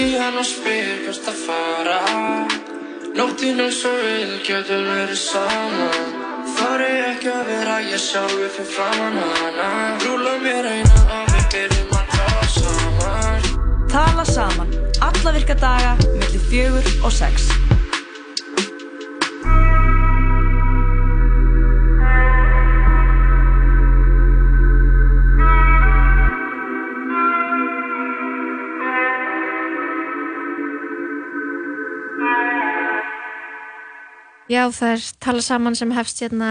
Ringi hann og spyr hvert að fara. Nóttinn er svo vil, getur verið saman. Þar er ekki að vera ég sjálfi fyrir framann hana. Rúla mér eina og við byrjum að tala saman. Tala saman, alla virka daga, millir fjögur og sex. Já, það er tala saman sem hefst hérna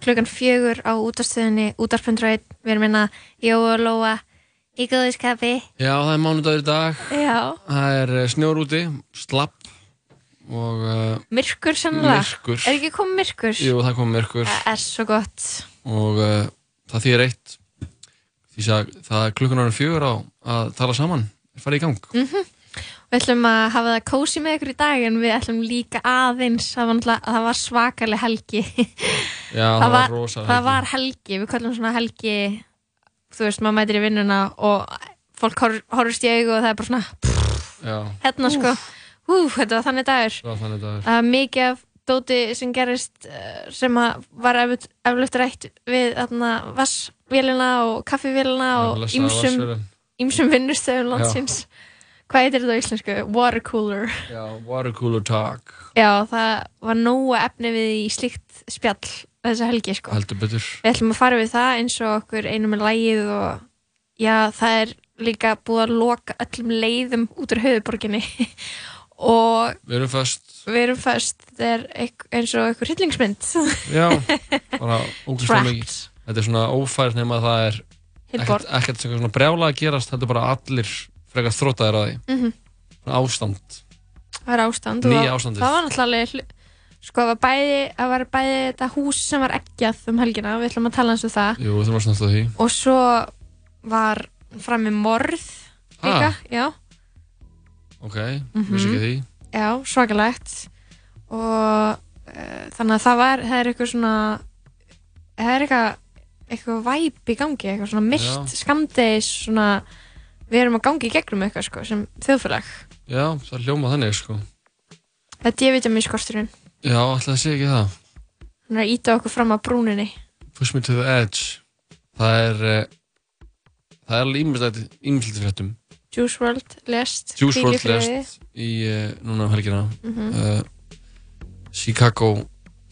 klukkan fjögur á útastöðinni, útarpundræð, við erum hérna Jóa og Lóa í góðiskapi. Já, það er mánudagur dag. Já. Það er eh, snjór úti, slapp og uh, Myrkur sannlega. Myrkur. Er ekki komið myrkur? jú, það kom myrkur Það er svo gott. og uh, það þýðir eitt. Því að það er klukkan ára fjögur á að tala saman, fara í gang. Mm Við ætlum að hafa það kósi með ykkur í dag en við ætlum líka aðeins það var, það var svakaleg helgi. Já, það, var rosa það var helgi, við kallum svona helgi þú veist, maður mætir í vinnuna og fólk hor- horfist í augu og það er bara svona Já, hérna sko, hú, þetta var þannig dagur. Það var þannig dagur. það var mikið af dóti sem gerist eh, sem að var eflut, rætt við vassvélina og kaffivélina Já, og ýmsum vinnustöðum landsins hvað heitir þetta á íslensku? Water cooler Já, water cooler talk, Já, það var nógu efni við í slíkt spjall þessa helgi sko. heldur betur. Við ætlum að fara við það eins og okkur einum með lægið og já, það er líka búið að loka öllum leiðum út úr höfuborginni og Við erum föst, við erum föst, þetta er eins og einhver hryllingsmynd. já, bara. Trapped. Þetta er svona ófært nema að það er ekkert, ekkert svona brjála að gerast, þetta er bara allir frekar þrótaðir að því. Mhm. Svona ástand. Það var ástand og Nýja ástandið. það var náttúrulega sko, það var bæði, það var bæði þetta hús sem var eggjað um helgina, við ætlum að tala eins um það Jú, það var svona því. og svo var frammi morð líka, Ah. já Ok, Mhm. vissi ekki því. Já, svakalegt og uh, þannig að það var, það er eitthvað svona það er eitthvað eitthvað væp í gangi, eitthvað svona myrkt skamdegis, svona við erum að gangi í gegnum eitthvað sko, sem þjóðfélag Já, það hljóma þannig, sko. þetta er D-vitamin skorturinn Já, alltaf það sé ekki það. hann er að íta okkur fram að brúninni Push me to the edge. Það er, uh, það er alveg ímyndilegt, ímyndilegt fréttum. Juice WRLD lest Juice WRLD lest í, uh, núna um helgina. Mhm. uh, Chicago,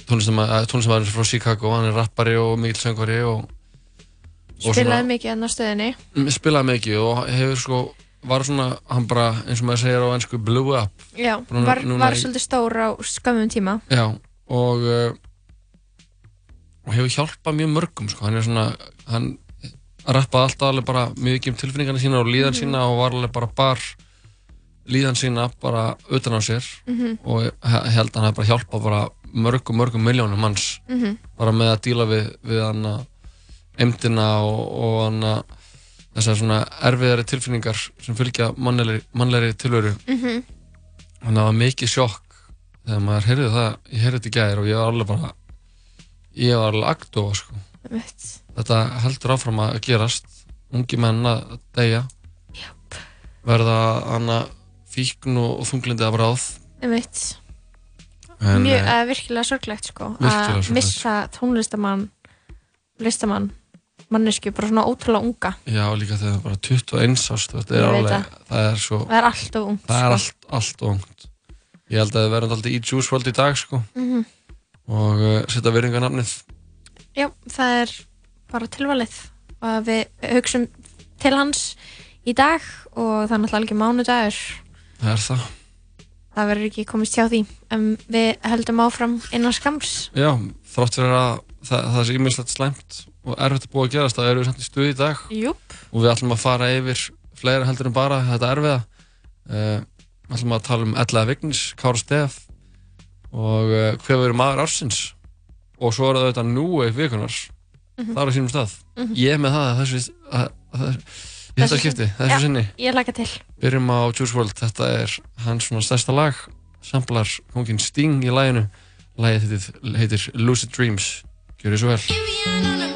tónlistamæður frá Chicago, hann er rappari og mikill söngvari og spilaði mikið enn á stöðinni Mm, spilaði mikið og hefur sko var svona, hann bara, eins og maður segir á ennsku blew up, já, Núna- var, var í- svolítið stór á skömmum tíma já og uh, og hefur hjálpað mjög mörgum sko, hann er svona hann rappaði alltaf alveg bara mjög um tilfinningarna sína og líðan Mhm. sína og var alveg bara bar líðan sína bara utan á sér Mhm. og ég he- held að hann hefði bara hjálpað bara mörgum, mörgum miljónum manns Mhm. bara með að díla við, við hann að emdina og, og þessar svona erfiðari tilfinningar sem fylgja mannlegri, mannlegri tilveru Mhm. þannig að það var mikið sjokk þegar maður heyrði það, ég heyrði þetta í gær og ég var alveg bara ég var alveg agdóa sko Einmitt. þetta heldur áfram að gerast ungi menn að deyja Jáp. verða hana fíkn og, þunglindi af ráð Einmitt. en, mjög, eh, uh, virkilega sorglegt sko Virkilega að sorglegt. missa tónlistamann listamann mannesku, bara svona ótrúlega unga. Já líka þegar það er bara 21 ást það er alveg, það. er svo það er alltaf ungt það er sko. allt, allt og ungt. Ég held að það verður alltaf í Juice WRLD í dag sko. Mhm. og uh, setja virðingarnafnið. Já, það er bara tilvalið. Að við hugsum til hans í dag og það er náttúrulega ekki mánudagur. Það er það. Það verður ekki komist hjá því. En við heldum áfram innan skams Já, þrátt fyrir að það, það sé íminnslegt slæmt og erfitt að búa að gerast, það eru við samt í stuði í dag Júp. og við ætlum að fara yfir fleira heldur en bara þetta erfiða. Uh, við ætlum að tala um Ella Vignis, Kára Stef og uh, hver verður maður ársins og svo er það auðvitað núi vikunar. Mhm. Það er á sínum stað. Mhm. Ég er með það að þessu, að, að, að, Þessu skipti, þessu Já. sinni. ég laka til Byrjum á Juice WRLD, þetta er hans svona stærsta lag, samplar kongin Sting í laginu. Lagið heitir, heitir Lucid Dreams. Gjör þið svo vel.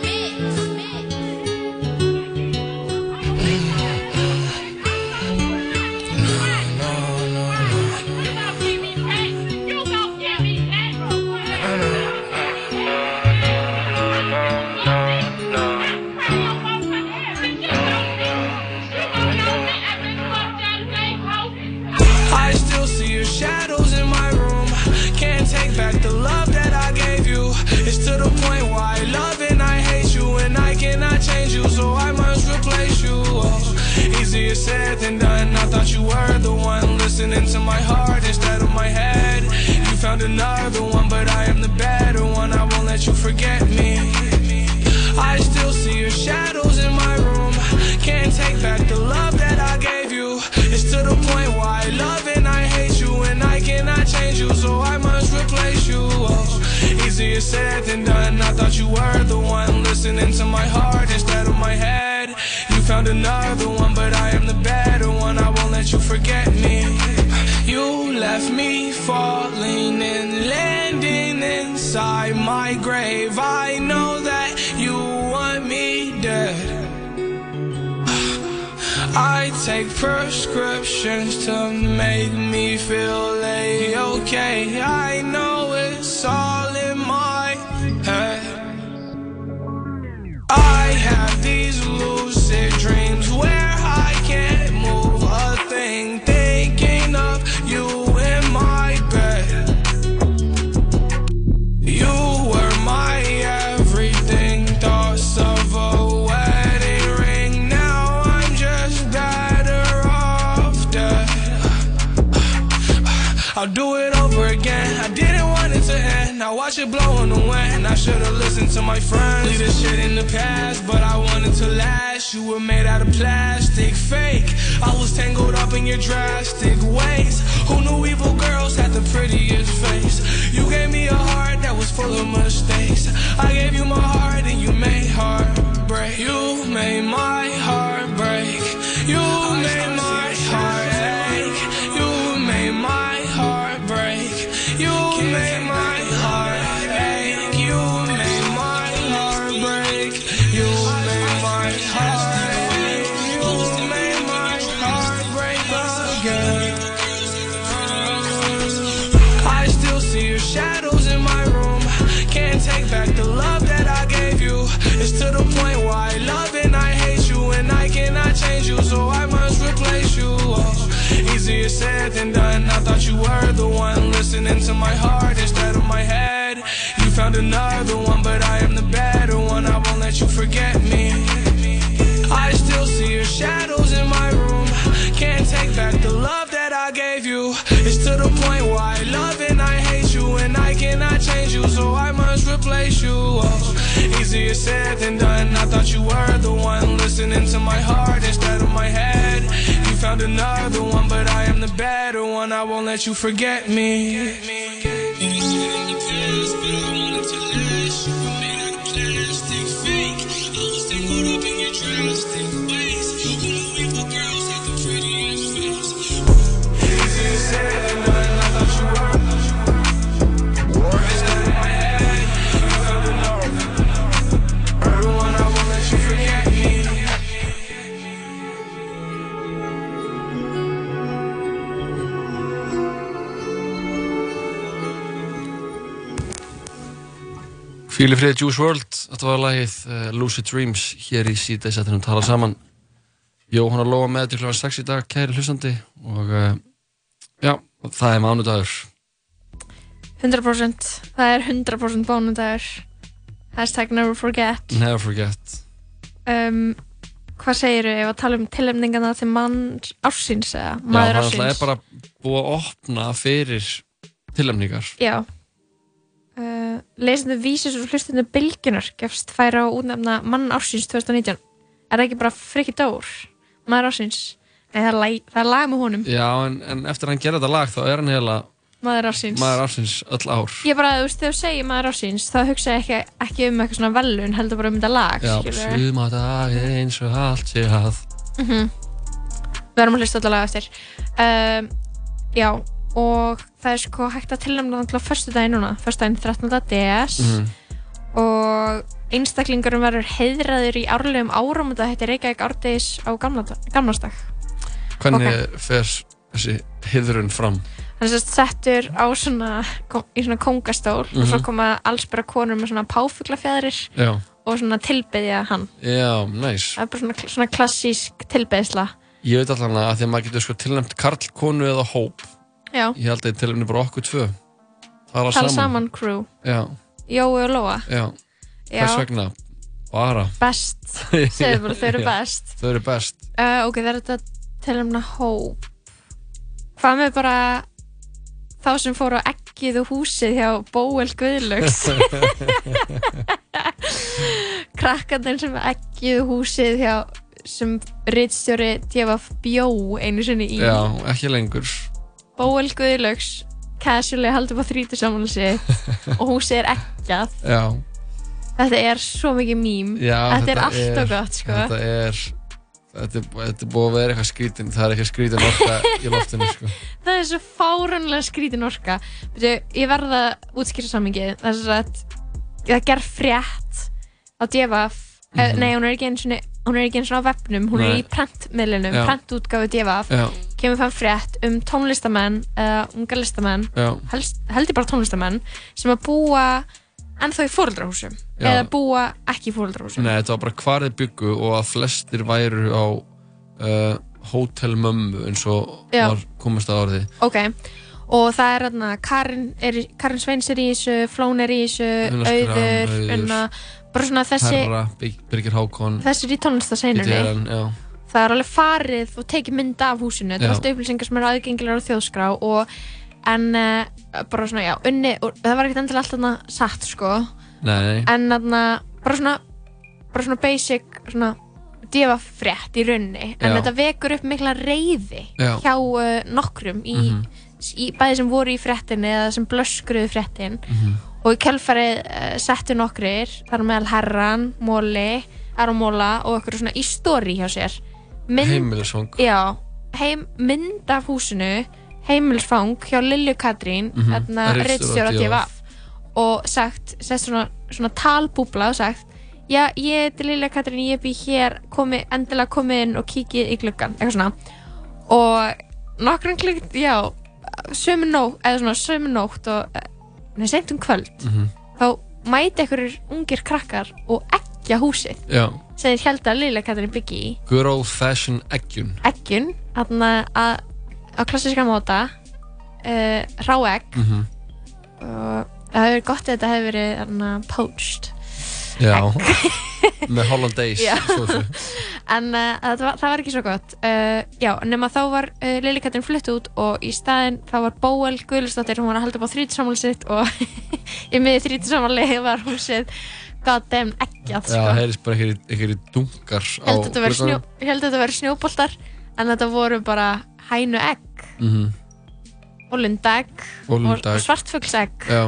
Than done. I thought you were the one listening to my heart instead of my head. You found another one, but I am the better one. I won't let you forget me. I still see your shadows in my room. Can't take back the love that I gave you. It's to the point why I love and I hate you, and I cannot change you, so I must replace you. Oh, easier said than done. I thought you were the one listening to my heart instead of my head. You found another one, but I am the better one. I won't let you forget me. You left me falling and landing inside my grave. I know that you want me dead. I take prescriptions to make me feel a-okay. I know it's all in my head. I have these lucid dreams where I'll do it over again. I didn't want it to end. Now watch it blow in the wind. I should've listened to my friends. Leave this shit in the past, but I wanted to last. You were made out of plastic, fake. I was tangled up in your drastic ways. Who knew evil girls had the prettiest face? You gave me a heart that was full of mistakes. I gave you my heart and you made heartbreak. You made my heart break. You than done. I thought you were the one listening to my heart instead of my head. You found another one, but I am the better one. I won't let you forget me. I still see your shadows in my room. Can't take back the love that I gave you. It's to the point why I love and I hate you, and I cannot change you, so I must replace you. Oh, easier said than done. I thought you were the one listening to my heart instead of my head. Found another one, but I am the better one. I won't let you forget me. Fíli friði Juice WRLD, þetta var lagið uh, Lucid Dreams hér í síðdeisættinum tala saman. Jóhann og Lóa með til kl. 6 í dag, kæri hlustandi. Og uh, já, það er mánudagur. 100% það er 100% bónundagur hashtag never forget. Never forget. Um, hvað segiru ef að tala um tilhemningana til mann ársins eða Já, maður það er ársins? bara búið að opna fyrir tilhemningar já lesendu vísis og hlustundu bylgjunar gefst færa á útnefna mann ársins 2019 er það ekki bara frikki dór maður ársins? Nei, það, er lag, það er lag með honum. Já, en, en eftir að hann gera þetta lag þá er hann heila maður ársins. maður ársins öll ár. Ég bara, þú veist, þegar þú segir maður ársins þá hugsa ég ekki, ekki um eitthvað svona velun heldur bara um þetta lag Já, suma dag eins og allt sé að. Mhm. Við erum að hlusta alltaf lag eftir. Um, Já, og það er sko hægt að tilnæmna þannig á förstu daginn núna, förstu daginn 13. DS Mhm. og einstaklingurum verður heiðraður í árlegum árum og þetta heitir Reykjavík árdegis á gamlastag Hvernig fer þessi hiðrun fram? hann er sérst settur á svona í svona kongastól og svo Mhm. koma alls bara konur með svona páfuglafjæðrir og svona tilbyðja hann já, næs það er bara svona, svona klassísk tilbyðsla Ég veit allan að því að maður getur sko tilnæmt karl, konu eða hóp Já, Ég held að ég tilumni bara okkur tvö. Tala tala saman. saman crew. Já, Jói og Lóa. Já, hvers vegna? Bara. Best. Segðu bara, þau eru best. Þau eru best. Uh, Ok, það er þetta til um hóp Hvað með bara þá sem fóru á ekkið og húsið hjá Bóel Guðlöks Krakkarnir sem ekkið og húsið hjá sem rittstjóri Djafaf bjó einu sinni í. Já, ekki lengur Bóel Guðlöks casually haldið upp á þrítu samanlýsi og húsið er Já, Þetta er svo mikið mím. Já Þetta er alltaf gott sko. Þetta er Þetta er, þetta er búið að vera eitthvað skrítin Það er eitthvað skrítin orka í loftinu sko. Það er svo fáránlega skrítin orka. Ég verða að útskýra sammingið þess að það gerð frétt á DFF mm Mhm. Nei, hún er ekki eins og hún er ekki eins og á vefnum. Hún er Nei. í prentmiðlunum, DFF Já, kemur fram frétt um tónlistamenn uh, unga listamenn, helst, held ég bara tónlistamenn sem að búa ennþá í fóreldrahúsum Já. eða búa ekki í fóreldrahúsum Nei, þetta var bara hvar þið byggu og að flestir væru á uh, hótelmömmu eins og Já. var komast að orði Ok, og það er hérna Karin, Karin Sveins er í þessu Flón er í þessu, Skram, Auður Auður. unna, bara svona þessi Herra, Bir- Birgir Hákon þessi er í tónlistaseinunni það er alveg farið og tekið mynd af húsinu. Þetta er alltaf upplýsingar sem eru aðgengilegar á þjóðskrá og en uh, bara svona, já, unni og það var ekkert endilega alltaf satt, sko. Nei, en þarna, bara svona bara svona basic, svona djefa frétt í runni, en Já. þetta vekur upp mikla reyði Já. hjá uh, nokkrum í, í bæði sem voru í fréttinni eða sem blöskruðu fréttin. Og í kjálfarið uh, settu nokkrir þar meðal Herran, Móli Aron Móla og okkur svona í stóri hjá sér heimilisfang já, heim, mynd af húsinu heimilsfang hjá Lilju Katrín Mhm. þarna Ritstjóra rittstjóra DVF. DVF og sagt, sett svona, svona talbúbla og sagt já, ég heiti Lilja Katrín, ég bý hér komi, endilega komið inn og kikið í gluggan eitthvað svona og nokkrum klikt, já sömu nótt, eða svona sömu nótt og, neða, seint um kvöld Mhm. þá mæti einhverjir ungir krakkar og eggja húsið Já, held að Lilja Katrín byggi í. Good old fashion eggjun. Eggjun þarna að á klassiska móta uh, rá egg. Mm og það hefur verið gott að þetta hefur verið þarna poached Já, með hollandaise en uh, það, var, það var ekki svo gott. Uh, já, nema þá var Lili Katrin flutt út og í staðinn þá var Bóel Guðlustóttir, hún var að halda upp á þrítisammáli sitt og í miði þrítisammáli var húsið goddamn eggjað Já, sko. það heyrðist bara einhverjir dunkar á ég held að þetta væri snjó, glugganum. ég held að þetta væri snjóboltar en þetta voru bara hænu egg og lundaegg Og lundaegg. og svartfuglsegg Já,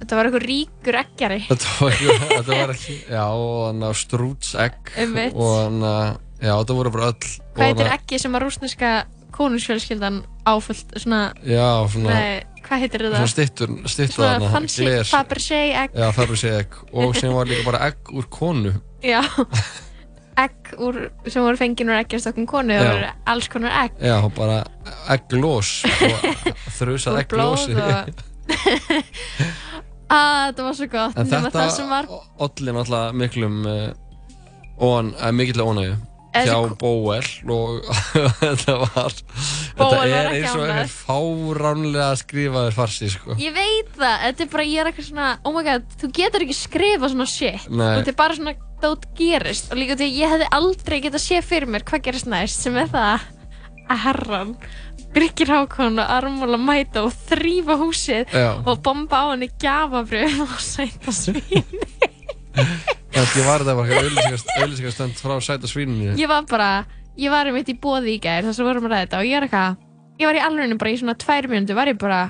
þetta var eitthvað ríkur eggjari þetta var ekki, þetta var ekki Já, og þannig að strútsegg. Og þannig að, já, þetta voru bara öll hvað heitir eggi sem að rúsneska konungsfjölskyldan áfullt svona, Já, svona, nei, hvað heitir svona þetta? stittur, stittur Svona þarna, fancy gler. Fabergé egg. Já, það er bara egg. Og sem var líka bara egg úr konu. Já, egg úr, sem voru fengið úr eggjastokkum konu það voru alls konar egg. Já, bara egglós Og þrjusað egglósi. og að þetta var svo gott. En þetta það sem var. olli náttúrulega miklum uh, on, uh, mikill ónægju Þessi hjá Bóel og þetta var þetta er eins og er fáránlega skrifaður farsi sko. ég veit það, þetta er bara, ég er eitthvað svona oh my god, þú getur ekki skrifa svona shit Nei. þetta er bara svona dót gerist og líka því að ég hefði aldrei getað séð fyrir mér hvað gerist næst sem er það að herran Birgir Hákon og Armóla mæta og þrýfa húsið Já. og bomba á henni gjafabröð og sæta svín Þetta var þetta bara auðlýsingastönd frá sæta svínunni ég var bara, ég var einmitt í bóði í gær þess að vorum að ræða þetta og ég er eitthvað ég var í alveg bara í svona tvær mjöndu var ég bara,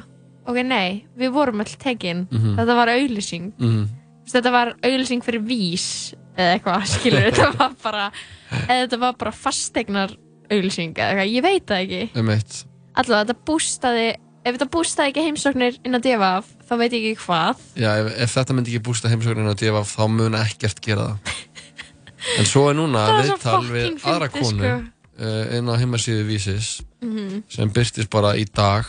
ok nei, við vorum öll tekin. Mhm. þetta var auðlýsing mm. þetta var auðlýsing fyrir vís eða eitthvað, skilur þetta var bara eða þetta var bara fastegnar auðlýsing eða eitthvað, ég veit það ekki. Um eitt allavega þetta bústaði ef þetta bústaði ekki heimsóknir inn á DFF þá veit ég ekki hvað Já, ef, ef þetta myndi ekki bústa heimsóknin á DFF þá mun ekkert gera það En svo er núna Það er svo viðtal við fucking aðra fyndið, konu sko. uh, inn á heimasíðu Vísis Mhm. sem byrtist bara í dag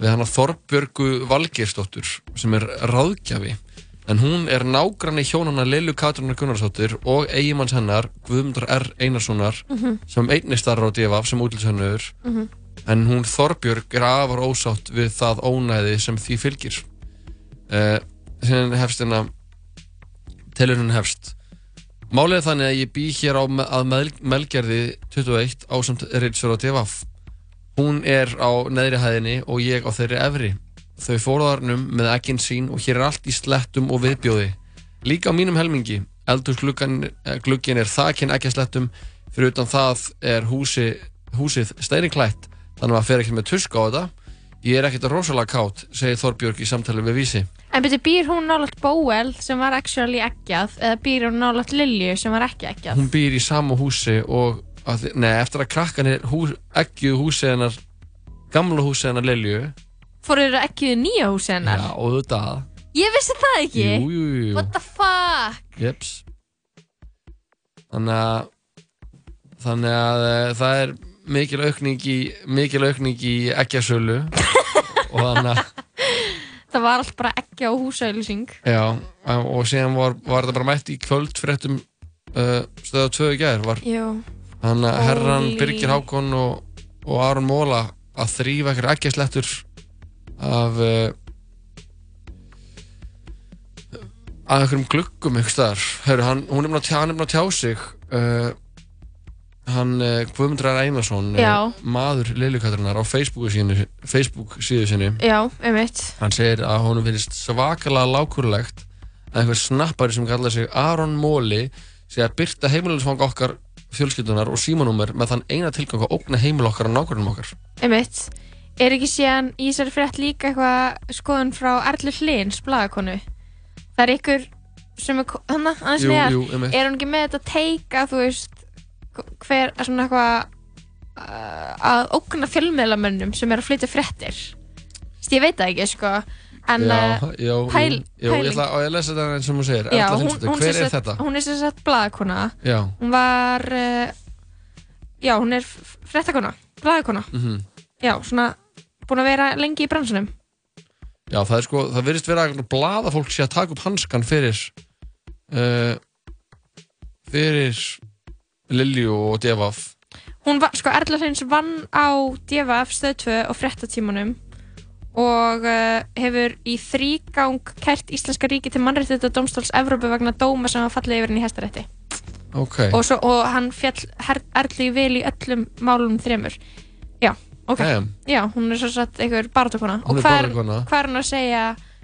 við hana Þorbjörgu Valgeirsdóttur sem er ráðgjafi en hún er nágranni hjónana Lilju Katrunar Gunnarsdóttir og eigimanns hennar Guðmundur R. Einarssonar Mhm. sem einnig starra á DFF sem útlýshönnur Mhm. en hún Þorbjörg er afar ósátt við það ónæði sem því fylgir uh, hefst hérna tilurinn hefst Málið er þannig að ég bý hér á að mel melgerði 21 ásamt Rittsfjörð og Devaf Hún er á neðri hæðinni og ég á þeirri efri. Þau fóruðarnum með ekkin sín og hér er allt í slettum og viðbjóði. Líka á mínum helmingi, eldurgluggin er þakinn ekki slettum, fyrir utan það er húsi, húsið steiniklætt, þannig að maður fer ekki með tusk á þetta. Ég er ekkert rosalega kátt, segir Þorbjörg í samtali við vísi. En betur, býr hún nálægt Bóel sem var actually eggjað eða býr hún nálægt Lilju sem var ekki eggjað? Hún býr í sama húsi og, að, nei, eftir að krakkanir hús, eggjuð húsið hennar, gamla húsið hennar Lilju, Fóruður að eggjuðu nýja húsi hennar? já, og þetta, Ég vissi það ekki! jú, jú, jú. What the fuck? Jeps Þannig að Þannig að uh, það er mikil aukning í mikil aukning í eggjasölu og þannig að Það var allt bara eggja og húsauðlýsing. já, og síðan var, var þetta bara mætt í kvöldfréttum uh, stöða tvö í gær var Jú. þannig að herran. Birgir Hákon og, og Aron Móla að þrýfa ekkert eggjaslettur af uh, að einhverjum gluggum einhvers staðar Heru, hann, hún er búin að tjá, sig uh, hann uh, Guðmundur R. Einarsson uh, maður Liljukatrunar á Facebook sínu Facebook síðu sinni Já, einmitt. hann segir að honum finnst svakalega lákurlegt að einhver snappari sem kallar sig Aron Móli sé að byrta heimilisfang okkar fjölskyldunar og símanúmer með þann eina tilgang að ógna heimil okkar og nákvæmum okkar Einmitt. Er ekki síðan í þessari frétt líka eitthvað skoðun frá Erlu Hlins, blaðakonu? Það er ykkur sem er, hann jú, einmitt. er hún ekki með þetta teika, þú veist, hver, svona eitthvað uh, að ógna fjölmiðlamönnum sem er að flytja fréttir? Ég veit það ekki, sko, en já, uh, já, pæl- jú, jú, ég pæling. ætla að ég lesa þetta eins og hún segir já, hún, hún, hver er þetta? hún er sem sagt blaðakona, Já, hún var, uh, já, hún er fréttakona, blaðakona, mhm já, svona búin að vera lengi í bransunum. Já, það er sko, það virðist vera að blaða fólk sé að taka upp hanskan fyrir uh, fyrir Lilju og Devaf Hún var, sko, Erla Hreins vann á DFF stöð 2 og fréttatímanum og uh, hefur í þrýgang kært Íslenska ríki til mannréttita dómstóls Evrópu vegna dóma sem hafa fallið yfir henni í hæstarétti. Ok, og, svo, og hann fjall í vel í öllum málunum þremur. Já, ok. Damn. Já, hún er svo satt einhver barátakona Hún og hvað er, er hún að segja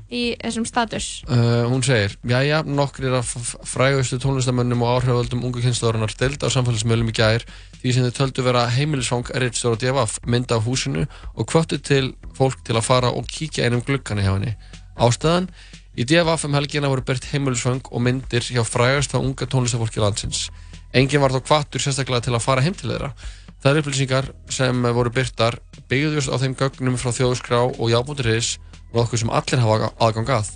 í þessum status? Uh, hún segir, jæja, nokkrir af frægustu tónlistamönnum og áhriföldum ungu kynnslóðurinnar delda á samfélagsmiðlum í gær því sem þau töldu vera heimilisfang Ritstjóra DFF mynda á húsinu og kvöttu til fólk til að fara og kíkja einum gluggana hjá henni. Ástæðan, í DFF um helgina voru byrkt heimilisfang og myndir hjá frægasta unga tónlistafólki landsins. Engin var þó kvattur sérstaklega til að fara heim til þeirra. Það eru upplýsingar sem voru byrtar byggðust á þeim gögnum frá þjóðskrá og jábúnduris nokkuð sem allir hafa aðgang að.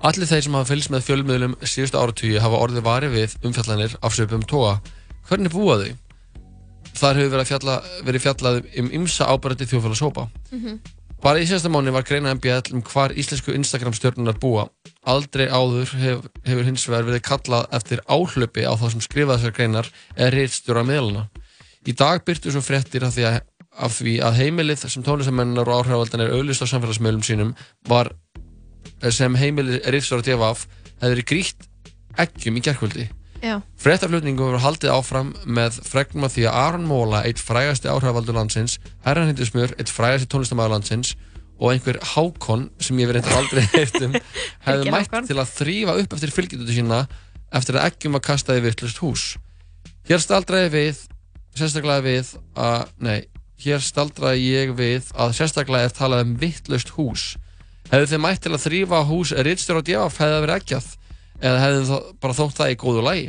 Allir þeir sem hafa fylgst með fjölmiðlum síðustu áratugi hafa orðið varið við umfjallanir af söpum toga. Hvernig búa þau? Þar hefur verið, að fjalla, verið fjallað um ymsa ábærandi þjóðfélagshópa. Bara í síðasta mánu var greina MBL um hvar íslensku Instagram stjórnunar búa. Aldrei áður hef, hefur hins vegar verið kallað eftir áhlaupi á það sem skrifa þessar greinar eða reitstjóra miðluna. Í dag byrtu svo fréttir af því að, af því að heimilið sem tónlistamennar og áhrifaldan er auðlist á samfélagsmiðlum sínum var sem heimilið reitstjóra DFF hefði verið grítt eggjum í gerkvöldi. Já, Fréttaflutningum voru haldið áfram með fregnum af því að Aron Móla, eitt frægasti áhrifavaldur landsins, Herran Hindismur, eitt frægasti tónlistamæður landsins og einhver Hákon, sem ég verið aldrei heilt um, hefði mætt til að þrýfa upp eftir fylgjututu sína eftir að eggjum var kastað í vittlust hús. Hér staldraði við, sérstaklega við að, nei, hér staldraði ég við að sérstaklega er talað um vittlust hús. Hefðu þið mætt til að þrýfa hús Ritstjóra og Djafaf hefði verið eggjað eða hefði þið bara þótt það í góðu lagi?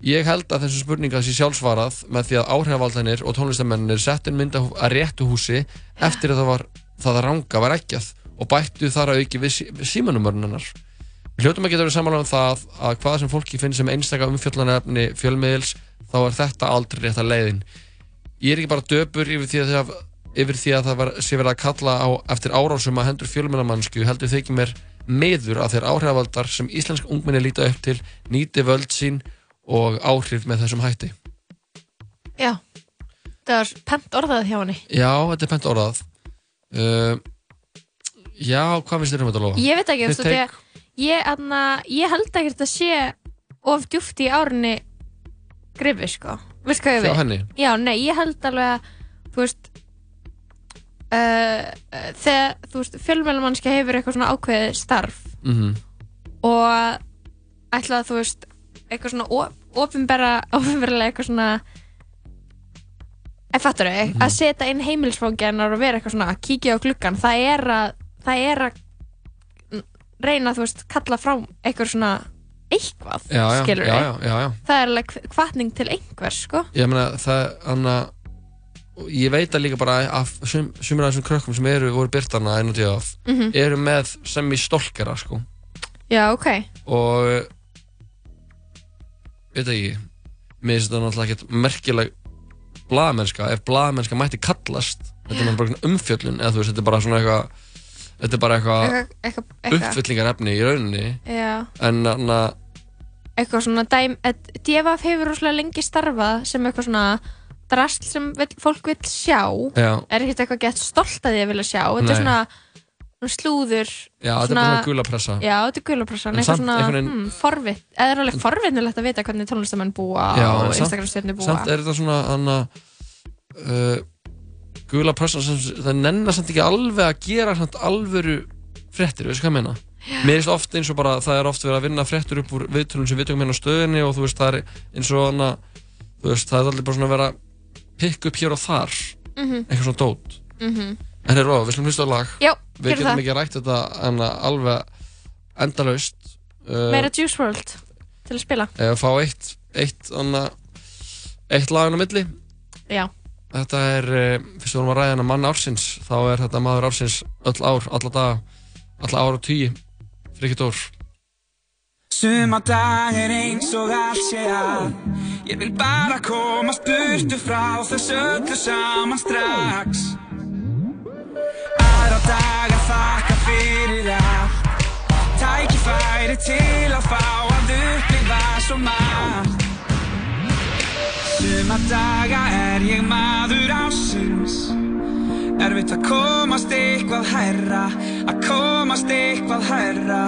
Ég held að þessu spurninga sé sjálfsvarað með því að áhrifavaldænir og tónlistamennir settin mynda að réttu húsi eftir að það var það að ranga var eggjað og bættu þar að auki við, sí, símanumörnunar. Við hljótum að geta verið samanlega um það að hvað sem fólki finnst sem einstaka umfjöllanefni fjölmiðils þá er þetta aldrei rétt að leiðin. Ég er ekki bara döpur yfir því að, það, yfir því að það var, sé verið að kalla á eftir árásum að hendur fjölmiðlamannsku heldur þykir mér meður að þeir áhrifavaldar sem íslensk ungminni líta upp til nýti völd sín og áhrif með þessum hætti. já. Þetta var pent orðað hjá henni. Já, þetta er pent orðað uh, Já, hvað finnst þér um þetta lofa? Ég veit ekki, veist, ég, ég, anna, ég held ekki að þetta sé of djúft í árunni grifi, sko. Veist hvað ég Hjá við? henni? Já, nei, ég held alveg að, þú veist, uh, þegar, þú veist, fjölmjölumannski hefur eitthvað svona ákveðið starf Mm og ætla að, þú veist, eitthvað svona ofinbera, ofinberalega eitthvað svona en fattur þau, Mhm. að setja inn heimilisfóngjarnar og vera eitthvað svona að kíkja á gluggan, það er að það er að reyna, þú veist, kalla frá eitthvað svona eitthvað, Já, já, skilur já. það er alveg hvatning til einhvers, sko. Ég meina, það, anna Ég veit að líka bara af sum, sumir af þessum krökkum sem eru, voru byrtana enn og tíðaf, Mhm. eru með sem í stolkera, sko. Já, ok, og veit ekki mér finnst þetta náttúrulega ekkert merkileg blaðmennska, ef blaðmennska mætti kallast, þetta er bara umfjöllun eða þú veist, þetta er bara svona eitthvað þetta er bara eitthvað uppfyllingarefni í rauninni. Já, en að eitthvað svona dæm, DFF hefur rosalega lengi starfað sem eitthvað svona drasl sem vill, fólk vil sjá. Já, er ekkert eitthvað gett stolt að því að vilja sjá. Þetta Nei. er svona, slúður já, þetta er bara svona gula pressa. Já, þetta er gulapressan, En eitthvað svona einhvern veginn- hmm, forvitt, eða er alveg forvittnilegt að vita hvernig tónlistamenn búa Já, og Instagram-stjörnir búa. samt er þetta svona að uh, gula pressa sem það nennar samt ekki alveg að gera samt alvöru fréttir, veistu hvað ég meina mér finnst oft eins og bara það er oft verið að vinna fréttir upp úr viðtölum sem við tökum hérna á stöðinni og þú veist það er eins og hana, þú veist það er allir bara svona að vera að pikka upp hér og þar. Mhm. eitthvað svona dót. Mhm. en hér er við slum hlusta á lag. Já, við getum það, ekki rætt þetta en alveg endalaust. Uh, meira Juice WRLD til að spila, eða fá eitt eitt, hana, eitt lagun á milli. Já. Þetta er, uh, fyrst við vorum að ræða hana mann ársins, þá er þetta maður ársins öll ár, alla daga, alla ár og tíu, Frikki Dór. Suma dag er eins og allt sé að. Ég vil bara komast burtu frá þess öllu saman strax. Aðra daga þakka fyrir allt. Tækifæri til að fá að upplifa svo margt. Suma daga er ég maður ásins Erfitt að komast eitthvað hærra Að komast eitthvað hærra.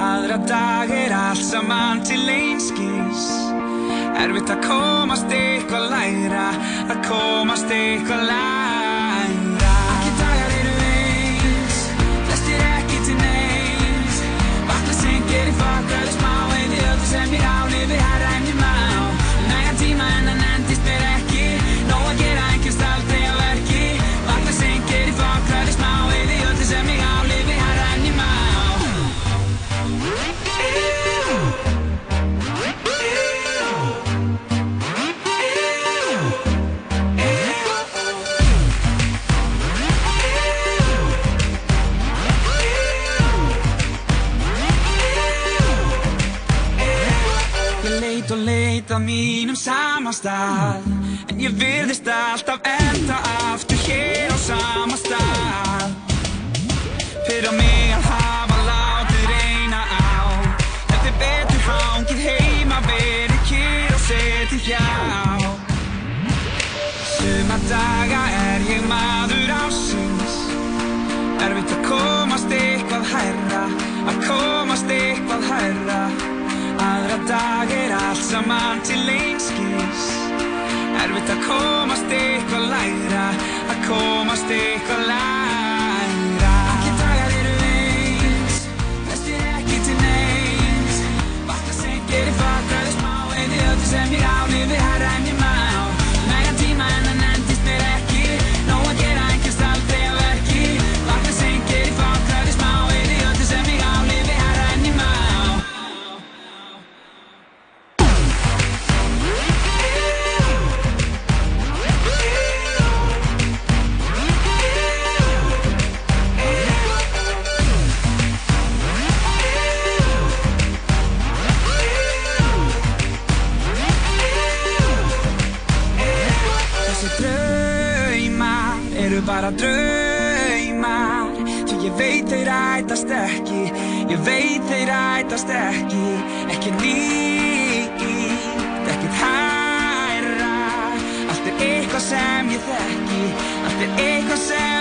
Aðra dag er allt saman til einskis Erfitt að komast eitthvað lægra Að komast eitthvað lægra. Allir dagar eru eins Flestir ekki til neins. Vakna sem gerir fokkaði smá Eði öllu sem ég álifi mínum sama stað. En ég virðist alltaf enda aftur hér á sama stað. Fyrir mig að hafa látið reyna á. Hefði betur hangið heima verið kýr og setið hjá. Suma daga er ég maður ásins Erfitt að komast eitthvað hærra Að komast eitthvað hærra Aðra dag er allt saman til einskis Erfitt að komast eitthvað lægra Að komast eitthvað lægra Allir dagar eru eins Flestir ekki til neins. Vakna sem gerir fagræði smá Eði öllu sem ég álifi herra bara draumar Því ég veit þeir ætast ekki Ég veit þeir ætast ekki. Ekki nýtt, ekkert hærra Allt er eitthvað sem ég þekki Allt er eitthvað sem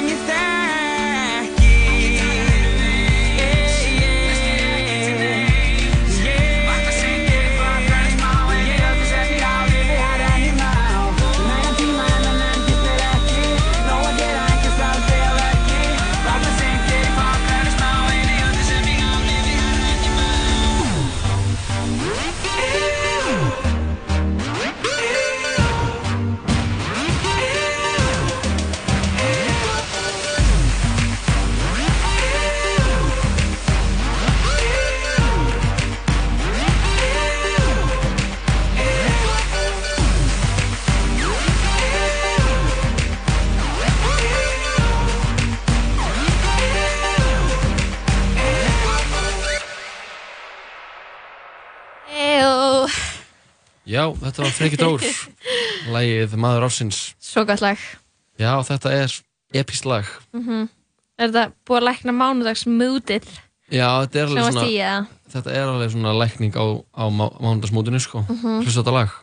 Já, þetta var Freki Dór. Lægið Maður Ársins. Svo gott lag. Já, þetta er epist lag. Er þetta búið að lækna mánudags moodið Já, þetta er alveg svona eða? Þetta er alveg svona lækning á, á má, mánudagsmótinu sko. Mhm. Hlusta þetta lag.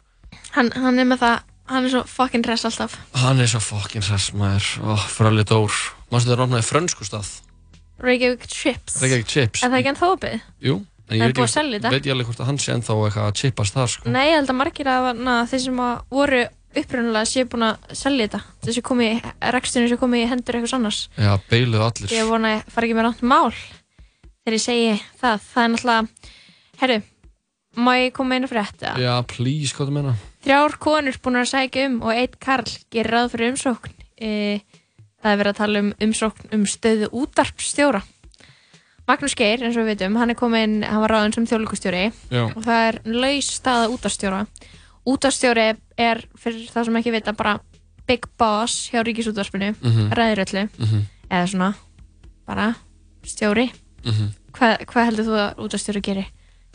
Hann, hann er með það, hann er svo fucking hress alltaf. Hann er svo fokkin hress maður. Ó, Fröli Dór. Mástu þetta ráfnaði frönsku stað? Reykjavík Chips. Reykjavík Chips. Er það ekki ennþá opið? Jú En Það er ég veit þetta. Veit ég alveg hvort að hann sé ennþá eitthvað að chippast þar sko. Nei, ég held að margir að þeir sem að voru upprunalega séu búin að selja þetta. Þessi komi, reksturinn sem komi í hendur eitthvað annars. Já, beiluðu allir. Ég vona að fara ekki með rátt mál þegar ég segi það. Það er náttúrulega, herru má ég koma með einu frétt? Já, please, hvað þú meina? þrjár konur búin að sækja um og einn karl gerir ráð fyrir umsókn. E, það er verið að tala um umsókn um stöðu útarpsstjóra Magnús Geir, eins og við veitum, hann er komin hann var ráðin sem þjóðlíkustjóri og það er laus staða útastjóra útastjóri er fyrir það sem ekki vita bara big boss hjá ríkisútvarpinu Mhm. ræðir öllu. Mhm, eða svona bara stjóri. Mhm. Hva, hvað heldur þú að útastjóri geri?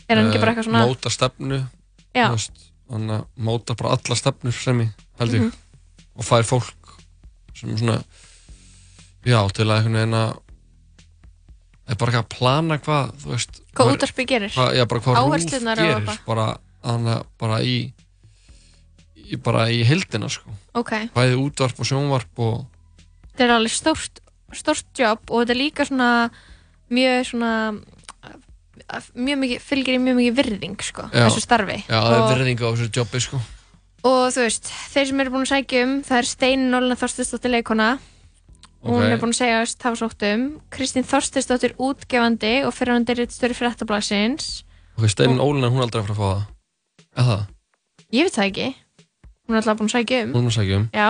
Er hann ekki bara eitthvað svona Eh, Móta stefnu Hann að móta bara alla stefnur sem ég held ég. Mhm. Og fær fólk sem svona Já, til að einhvern veginn að er bara ekki að plana hvað þú veist hvað útarpi gerir hvað, já, bara hvað rúf gerir bara, hana, bara í, í bara í heldina sko. ok, bæði útvarp og sjónvarp og þetta er alveg stórt stórt jobb og þetta er líka svona mjög svona mjög mikið, fylgir í mjög mikið virðing sko, Já. þessu starfi já, það er og, verðing á þessu jobbi sko. og þú veist, þeir sem eru búin að sækja um það er Stein Nólina Þorstinsdóttir leikona hún Ok. er búin að segja að hafa sótt um. Kristín Þorstinsdóttir útgefandi og fyrir hann er störi fréttablasins ok, Steinin Ólina, hún er aldrei að fara að fá það? Eða það, ég veit það ekki. Hún er alltaf búin að sækja um. Hún er að segja um. Já,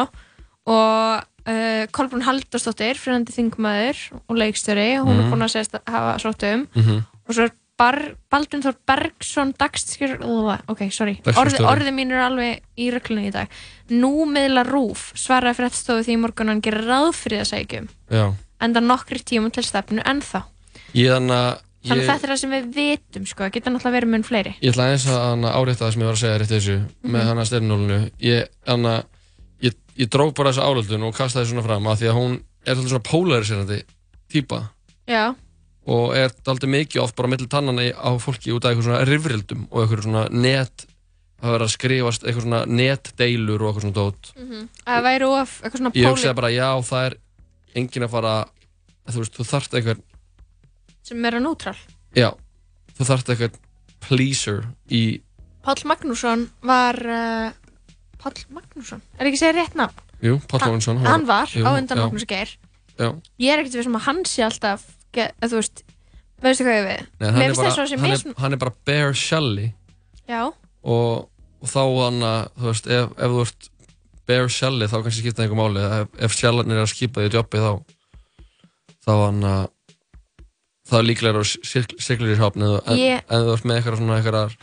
og uh, Kolbrún Halldórsdóttir, fyrirhandi þingmaður og leikstjóri, hún Mhm. er búin að segja að hafa sótt um. Mm og svo er Bar Baldvin Þór Bergson dagstskjör, ok, sorry. Orði, Dagskrárstjóri. orði mín er alveg í röklunni í dag. Nú meðla rúf svaraði fréttstofu því morgun að hann gerir ráð fyrir það segjum já, enda nokkri tímum til stefnu ennþá. Ég þannig að ég, að þetta er það sem við vitum sko, það geta náttúrulega verið mun fleiri. Ég ætla eins að árétta það sem ég var að segja rétt þessu Mhm. með hana Steinin Ólinu ég, hana, ég, ég drók bara þessu álöldun og kastaði svona fram að því að hún er svona polariserandi típa. Já, og er aldrei mikið oft bara millir tannana á fólki út af eitthvað svona rifrildum og eitthvað svona net að vera að skrifast eitthvað svona netdeilur og eitthvað svona dót. Mm að væri of eitthvað svona ég póli hugsaði bara já það er engin að fara þú veist þú þarft eitthvað sem er að nútrál já þú þarft eitthvað pleaser í Páll Magnússon var uh, Páll Magnússon, er ekki segja rétt nafn? jú Páll Hann- Lónsson Hann var jú, á undan Magnús Geir. Ég er ekkert við sem að hann sé alltaf ge, að þú veist, veistu hvað ég við? Nei, hann, er bara, hann, er, sem- hann er bara bare shelly. Og, og þá hann að þú veist ef, ef þú ert bare shelly þá kannski skipta einhver máli. Ef, ef shellan er að skipa því jobbi þá þá hann að það er líklega að siglir í hafni en, Ég- en þú ert með einhverjar svona einhverjar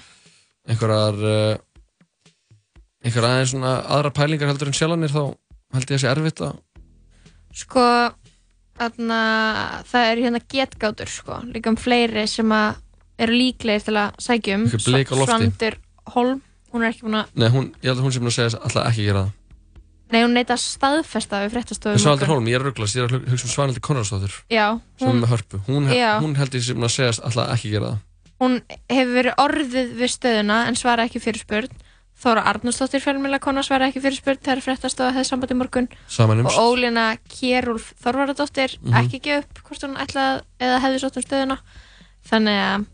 einhverjar uh, einhverjar aðeins svona aðra pælingar heldur en shellanir þá held ég að sé erfitt að sko þarna, það er hérna getgátur sko, líka um fleiri sem eru líklegir til að um. Lofti. Svandur Holm, hún er ekki búin að Nei, hún, ég held að hún búin að segja alltaf ekki gera það. Nei, hún neita að staðfesta við fréttastofu En Svanhildur Holm, ég er rugglast, ég er að hugsa um Svanhildur Konradsdóttir Já, sem hún, hún, Já. hún held ég búin að segja alltaf ekki gera það. Hún hefur verið orðið við stöðuna en svara ekki fyrir spurn Þóra Arnúsdóttir fjölmjöla kona svara ekki fyrir spurt þegar fréttastofa hefði sambandi morgun Saman og. Ólína Kjærúlf Þorvaradóttir Mhm. ekki gefið upp hvort hún ætlaði eða hefði sótt um stöðuna þannig að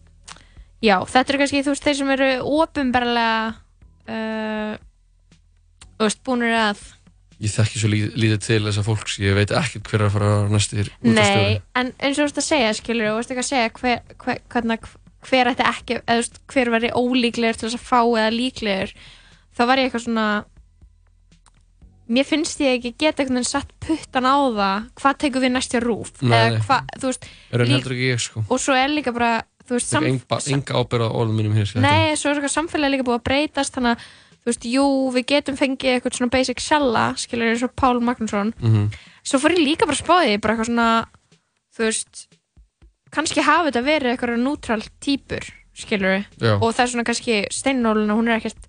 já, þetta eru kannski þú veist þeir sem eru ofinberlega uh, veist, búinir að Ég þekki svo lítið, lítið til þessa fólks, ég veit ekkert hver er að fara að næstir Nei, en eins og þú veist að segja skilur, þú veist ekki að segja hver, hver, hvernig, hver ætti ekki, eða hver væri ólíklegur til þess að fá eða líklegur þá var ég eitthvað svona mér finnst ég ekki geta einhvern veginn satt puttan á það hvað tekur við næstja rúf Nei, eða hvað, þú veist lík- ég sko. Og svo er líka bara þú veist, Sam... enga, ábyrða á orðum mínum hér sko. Nei, svo er eitthvað samfélagi líka búið að breytast þannig að, þú veist, jú, við getum fengið eitthvað svona basic sjalla, skilur eins og Pál Magnússon. Mm svo fór ég líka bara að spáði bara eitthvað svona, þú veist kannski hafi þetta verið eitthvað nútral típur, skilur Já. og það er svona kannski steinnóluna hún er ekkert,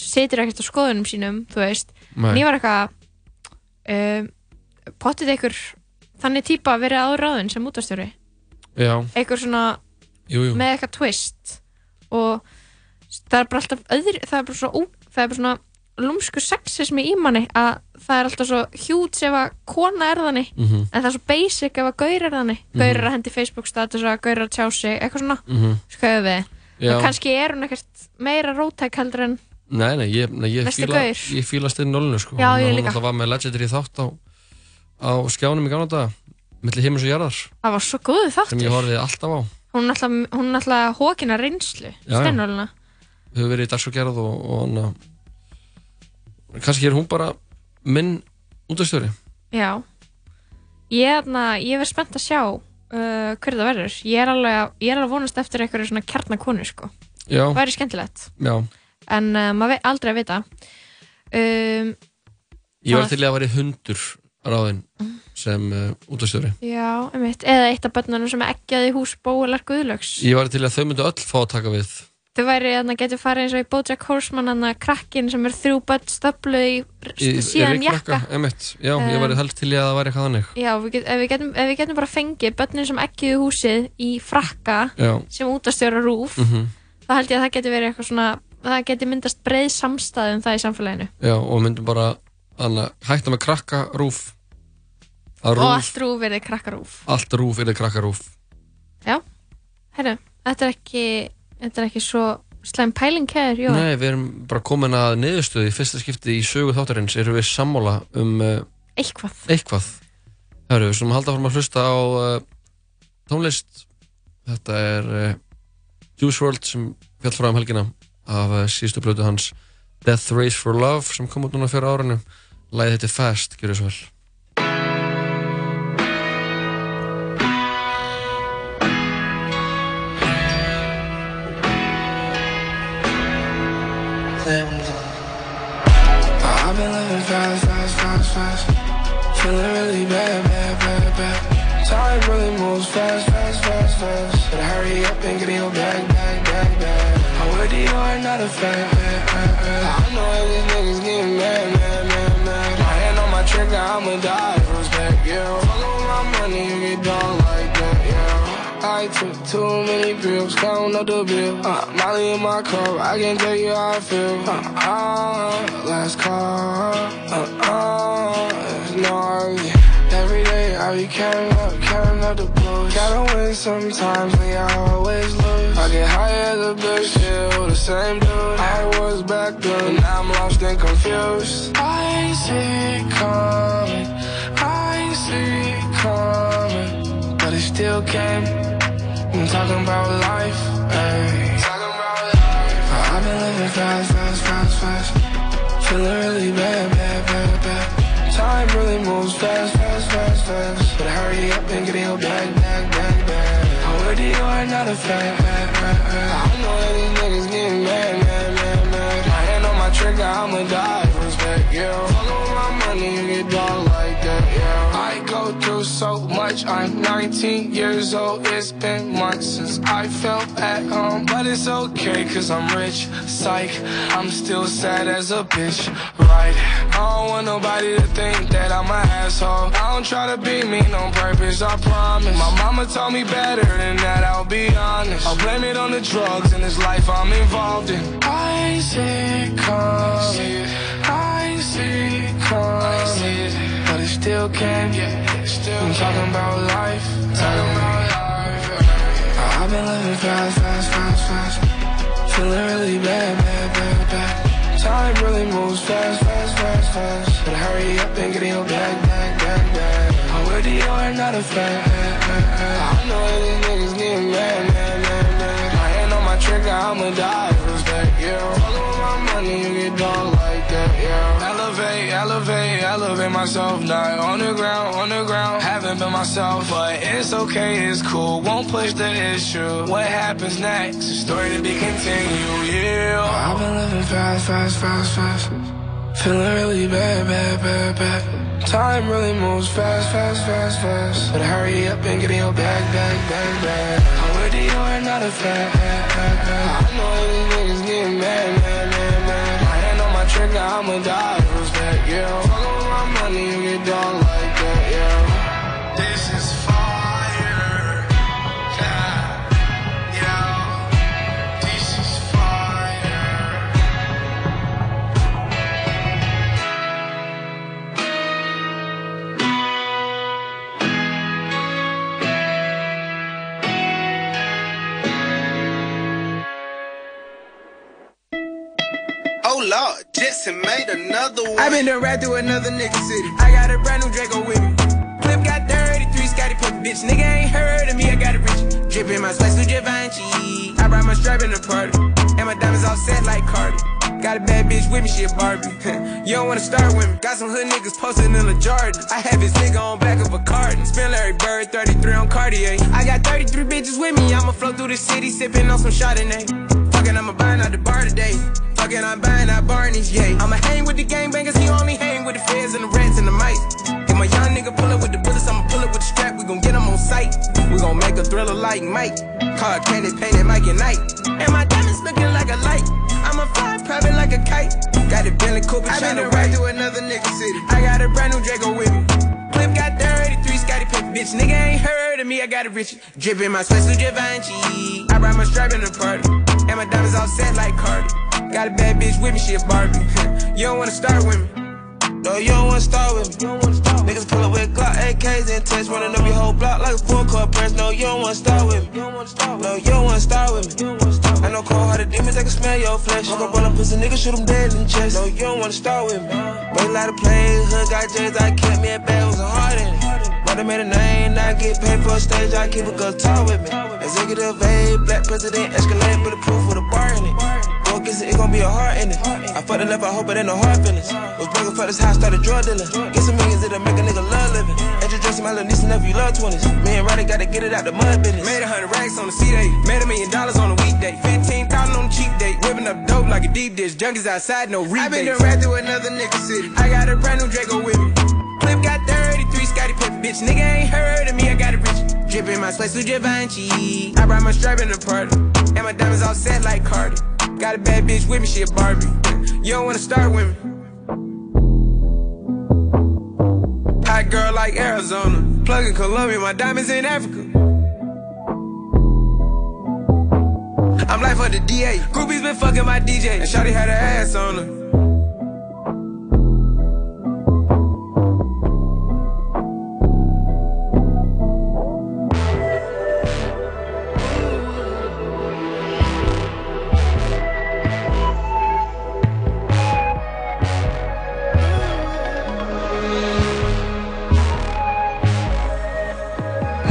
situr ekkert á skoðunum sínum, þú veist, en ég var eitthvað um, pottið einhver þannig típa að verið áður ráðin sem útastjóri eitthvað svona jú, jú. með eitthvað twist. Og það er bara alltaf öðri, það er bara svo ó, það er bara svona lúmsku sexismi í manni að það er alltaf svo hjút ef að kona er þannig Mhm. en það er svo basic ef að gaur er þannig. Mhm. gaur er að hendi Facebook status að gaur er að tjá sig eitthvað svona, Mhm. skoðu við. Og kannski er hún ekkert meira rótæk heldur en Nei, nei, ég, nei, ég fíla ég fíla stinn nólinu sko. Já, ég Hún líka. alltaf var með Legendary þátt á, á skjánum í gamla daga milli heimins og jarðar. Það var svo góðu sem ég þáttur horfið alltaf á. Hún er alltaf, hún hókina reynslu Já, já. steinóluna hefur verið í dagsfólkgerð og, og hana, kannski er hún bara minn útastjóri Já. Ég, ég verð spennt að sjá uh, hver það verður. Ég er alveg, að- ég er alveg að vonast eftir einhverju svona kjarnakonu sko. Það væri skemmtilegt. Já, En uh, maður veit aldrei að vita. Um, ég var til að vera hundur ráðinn sem uh, útastjóri Já, einmitt. Eða eitt af börnunum sem er ekkjaði í hús bóilar guðlögs Ég var til að þau myndu öll fá að taka við Þau væri, þannig getur farið eins og í Bojack Horseman Þannig að krakkin sem er þrjú börn stöflu í, í, síðan jakka. emitt, Já, ég Um, var helst til í að það væri eitthvað þannig. Já, við get, ef, við getum, ef við getum bara fengið börnin sem ekkjuðu húsið í frakka Já. sem útastjóra rúf Mhm. þá held ég að það getur verið eitthvað svona það getur myndast breið samstæð um það í samfélaginu. Já, og myndum bara hana, hætta með krakka rúf að og rúf, allt rúf verið krakkarúf allt rúf er krakka rúf Já, herru, þetta er ekki þetta er ekki svo slæm pæling hér, jú Nei, við erum bara komin að niðurstöðu í fyrsta skipti í sögu þáttarins. Erum við sammála um uh, Eitthvað. eitthvað? Það eru við sem halda fórum að hlusta á uh, tónlist. Þetta er uh, Juice WRLD sem fjall frá um helgina af síðustu blötu hans Death Race for Love sem kom út núna fyrir árinu. Læðið þetta Fast, gjör svo vel fan, fan. I know all these niggas getting mad, mad, mad, mad. My hand on my trigger, I'ma die for respect, yeah. Fuckin' with my money, you get down like that, yeah. I took too many pills, counting up the bill. Uh, Molly in my car, I can't tell you how I feel. Uh, uh, last call, uh, uh, it's gnarly. I be counting up, counting up the blues. Gotta win sometimes, but I always lose. I get high as a bitch, still the same dude. I was back then, now I'm lost and confused. I see it coming, I see it coming, but it still came. I'm talking about life, ayy. I've been living fast, fast, fast, fast. Feeling really bad, bad, bad, bad. Time really moves fast, fast, fast, fast. Better hurry up and get in your bag, bag, bag, bag. I would you are not a fan. I know that these niggas getting mad, mad, mad, mad. My hand on my trigger, I'ma die for respect, yeah. Fuckin' with my money, you get dog like that, yeah. I go through so much, I'm 19 years old. It's been months since I felt at home. But it's okay, cause I'm rich, psych. I'm still sad as a bitch, right? I don't want nobody to think that I'm an asshole. I don't try to be mean on purpose, I promise. My mama told me better than that, I'll be honest. I'll blame it on the drugs and this life I'm involved in. I see it coming. I see it coming. But it still came. I'm talking about life. Talking about life. I've been living fast, fast, fast, fast. Feeling really bad, bad, bad, bad. Time really moves fast, fast, fast, fast. But hurry up and get in your bag, bag, bag, bag. I'm with you and not a fan. I know these niggas getting mad, mad, mad, mad. My hand on my trigger, I'ma die respect, yeah. With my money, you get that, Elevate, elevate, elevate myself, not on the ground, on the ground. Haven't been myself, but it's okay, it's cool. Won't push the issue. What happens next? Story to be continued, yeah. I've been living fast, fast, fast, fast. Feeling really bad, bad, bad, bad. Time really moves fast, fast, fast, fast. But hurry up and get in your bag, bag, bag, bag. I'm with you not a fan. I know these niggas getting mad, mad. My hand on my trigger, I'ma die for respect, yeah. Fucking with my money, you get done Lord, Jetson made another one. I been done right through another nigga city. I got a brand new Draco with me. Clip got 33, Scotty put bitch. Nigga ain't heard of me, I got a rich. Drippin' my spice to Givenchy. I brought my strap in the party. And my diamonds all set like Cardi. Got a bad bitch with me, she a Barbie. you don't wanna start with me. Got some hood niggas posted in the Jordan. I have his nigga on back of a carton. Spin Larry Bird, 33 on Cartier. I got 33 bitches with me. I'ma flow through the city, sippin' on some Chardonnay. Fuckin', I'ma buying out the bar today. I'm buying out Barney's, yeah. I'ma hang with the gangbangers, he only hang with the feds and the rats and the mice. Get my young nigga pull up with the bullets, I'ma pull up with the strap, we gon' get him on sight. We gon' make a thriller like Mike. Car candy painted Mike and Night. And my diamonds looking like a light. I'ma fly private like a kite. Got a Bentley Cooper I been right ride. through another nigga city. I got a brand new Draco with me. Clip got 33, Scotty Pippen, bitch. Nigga ain't heard of me, I got a rich. Drippin' my sweat to Givenchy. I brought my strap in the party. And my diamonds all set like Cardi. Got a bad bitch with me, she a Barbie. you don't wanna start with me. No, you don't wanna start with me. Niggas pull up with Glock AKs and tests, running up your whole block like a full court press. No, you don't wanna start with me. No, you don't wanna start with me. I know cold hearted demons, they can smell your flesh. Walk up on a pussy nigga, shoot him dead in the chest. No, you don't wanna start with me. Made a lot of plays, hood got J's, I kept me a bag, was a heart in it. Mother made a name, now I get paid for a stage, I keep a talk with me. Executive A, black president, escalate, bulletproof with a bar in it. Go against it, it gon' be a heart in it. I fucked it up, I hope it ain't no hard feelings. Was broken for this house, started drug dealing. Get some millions, it'll make a nigga love living. Introducing my little niece and nephew, love 20s. Me and Roddy gotta get it out the mud business. Made a hundred racks on the C-Day. Made a million dollars on a weekday. 15,000 on the cheap date. Whipping up dope like a deep dish. Junkies outside, no rebates. I been done right through another nigga city. I got a brand new Draco with me. Clip got 33, Scotty Pippen, bitch. Nigga ain't heard of me, I got a rich. Drippin' my spice to Givenchy. I brought my strap in the party. And my diamonds all set like Cardi. Got a bad bitch with me, she a Barbie. You don't wanna start with me. Hot girl like Arizona. Plug in Colombia, my diamonds in Africa. I'm life for the DA. Groupies been fucking my DJ. And Shawty had her ass on her.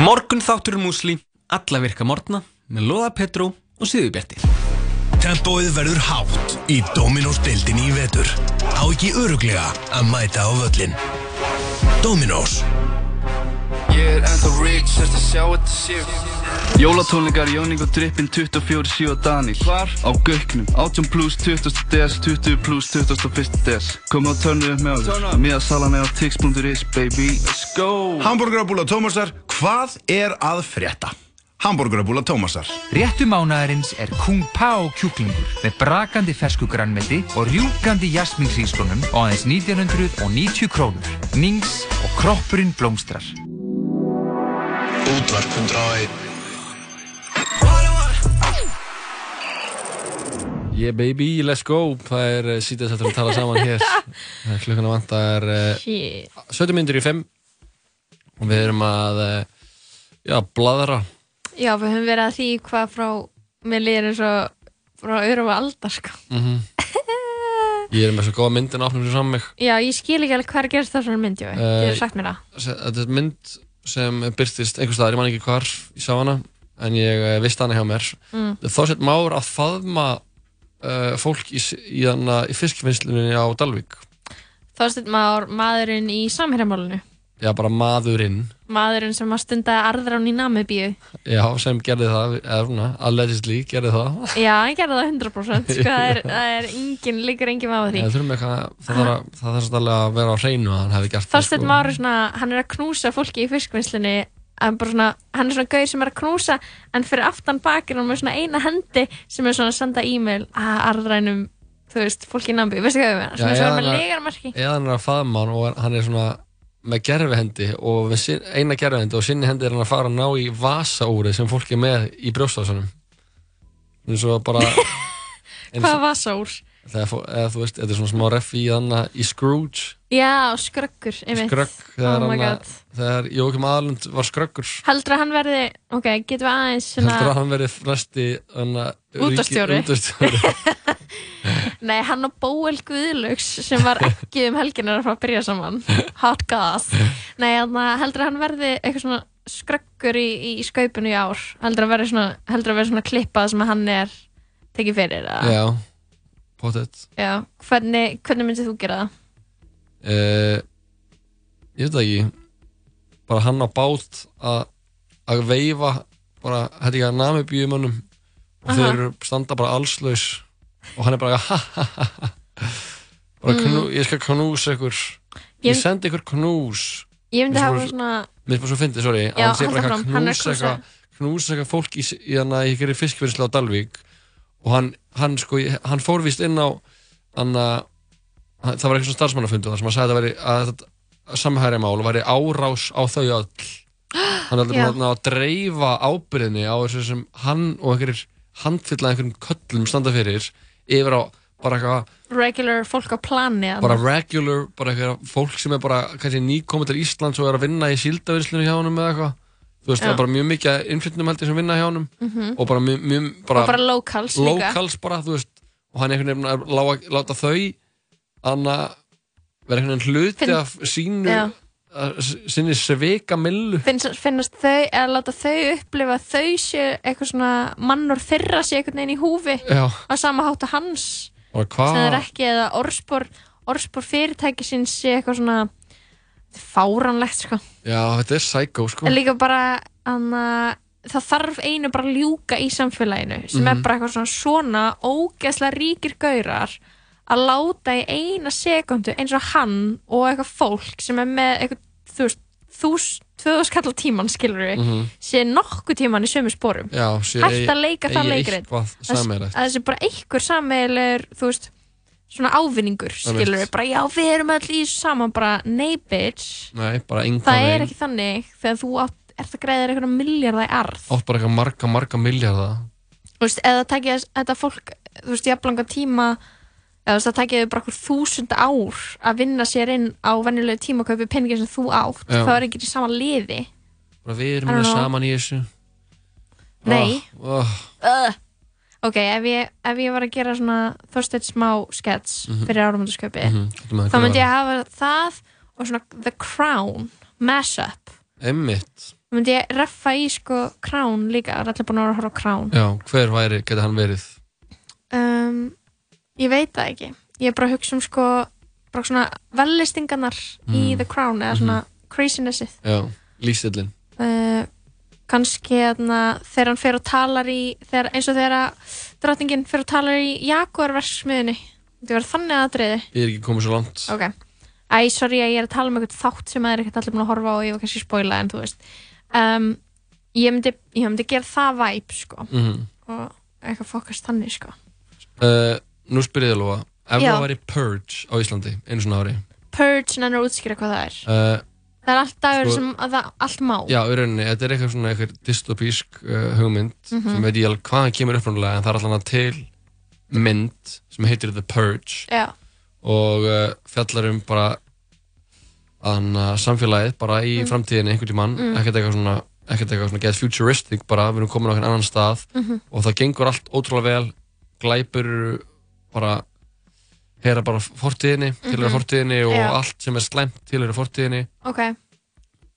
Morgun þáttur músli, alla virka morgna með Lóða Petró og Sýðubjarti. Tempóið verður hátt í Dominos deildinni í vetur. Á ekki öruglega að mæta á völlin. Dominos. Ég er ennþá rich eftir að sjá þetta séu Jólatónleikar Jóník og Drippin 24 7 Daniel Hvar? Á Gauknum 18 plus 20 des 20 plus 21 des Komið á törnu upp með okkur Miðasalan er á tix.is baby Let's go Hamburgerabúla Tómasar, hvað er að frétta? Hamburgerabúla Tómasar. Réttu mánaðarins er Kung Pao kjúklingur með brakandi fersku grannmeti og rjúkandi jasminsíslunum á aðeins 1990 krónur. Nings og kroppurinn blómstrar. Útvarp 101 Yeah baby, let's go Það er uh, sítið sættur að tala saman hér er Klukkan að vanta Shit. 17 myndir í 5 og við erum að uh, já, bladra Já, við höfum verið að því hvað frá mér líður eins og frá öðrum og aldar sko. mm Ég er með svo góða myndin áfnum sér saman mig Já, ég skil ekki alveg hvað er að gerast það svona mynd. Eh, Getur sagt mér það. Þetta er mynd sem byrtist einhvers staðar, ég man ekki hvar ég sá hana, en ég vist hana hjá mér Mm. Þá sett máur að faðma uh, fólk í, í, í fiskvinnslunni á Dalvík Þorsteinn Már, maðurinn í samherjamálunu. Já, bara maðurinn Maðurinn sem að stunda arðrán í Namibíu. Já, sem gerði það, eða svona, allegedly gerði það Já, hann gerði það 100%. Sko, það er, það er engin, líkur engin maður því. Já, eitthvað, það þarf að, svolítið að vera á hreinu að hann hefði gert það, Þorsteinn Már er svona, hann er að knúsa fólki í fiskvinnslunni hann, er svona gauð sem er að knúsa en fyrir aftan bakinn hann með svona eina hendi sem er svona að senda e-mail að arðrænum, þú veist, fólki í Nambi veistu hvað við meina, svona svona með legarmarki Eða hann er að faðma hann og hann er svona með gerfihendi og eina gerfihendi og sinni hendi er hann að fara að ná í vasaúrið sem fólk er með í brjóstásunum eins og bara hvað fó- eða þú veist, þetta er svona smá ref í þannig í Scrooge Já, skröggur, einmitt. Skrögg þegar, oh my hann god. þegar Jókim Aðlund var skröggur. Heldur að hann verði, ok, getum við aðeins svona, heldur að hann verið flesti Útvarpsstjóri. útastjóri nei, hann og Bóel Guðlaugs sem var ekki um helginar að fara að byrja saman. Hot goss nei, heldur að hann verði eitthvað svona skröggur í, í, skaupinu í ár? Heldur að verði svona, heldur að verði svona klippað sem að hann er tekið fyrir eða? Já, pottet Já, hvernig, hvernig myndið þú gera það? Uh, ég veit það ekki. Bara hann á bát að að veifa bara, þetta ekki að namibíumönnum. Og Aha. þeir eru standa bara allslaus og hann er bara ha ha ha ha. Bara Mm. knú, ég skal knúsa ykkur. Ég- ég sendi ykkur knús. Ég myndi og hafa svona mér er bara svo fyndið, sorry. Já, hann sé bara eitthvað knúsa eitthvað knúsa eitthvað fólk í, í hann að ég gerir fiskvinnslu á Dalvík. Og hann, hann sko, hann fór vist inn á hann að það var eitthvað starfsmannafundu þar sem hann sagði að, veri, að þetta samhærimál væri árás á þau öll hann er búin að dreifa ábyrðinni á þessu sem hann og einhverjir handfylla einhverjum köllum standa fyrir yfir á bara eitthvað regular fólk á plani bara regular, bara eitthvað fólk sem er bara nýkomið til Íslands og er að vinna í síldavirslunum hjá honum eða eitthvað þú veist, Já. það er bara mjög mikið innflytnum heldur sem vinna hjá honum Mhm. og bara mjög, mjög bara, Og bara locals líka. locals bara, veist og hann einhvern veginn er að láta, láta þau anna vera einhvern veginn hluti Finn- af sínu Já. að- s- sinni svika millu finnst, finnast þau, eða láta þau upplifa að þau séu eitthvað svona mannur þeirra sé einhvern veginn í húfi Já. á sama hátu hans og sem er hvað ekki eða orðspor orðspor fyrirtæki sín sé eitthvað svona fáranlegt sko já, þetta er psycho sko en líka bara anna, það þarf einu bara að ljúka í samfélaginu sem er Mhm. bara eitthvað svona svona ógeðslega ríkir gaurar að láta í eina sekundu eins og hann og eitthvað fólk sem er með eitthvað, þú veist, þús, tvöðus kallar tíman skilur við, Mhm. sé nokkuð tíman í sömu sporum. Já, sé hægt að leika það leikrið eitthvað sameiginlegt. að þessi bara einhver sameigilegur þú veist, svona ávinningur skilur við, bara já við erum öll í saman bara nei bitch. Nei, bara það er ekki þannig þegar þú átt, ert að greiða eitthvað miljardar í arð. Átt bara eitthvað marga, marga miljardar þú veist, eða takja þetta fólk þú veist, jafnlanga tíma það þau bara okkur þúsund ár að vinna sér inn á venjulegu tíma og kaupi peningin sem þú átt Já. þá er ekki í sama liði bara við erum know. saman í þessu Nei. oh, oh. uh. ok, ef ég, ef ég var að gera svona þorsteit smá skets Mhm. fyrir áramöndasköpi þetta með þá myndi ég hafa það og svona The Crown mashup Einmitt, þá myndi ég reffa í sko Crown líka, það er allir búin að vera að horfa Crown já, hver væri, geti hann verið um, ég veit það ekki. Ég er bara að hugsa um sko bara svona vellistingarnar í Mm. The Crown eða svona crazinessið. Já, lífstillin uh, kannski þarna, þegar hann fer og talar í þegar, eins og þegar að drottningin fer og talar í Jaguar-versmiðinni þetta verður þannig aðdreiði Ég er ekki komið svo langt. Ok, æ, sorry að ég er að tala um eitthvað þátt sem að er ekkert allir búin að horfa og ég var kannski að spoila en þú veist. Um, ég myndi, myndi gera það væp sko. Mhm. og eitthvað fokast þannig sko. Uh, Nú spyrir ég alveg Ef Já. það væri Purge á Íslandi einu svona ári Purge, en að útskýra hvað það er uh, það er allt dagur Sko- sem að það allt má Já, rauninni, þetta er eitthvað svona eitthvað dystopísk uh, hugmynd Mhm. sem veit ég alveg hvaðan kemur upprunalega en það er alltaf til mynd sem heitir The Purge Já. og uh, fjallar um bara að samfélagið bara í Mm. framtíðinni einhvern tímann, Mm. ekkert eitthvað svona ekkert eitthvað svona get futuristic bara við erum komin á einhvern annan stað Mhm. og það gengur allt ótrúlega vel glæpur bara heyra bara fortíðinni, tilhöra Mhm. fortíðinni og Já. allt sem er slæmt tilhöra fortíðinni ok,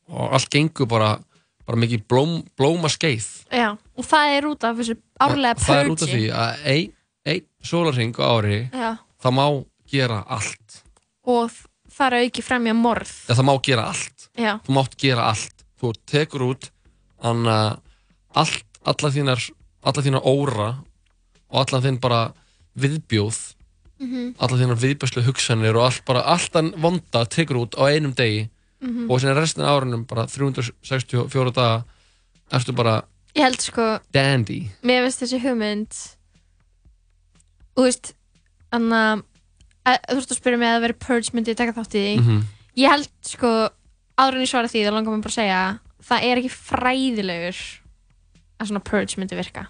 og allt gengur bara, bara mikið blóm, blóma skeið já, og það er út af þessu árlega það er út af purgi því að ein, ein sólarring á ári Já. það má gera allt og það er auki fremja morð eða það má gera allt Já. þú mátt gera allt þú tekur út anna, allt, alla þínar alla þínar óra og allan þín bara viðbjóð Mhm. alla þínar viðbjóðslu hugsanir og allt bara alltaf vonda tekur út á einum degi Mhm. og sem restin af árunum bara 364 daga ertu bara ég held sko, dandy mér finnst þessi hugmynd þú veist anna, að, þú veist að spyrja mig að veri purge myndi ég taka þátt í því Mhm. ég held sko, en ég svara því þá langar mér bara að segja það er ekki fræðilegur að svona purge myndi virka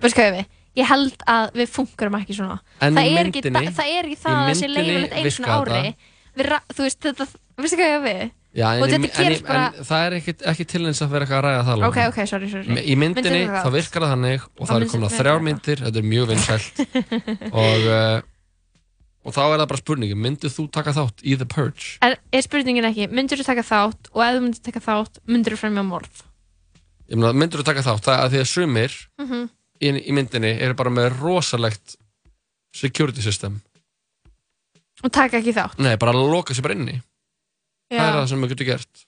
veist hvað við ég held að við funkurum ekki svona. En það, er ekki, myndinni- það, það er ekki það að það sé myndinni leifilegt einu svona ári. við, þú veist þetta, veistu hvað ég við? Já, og þetta en, gerist en, bara það er ekki, ekki til eins að vera eitthvað að ræða það ok, ok, sorry, sorry. Í myndinni Myndin þá virkar það þannig og Á það eru myndinni komin að virkar þrjár myndir, þetta er mjög vinsælt. Og, uh, og þá er það bara spurningi, myndir þú taka þátt í The Purge? er, er spurningin ekki, myndur þú taka þátt og ef þú myndir taka þátt, myndur þú fremja morð? Myndir þú taka þátt? Það er að því að sumir Mhm. Í, í myndinni eru bara með rosalegt security system. Og taka ekki þátt. Nei, bara loka sér bara inni. Það er það Já. sem maður getur gert.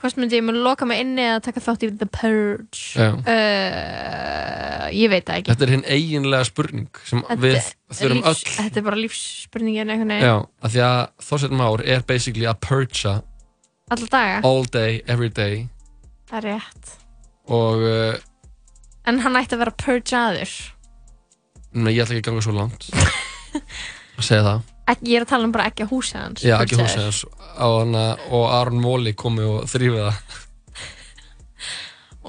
Hvort myndi ég mun loka mig inni eða taka þátt í The Purge? Já. uh, ég veit það ekki. Þetta er hinn eiginlega spurning sem Þetta við þurfum öll þetta er bara lífsspurningin Já, af því að Þorsteinn Már er basically að purgea alla daga, all day, every day. Það er rétt. Og uh, en hann ætti að vera purge aður Nei, ég ætla ekki að ganga svo langt. Að segja það. Ekki, ég er að tala um bara ekki að húsa hans Já, ekki purgeaður. húsið hans. Á hana, og Aron Móli komi og þrýfi það.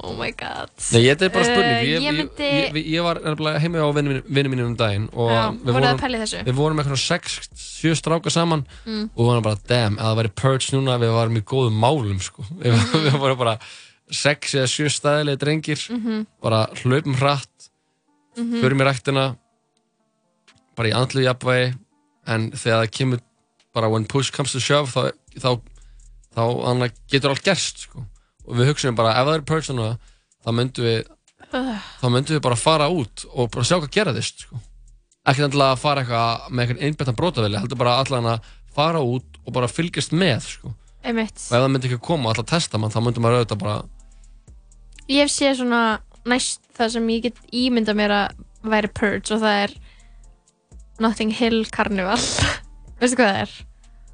Oh my god. Nei, þetta er bara spurning. Uh, ég, ég myndi ég, ég, var heimi á vinnu mínum um daginn og Já, við, vorum, við vorum eitthvað 6-7 stráka saman Mm. og við vorum bara, damn, að það væri purge núna við varum í góðum málum sko. við, við vorum bara 6 eða 7 stæðilegi drengir Mhm. bara hlaupum hratt Mhm. förum í ræktina bara í andlu jafnvægi en þegar það kemur bara when push comes to shove þá, þá, þá getur allt gerst sko. og við hugsaum bara ef það er núna þá myndum við þá myndum við bara fara út og bara sjá hvað geraðist sko. ekki endilega að fara eitthvað með eitthvað einbættan brótavili heldur bara allan að fara út og bara fylgjast með sko. Einmitt og ef það myndi ekki koma alltaf testa mann þá myndum maður auðvitað bara ég hef séð svona næst það sem ég get ímynda mér að væri purge og það er Notting Hill Carnival veistu hvað það er?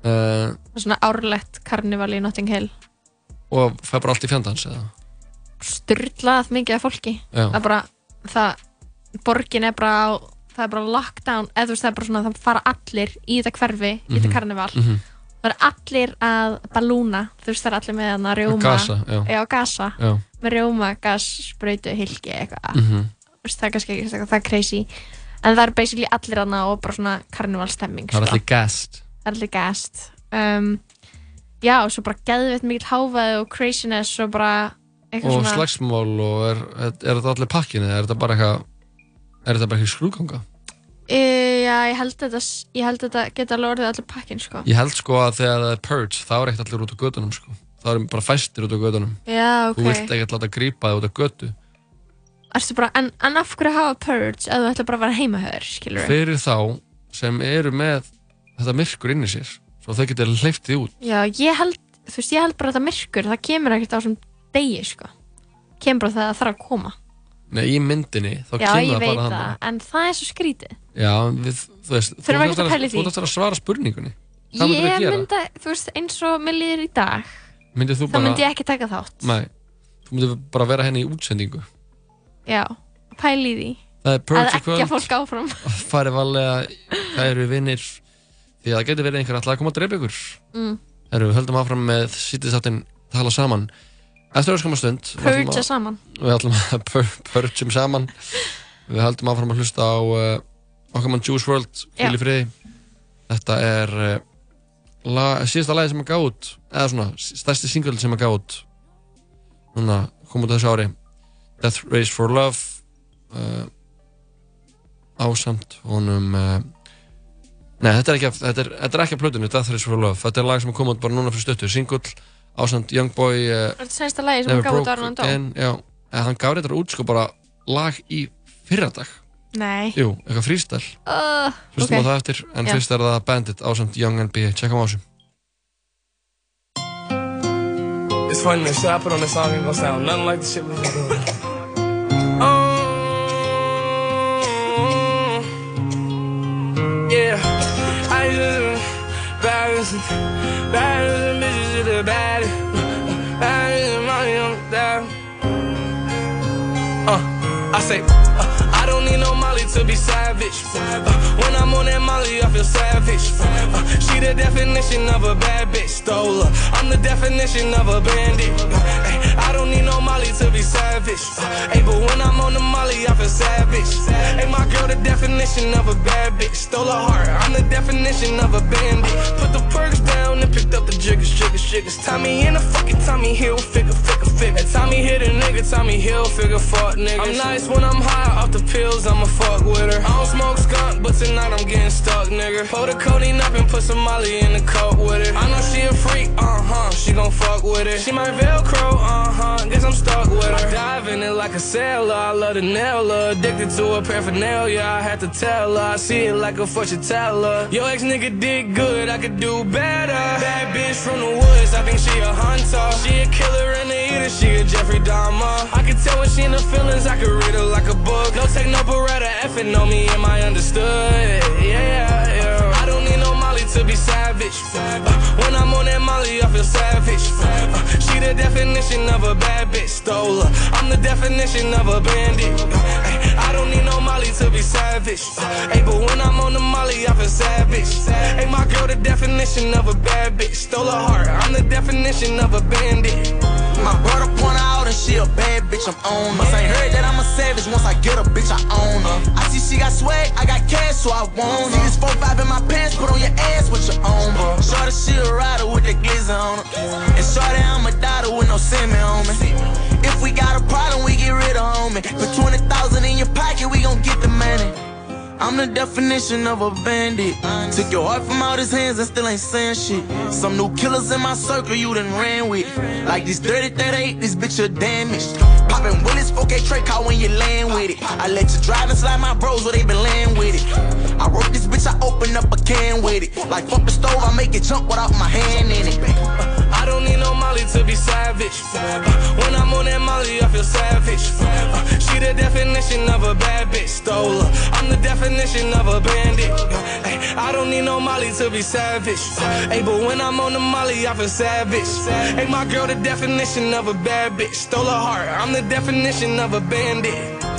uh, Það er svona árlegt karnival í Notting Hill og fær bara allt í fjandans eða styrlað mikið af fólki Já. það er bara það, borgin er bara á, það er bara lockdown eða það er bara svona það fara allir í þetta hverfi í þetta Mhm. karnival Mhm. Það er allir að balúna þú veist það er allir með hann að rjóma Gasa, já. já, gasa. Já. með rjóma, gas, sprautu, hilki eitthvað. Mhm. Þú veist, það er kannski ekki það er crazy. En það er basically allir hann og bara svona karnivalstemming það er allir gast. Það er allir gast. Um, já, og svo bara geðveitt mikill háfaði og craziness og bara eitthvað og svona slagsmál og er, er, er þetta allir pakkin eða er þetta bara eitthvað er þetta bara eitthvað skrúganga e, já, ég held þetta ég þetta geta alveg orðið allir pakkin sko. ég held sko að þegar það er purge þá er ekkert allir út á gödunum sko. þá er bara fæstir út á gödunum já, ok þú vilt ekkert láta grípa þig út á gödu bara, en, en af hverju hafa purge ef þú ætla bara að vera heimahöður, skilur fyrir þá sem eru með þetta myrkur inn í sér svo þau getur hleyftið út Já, ég held, þú veist, ég held bara þetta myrkur, það kemur ekkert á þessum degi, sko. Kemur bara þegar það þarf að koma. Nei, í myndinni þá Já, kemur ég það veit bara það, þarna. en það er svo skrítið. Já, við, þú veist þú Þurfum ert ekkert að pæla í því. Ert að svara spurningunni. Hvað myndir Ég þú gera? myndi, þú veist, eins og mér líður í dag, Myndið þú þá bara myndi ég ekki taka þátt. Nei, þú myndir bara vera henni í útsendingu. Já, pæli í því. Það er Að purge í ekki kvöld. fólk áfram. Farið valega, það eru vinnir því að það getur verið einhver alltaf að koma að drepa ykkur. Mm. erum við höldum áfram með sýttisáttin tala saman. Eftir öskamma stund við ætlum Purge að- saman. við ætlum að pur- purgeum saman. Við höldum áfram að hlusta á uh, okkar mann Juice WRLD Já. friði þetta er uh, lag, síðasta lagi sem að gá út eða svona stærsti single sem að gá út núna kom út á þessu ári Death Race for Love uh, ásamt honum uh, Nei, þetta er ekki af, þetta er, þetta er ekki af plötunni, Death Race for Love. Þetta er lag sem kom út bara núna fyrir stöttu. Singull, ásamt Youngboy, uh, Er þetta sensta lagi sem hann gaf út ára hann. Já, en hann gaf þetta út sko bara lag í fyrradag. Nei Jú, eitthvað freestyle. uh, Hlustum ok. á það eftir, en Já. fyrst er það Bandit ásamt Young NB. Tjekkum á þessu. It's funny, the shit I put on this song ain't gonna sound nothing like the shit we been doing. Um, yeah, I just balance, balance, bitches to the baddest. Balance, money on the dial. Uh, I say, uh, I don't need no To be savage. When I'm on that Molly, I feel savage. She the definition of a bad bitch, stole her. I'm the definition of a bandit. I don't need no Molly to be savage. Ay, but when I'm on the Molly, I feel savage. Hey, my girl, the definition of a bad bitch, stole her heart. I'm the definition of a bandit. Put the perks down and picked up the jiggers, jiggers, jiggers. Tommy in a fucking Tommy Hill figure, figure, figure. Tommy hit a nigga, Tommy Hill figure, fuck nigga. I'm nice when I'm high off the pills, I'ma fuck with her. I don't smoke skunk, but tonight I'm getting stuck, nigga. Pull the codeine up and put some Molly in the coat with it. I know she a freak, uh huh, she gon' fuck with it. She my Velcro, uh huh, guess I'm stuck with her. I dive in it like a sailor, I love the nail her. Addicted to her paraphernalia, I had to tell her. I see it like a fortune teller. Yo, ex nigga did good, I could do better. Bad bitch from the woods, I think she a hunter. She a killer and a eater, she a Jeffrey Dahmer. I can tell when she in the feelings, I can read her like a book. No take no beretta, effing on me, am I understood? Yeah, yeah. I don't need no Molly to be savage. Uh, when I'm on that Molly, I feel savage. Uh, she the definition of a bad bitch, stole her. I'm the definition of a bandit. Uh, I don't need no Molly to be savage. Uh, but when I'm on the Molly, I feel savage. Hey, my girl, the definition of a bad bitch, stole her heart. I'm the definition of a bandit. My brother point out and she a bad bitch, I'm on her. Ain't heard that I'm a savage, once I get a bitch, I own her. I see she got swag, I got cash, so I want her. See this 4-5 in my pants, put on your ass with your own, bro. Shorty, she a rider with the glizzy on her. And shorty, I'm a daughter with no semen on me. If we got a problem, we get rid of homie. Put 20,000 in your pocket, we gon' get the money. I'm the definition of a bandit. Took your heart from out his hands and still ain't saying shit. Some new killers in my circle you done ran with. Like this dirty 38, this bitch a damaged. Poppin' Willis, 4K Trey call when you land with it. I let you drive and slide my bros where they been laying with it. I wrote this bitch, I open up a can with it. Like fuck the stove, I make it jump without my hand in it. Molly to be savage. When I'm on that Molly, I feel savage. She the definition of a bad bitch, stole her. I'm the definition of a bandit. I don't need no Molly to be savage. Ay, but when I'm on the Molly, I feel savage. Hey, my girl, the definition of a bad bitch, stole her heart. I'm the definition of a bandit.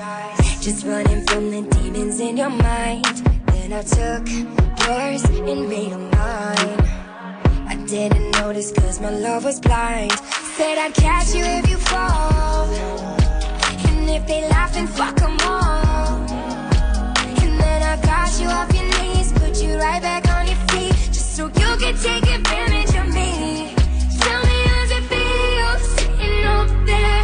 Just running from the demons in your mind. Then I took yours and made them mine. I didn't notice cause my love was blind. Said I'd catch you if you fall. And if they laugh, then fuck them all. And then I got you off your knees, put you right back on your feet, just so you could take advantage of me. Tell me how's it feel sitting up there,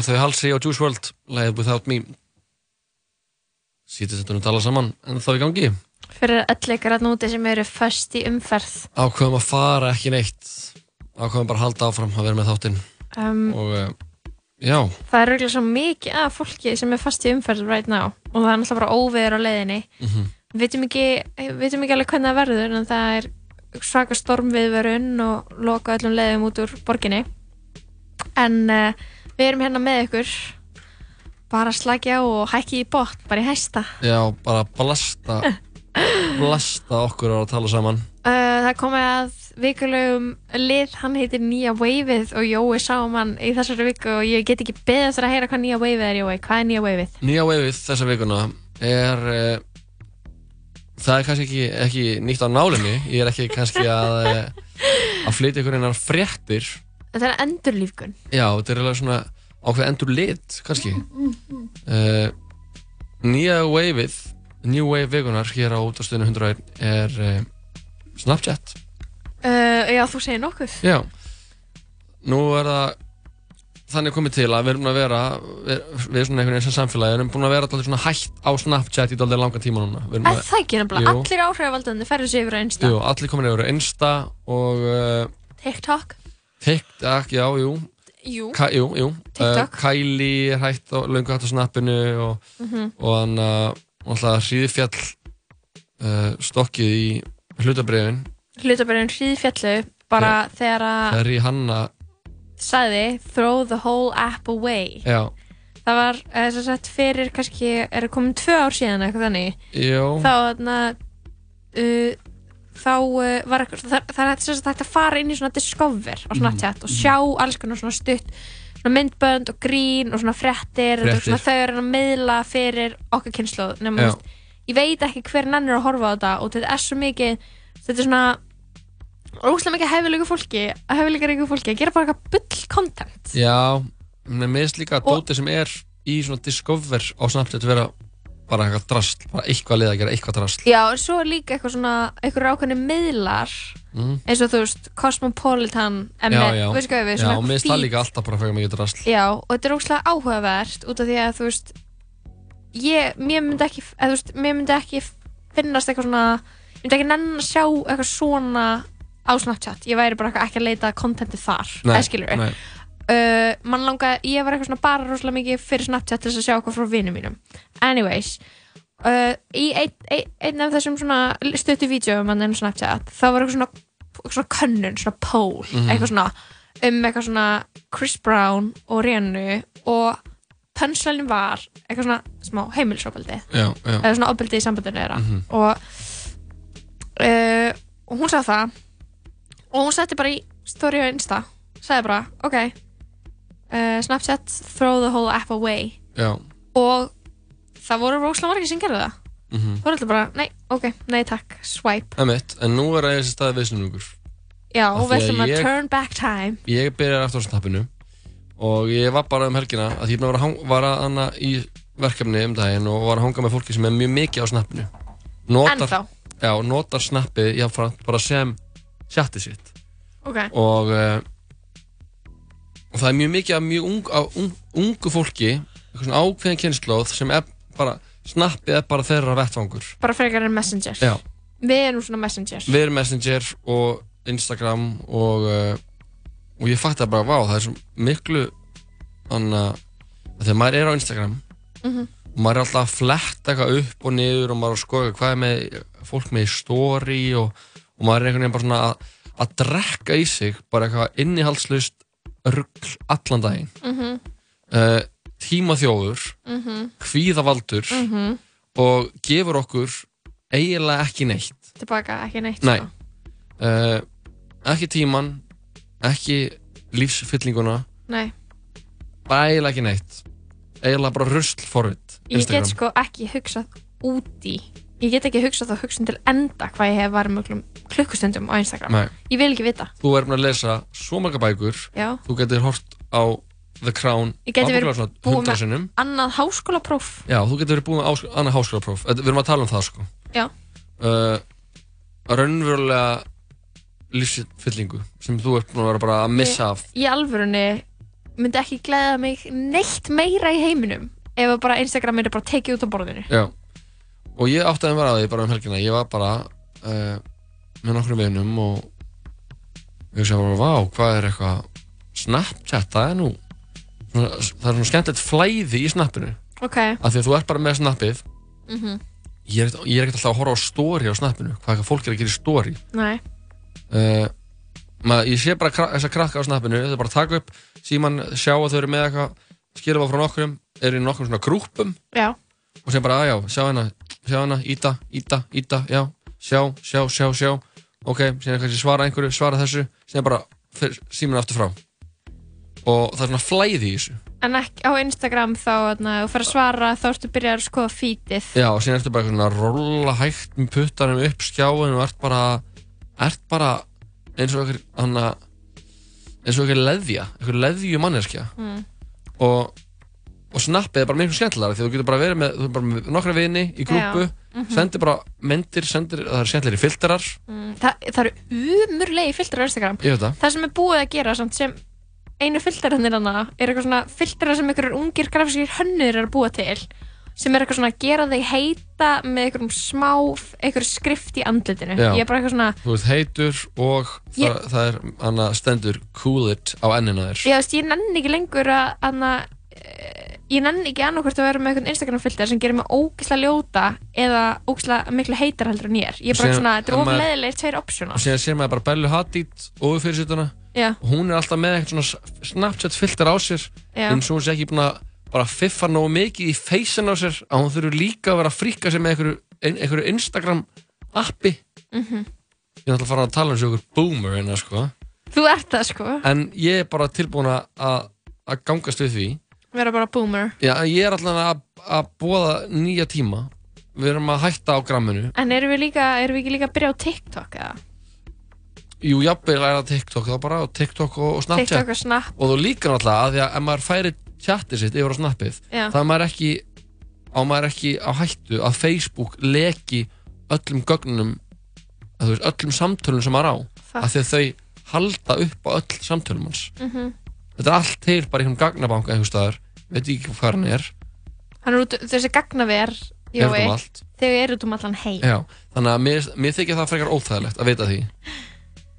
voru þau Halsey og Juice WRLD Lagið Without Me Sýtist þetta nú tala saman en þá í gangi Fyrir öll ykkar að núti sem eru föst í umferð. Ákveðum að fara ekki neitt Ákveðum bara að halda áfram að vera með þáttinn Um, og uh, já, það er auðvitað svo mikið af fólki sem er fast í umferð right now og það er náttúrulega bara óveður á leiðinni. Mhm. Við vitum ekki, vitum ekki alveg hvernig það verður en það er svaka stormviðverun og loka öllum leiðum út úr borginni. En uh, við erum hérna með ykkur. Bara slagja og hækki í botn, bara í hæsta. já, bara blasta blasta okkur á að tala saman. Uh, það komið að vikulegum lið, hann heitir Nýja Waveið og Jói sá um hann í þessari viku og ég get ekki beðast að heyra hvað Nýja Waveið er Jói, hvað er Nýja Waveið? Nýja veifið þessa vikuna er uh, það er kannski ekki, ekki nýtt á nálinni. Ég er ekki kannski að uh, að flytja ykkur einar fréttir Þetta er endurlífgun. Já, þetta er alveg svona ákveð endur lit kannski. Uh, Nýja veifið New Wave vikunar hér á útastöðinu 101 er uh, Snapchat. Uh, Já, þú segir nokkuð. Já, nú er það þannig komið til að við erum búin að vera við, við svona einhvern veginn sem samfélagi erum búin að vera alltaf svona hætt á Snapchat í dálítið langan tíma núna. Við erum Er það ekki nefnilega? Jú. Allir áhrifavaldandi ferðu sig yfir á Insta. Jú, allir komin yfir á Insta og uh, TikTok TikTok, já, jú. Jú. Ka, jú, jú. Uh, Kylie er hætt á, löngu hætt á snappinu og, og hann uh, alltaf hríðfjall uh, stokkið í hlutabriðin Hlutabarinn hríðfjallu bara þegar að það er í hanna sagði throw the whole app away. Já, Það var uh, sem sagt fyrir kannski er komin tvö ár síðan eitthvað þannig? Jó. þá þarna uh, þá uh, var eitthvað það, það er hægt að fara inn í svona discover á Snapchat og sjá alls konar svona stutt svona myndbönd og grín og svona frettir, Fréttir. Svona, þau eru að miðla fyrir okkar kynnslóð nema Já. ég veit ekki hver nennir að horfa á þetta og þetta er svo mikið þetta er svona óslega mikið hefilegu fólki hefilegu fólki að gera bara eitthvað bull content já mér minnst líka að dótið sem er í svona Discover á Snapchat vera bara eitthvað drasl, bara eitthvað lið að gera eitthvað drasl. Já, en svo er líka eitthvað svona eitthvað ákveðni miðlar mm. eins og þú veist, Cosmopolitan já, MS, já, veistu hvað við, já, svona og minnst það líka alltaf bara frekar mikið drasl. Já, og þetta er ógslag áhugavert út af því að þú veist ég, mér myndi ekki þú veist, mér myndi ekki finnast eitthvað svona ég myndi ekki nenn að sjá eitthvað svona á Snapchat. Ég væri bara ekki að leita kontenti þar eða skilur nei. Uh, mann langaði, ég var eitthvað svona bara rosalega mikið fyrir Snapchat til þess að sjá eitthvað frá vinum mínum anyways uh, í ein, ein, einn af þessum svona stöttu vídjóum en Snapchat þá var eitthvað svona, svona könnun, svona poll Mhm. eitthvað svona um eitthvað svona Chris Brown og Rihanna og pönslænin var eitthvað svona smá já. eða svona ofbeldi í sambandinu þeirra Mhm. og, uh, og hún sagði það og hún setti bara í story á Insta sagði bara, ok uh, Snapchat, throw the whole app away. Já. og það voru róslega margir sem gerði það. Mhm. það voru alltaf bara, nei, ok, nei takk swipe, Emitt, en nú er þessi staði viðsynningur já, og við ætlum að ég- turn back time. Ég byrjar aftur á snappinu og ég var bara um helgina að ég var að, hang- var að hana í verkefni um daginn og var að hanga með fólki sem er mjög mikið á snappinu Ennþá? Já, notar snappið jáfnframt bara sem chatið sitt. Ok, og, uh, og það er mjög mikið af mjög ung, af ung, ungu fólki eitthvað svona ákveðin kynnslóð sem er bara snappið er bara þeirra vettvangur bara frekar en messenger Já. við erum svona messenger Við erum Messenger og Instagram og, uh, og ég fætti bara, vá, það er svo miklu þannig að þegar maður er á Instagram Mhm. og maður er alltaf að fletta eitthvað upp og niður og maður er að skoða hvað er með fólk með í story og, og maður er einhvern veginn bara svona að, að drekka í sig bara eitthvað innihaldslust rugl allan daginn Mhm. uh, tímaþjóður Mhm. kvíðavaldur Mhm. og gefur okkur eiginlega ekki neitt tilbaka, ekki neitt Nei uh, Ekki tíman Ekki lífsfyllinguna Nei. Bara eiginlega ekki neitt Eiginlega bara rusl forrið ég get sko ekki hugsað úti ég get ekki hugsað þá hugsun til enda hvað ég hef varum mjög klukkustundum á Instagram. Nei. ég vil ekki vita. Þú er búin að lesa svo marga bækur. Já. Þú getur hort á The Crown ég geti verið ábyggilega svona búið 100 með sinnum. annað háskólapróf. Já, þú getur verið búin með ás- annað háskólapróf. Þetta- Við erum að tala um það sko. Já. uh, Raunverulega lífsfyllingu sem þú ert búin að vera bara að missa af. í alvörunni myndi ekki gleða mig neitt meira í heiminum ef að bara Instagram myndi bara tekið út á borðinu. Já Og ég átti að vera að því bara um helgina. Ég var bara uh, með nokkrum vinum og ég sé bara, vá, hvað er eitthvað? Snapchat, það er nú svona, það er svona skemmtilegt flæði í snappinu. Ok. Af því að þú ert bara með snappið. Mm ég er, er ekkert alltaf að horfa á story á snappinu hvað eitthvað fólk er að gera í story. Nei. Uh, maður, ég sé bara kra þessa krakka á snappinu þau bara taka upp síman, sjá að þau eru með eitthvað skilfa frá nokkrum, eru í nokkrum svona grúpum já og sem bara, að já, sjá hana sjá hana, íta, íta, íta, já sjá, sjá, sjá, sjá. Ok, síðan kannski svara einhverju, svara þessu síðan bara síman aftur frá. Og það er svona flæði í þessu. En ekki á Instagram þá þarna, þú fer að svara þá ertu byrjað að skoða fítið já, og síðan ertu bara svona að rolla hægt með puttanum upp skjáin og ert bara ert bara eins og einhver hana, eins og einhver leðja einhver leðju manneskja mm. og, og snappið er bara miklu skemmtilega því þú getur bara verið með, þú er bara með nokkra vini í grúpu, Já. Mhm. sendir bara myndir, sendir, það er skemmtilegri filterar Mm. Þa, það eru umurlegi filter á Instagram það það sem er búið að gera samt sem einu filterannir hana er eitthvað svona filterar sem einhverjur ungir grafískir hönnur er að búa til sem er eitthvað svona að gera þig heita með einhverjum smá einhverju skrift í andlitinu Já. ég er bara eitthvað svona þú ert heitur og Ég- það, það er hana, stendur cool it á ennina þér ég, veist, ég nenni ekki lengur að hana, ég nenni ekki annarkvort að vera með einhvern Instagram filter sem gerir mig ógislega ljóta eða ógislega miklu heitar heldur en ég er. Ég er bara svona, þetta er ef of maður- leðilegir tveir optional og síðan sér maður bara Bellu Hadid Já. og hún er alltaf með eitthvað svona Snapchat filter á sér. Já. en svo hún sé ekki búin að bara fiffa nógu mikið í feysin á sér að hún þurfi líka að vera að fríka sér með einhverju, ein, einhverju Instagram appi. Mhm. ég er alltaf að fara að tala um þessu ykkur boomer hérna sko. Þú ert það sko, en ég er bara tilbúin að að gangast við því vera bara boomer Já, ég er alltaf að, bóða nýja tíma við erum að hætta á gramminu en erum við líka, erum við ekki líka að byrja á TikTok eða? jú, jafnvel er það TikTok þá bara á TikTok og, og Snapchat TikTok og Snap og þú líka náttúrulega að því að ef maður færi chatið sitt yfir á snappið Já. þá er maður ekki á maður ekki á hættu að Facebook leki öllum gögnunum veist, öllum samtölum sem maður á Fuck. að þau halda upp á öll samtölum hans Mhm. Þetta er allt til bara í einhverjum gagnabanka einhver staðar, veit ekki hvað hann er hann er út, þessi gagnaver Er um allt. þau eru út um allan heim Já, þannig að mér, mér þykir það frekar óþægilegt að vita því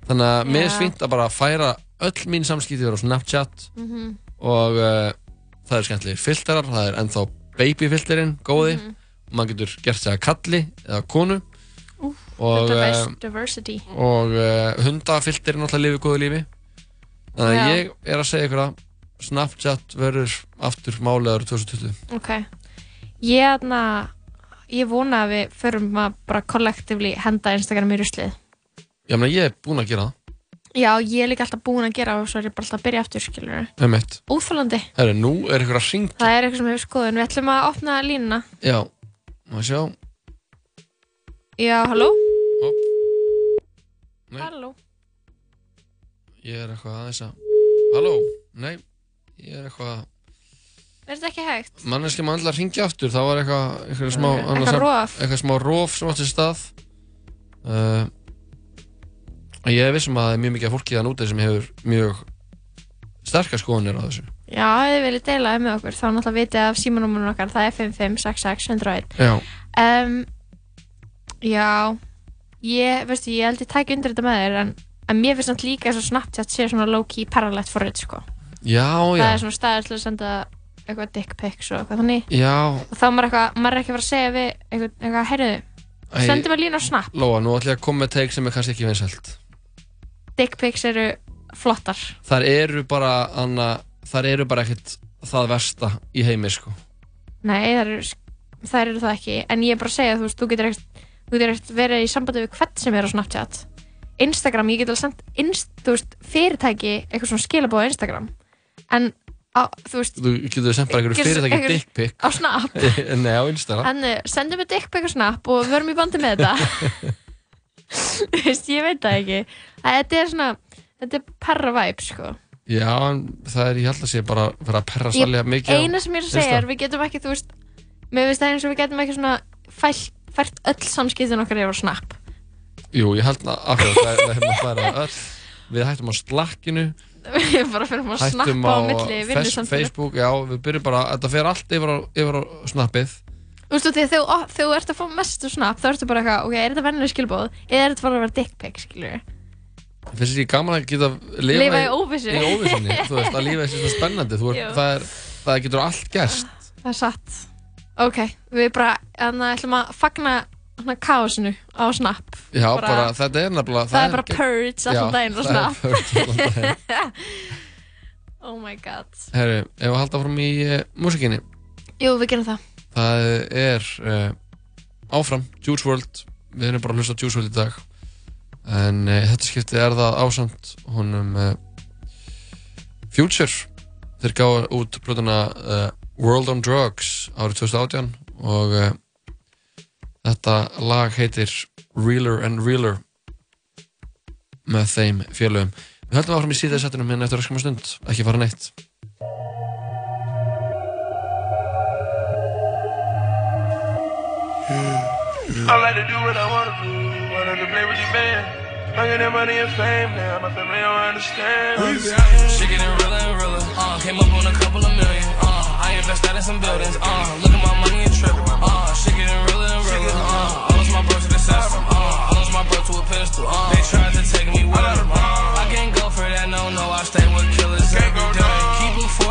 þannig að mér er Já. fínt að bara færa öll mín samskipti vera á Snapchat Mhm. og uh, það er skemmtilegir filterar, það er ennþá babyfilterinn góði Mhm. maður getur gert sig að kalli eða konu Úf, og, the uh, divers- diversity og uh, hundafilterinn alltaf lifið góðu lífi þannig að ég er að segja ykkur að Snapchat verður aftur málegaður 2020 ok. Ég, aðna, ég vona að við förum að bara kollektivli henda Instagram í ruslið. Já, menn ég er búinn að gera það. Já, ég er líka alltaf búin að gera og svo er ég bara alltaf að byrja aftur skilur Emmett óþólandi Herru, nú er ykkur að ringa það er eitthvað sem hefur skoðun. Við ætlum að opna línuna. Já, maður sjá? Já, halló? Halló Ég er eitthvað aðeins að Halló, nei Ég er eitthvað er þetta ekki hægt? Manneski maður að ringja aftur Það var eitthvað Eitthvað smá sem- rof. Eitthvað smá rof sem átti stað. Uh, Ég er vissum að það er mjög mikið af fólki þann úti sem hefur mjög sterkar skoðanir á þessu. Já, ef þið viljið deila það með okkur þá náttúrulega vitið af símanúmerun okkar það er 5566101 Já, um, já ég, veistu, ég held ég tæki undir þetta með þér en, en mér finnst náttúrulega líka að Snapchat sé svona low-key parallelt for it sko. já, það já. er svona staður til að senda eitthvað dick pics og eitthvað þannig. Já, og þá maður eitthvað, maður er ekki að fara að segja við eitthvað, eitthvað heyrðu, Æ, sendi mér lína á Snap. Lóa, nú ætla ég að koma með teik sem er kannski ekki vinsælt. Dick pics eru flottar. Þar eru bara anna, Þar eru bara ekkert það versta í heimi sko. Nei, það eru, það eru það ekki. En ég er bara að segja, þú veist, þú getur ekkert verið í sambandi við hvert sem er á Snapchat Instagram, ég get alveg sendt inst, veist, fyrirtæki eitthvað svona skilabóð á Instagram. En á, þú veist, Þú getur sendt bara einhverju fyrirtæki einhverju- dick pic. á Snap. Nei, á Instagram en uh, sendum við dick pic á Snap og verum í bandi með þetta. Þú veist, ég veit það ekki. Að þetta er svona, þetta er perra vibe sko. Já, en það er, ég held að sé bara að vera að perra svolítið mikið eina sem ég er að segja er, við getum ekki, þú veist mér finnst það eins og við getum ekki svona fælt, fært öll samskiptin okkar yfir Snap Jú, ég held að það er að fara öll. Við hættum á slakkinu. Við bara fyrir að Hættum snappa á á milli fes- vinnusamfélag Facebook, já, við byrjum bara Þetta fer allt yfir á, yfir á snappið. Þú veist, þegar þú, ert að fá mest úr Snap þá ertu bara eitthvað, ok, er þetta vennilega skilbóð eða er þetta bara að vera dick pic, skilur þér ekki gaman að geta lifa Lifa í óvissu. Í óvissunni, þú veist, að lífa er svona spennandi er, það, er, það getur allt gerst. Það er satt. Ok, við bara, að ætlum að fagna hana kaosinu á Snap. Já, bara, þetta er nefnilega það, er bara purge allan daginn á það Snap. oh my god. Herru, ef við halda fram í uh, músikinni jú, við gerum það. Það er uh, áfram, Juice WRLD. Við erum bara að hlusta Juice WRLD í dag. En uh, þetta skipti er það ásamt honum Future. Þeir gáðu út plötuna World on Drugs árið 2018 og þetta lag heitir Realer and Realer með þeim félögum Við höldum áfram í síðan settinum hérna eftir öskama stund ekki fara neitt I like to do what I wanna do, wanna to play with your band. I get that money and fame now, my family don't understand. She getting realer and realer. Uh, came up on a couple of million. I invested in some buildings. Uh, look at my money and triple. Uh, she getting realer and realer. Uh, I lost my bro to the system. Uh, I lost my bro to a pistol. Uh, they tried to take me with them. Uh, I can't go for that. No, no, I stay with killers every day.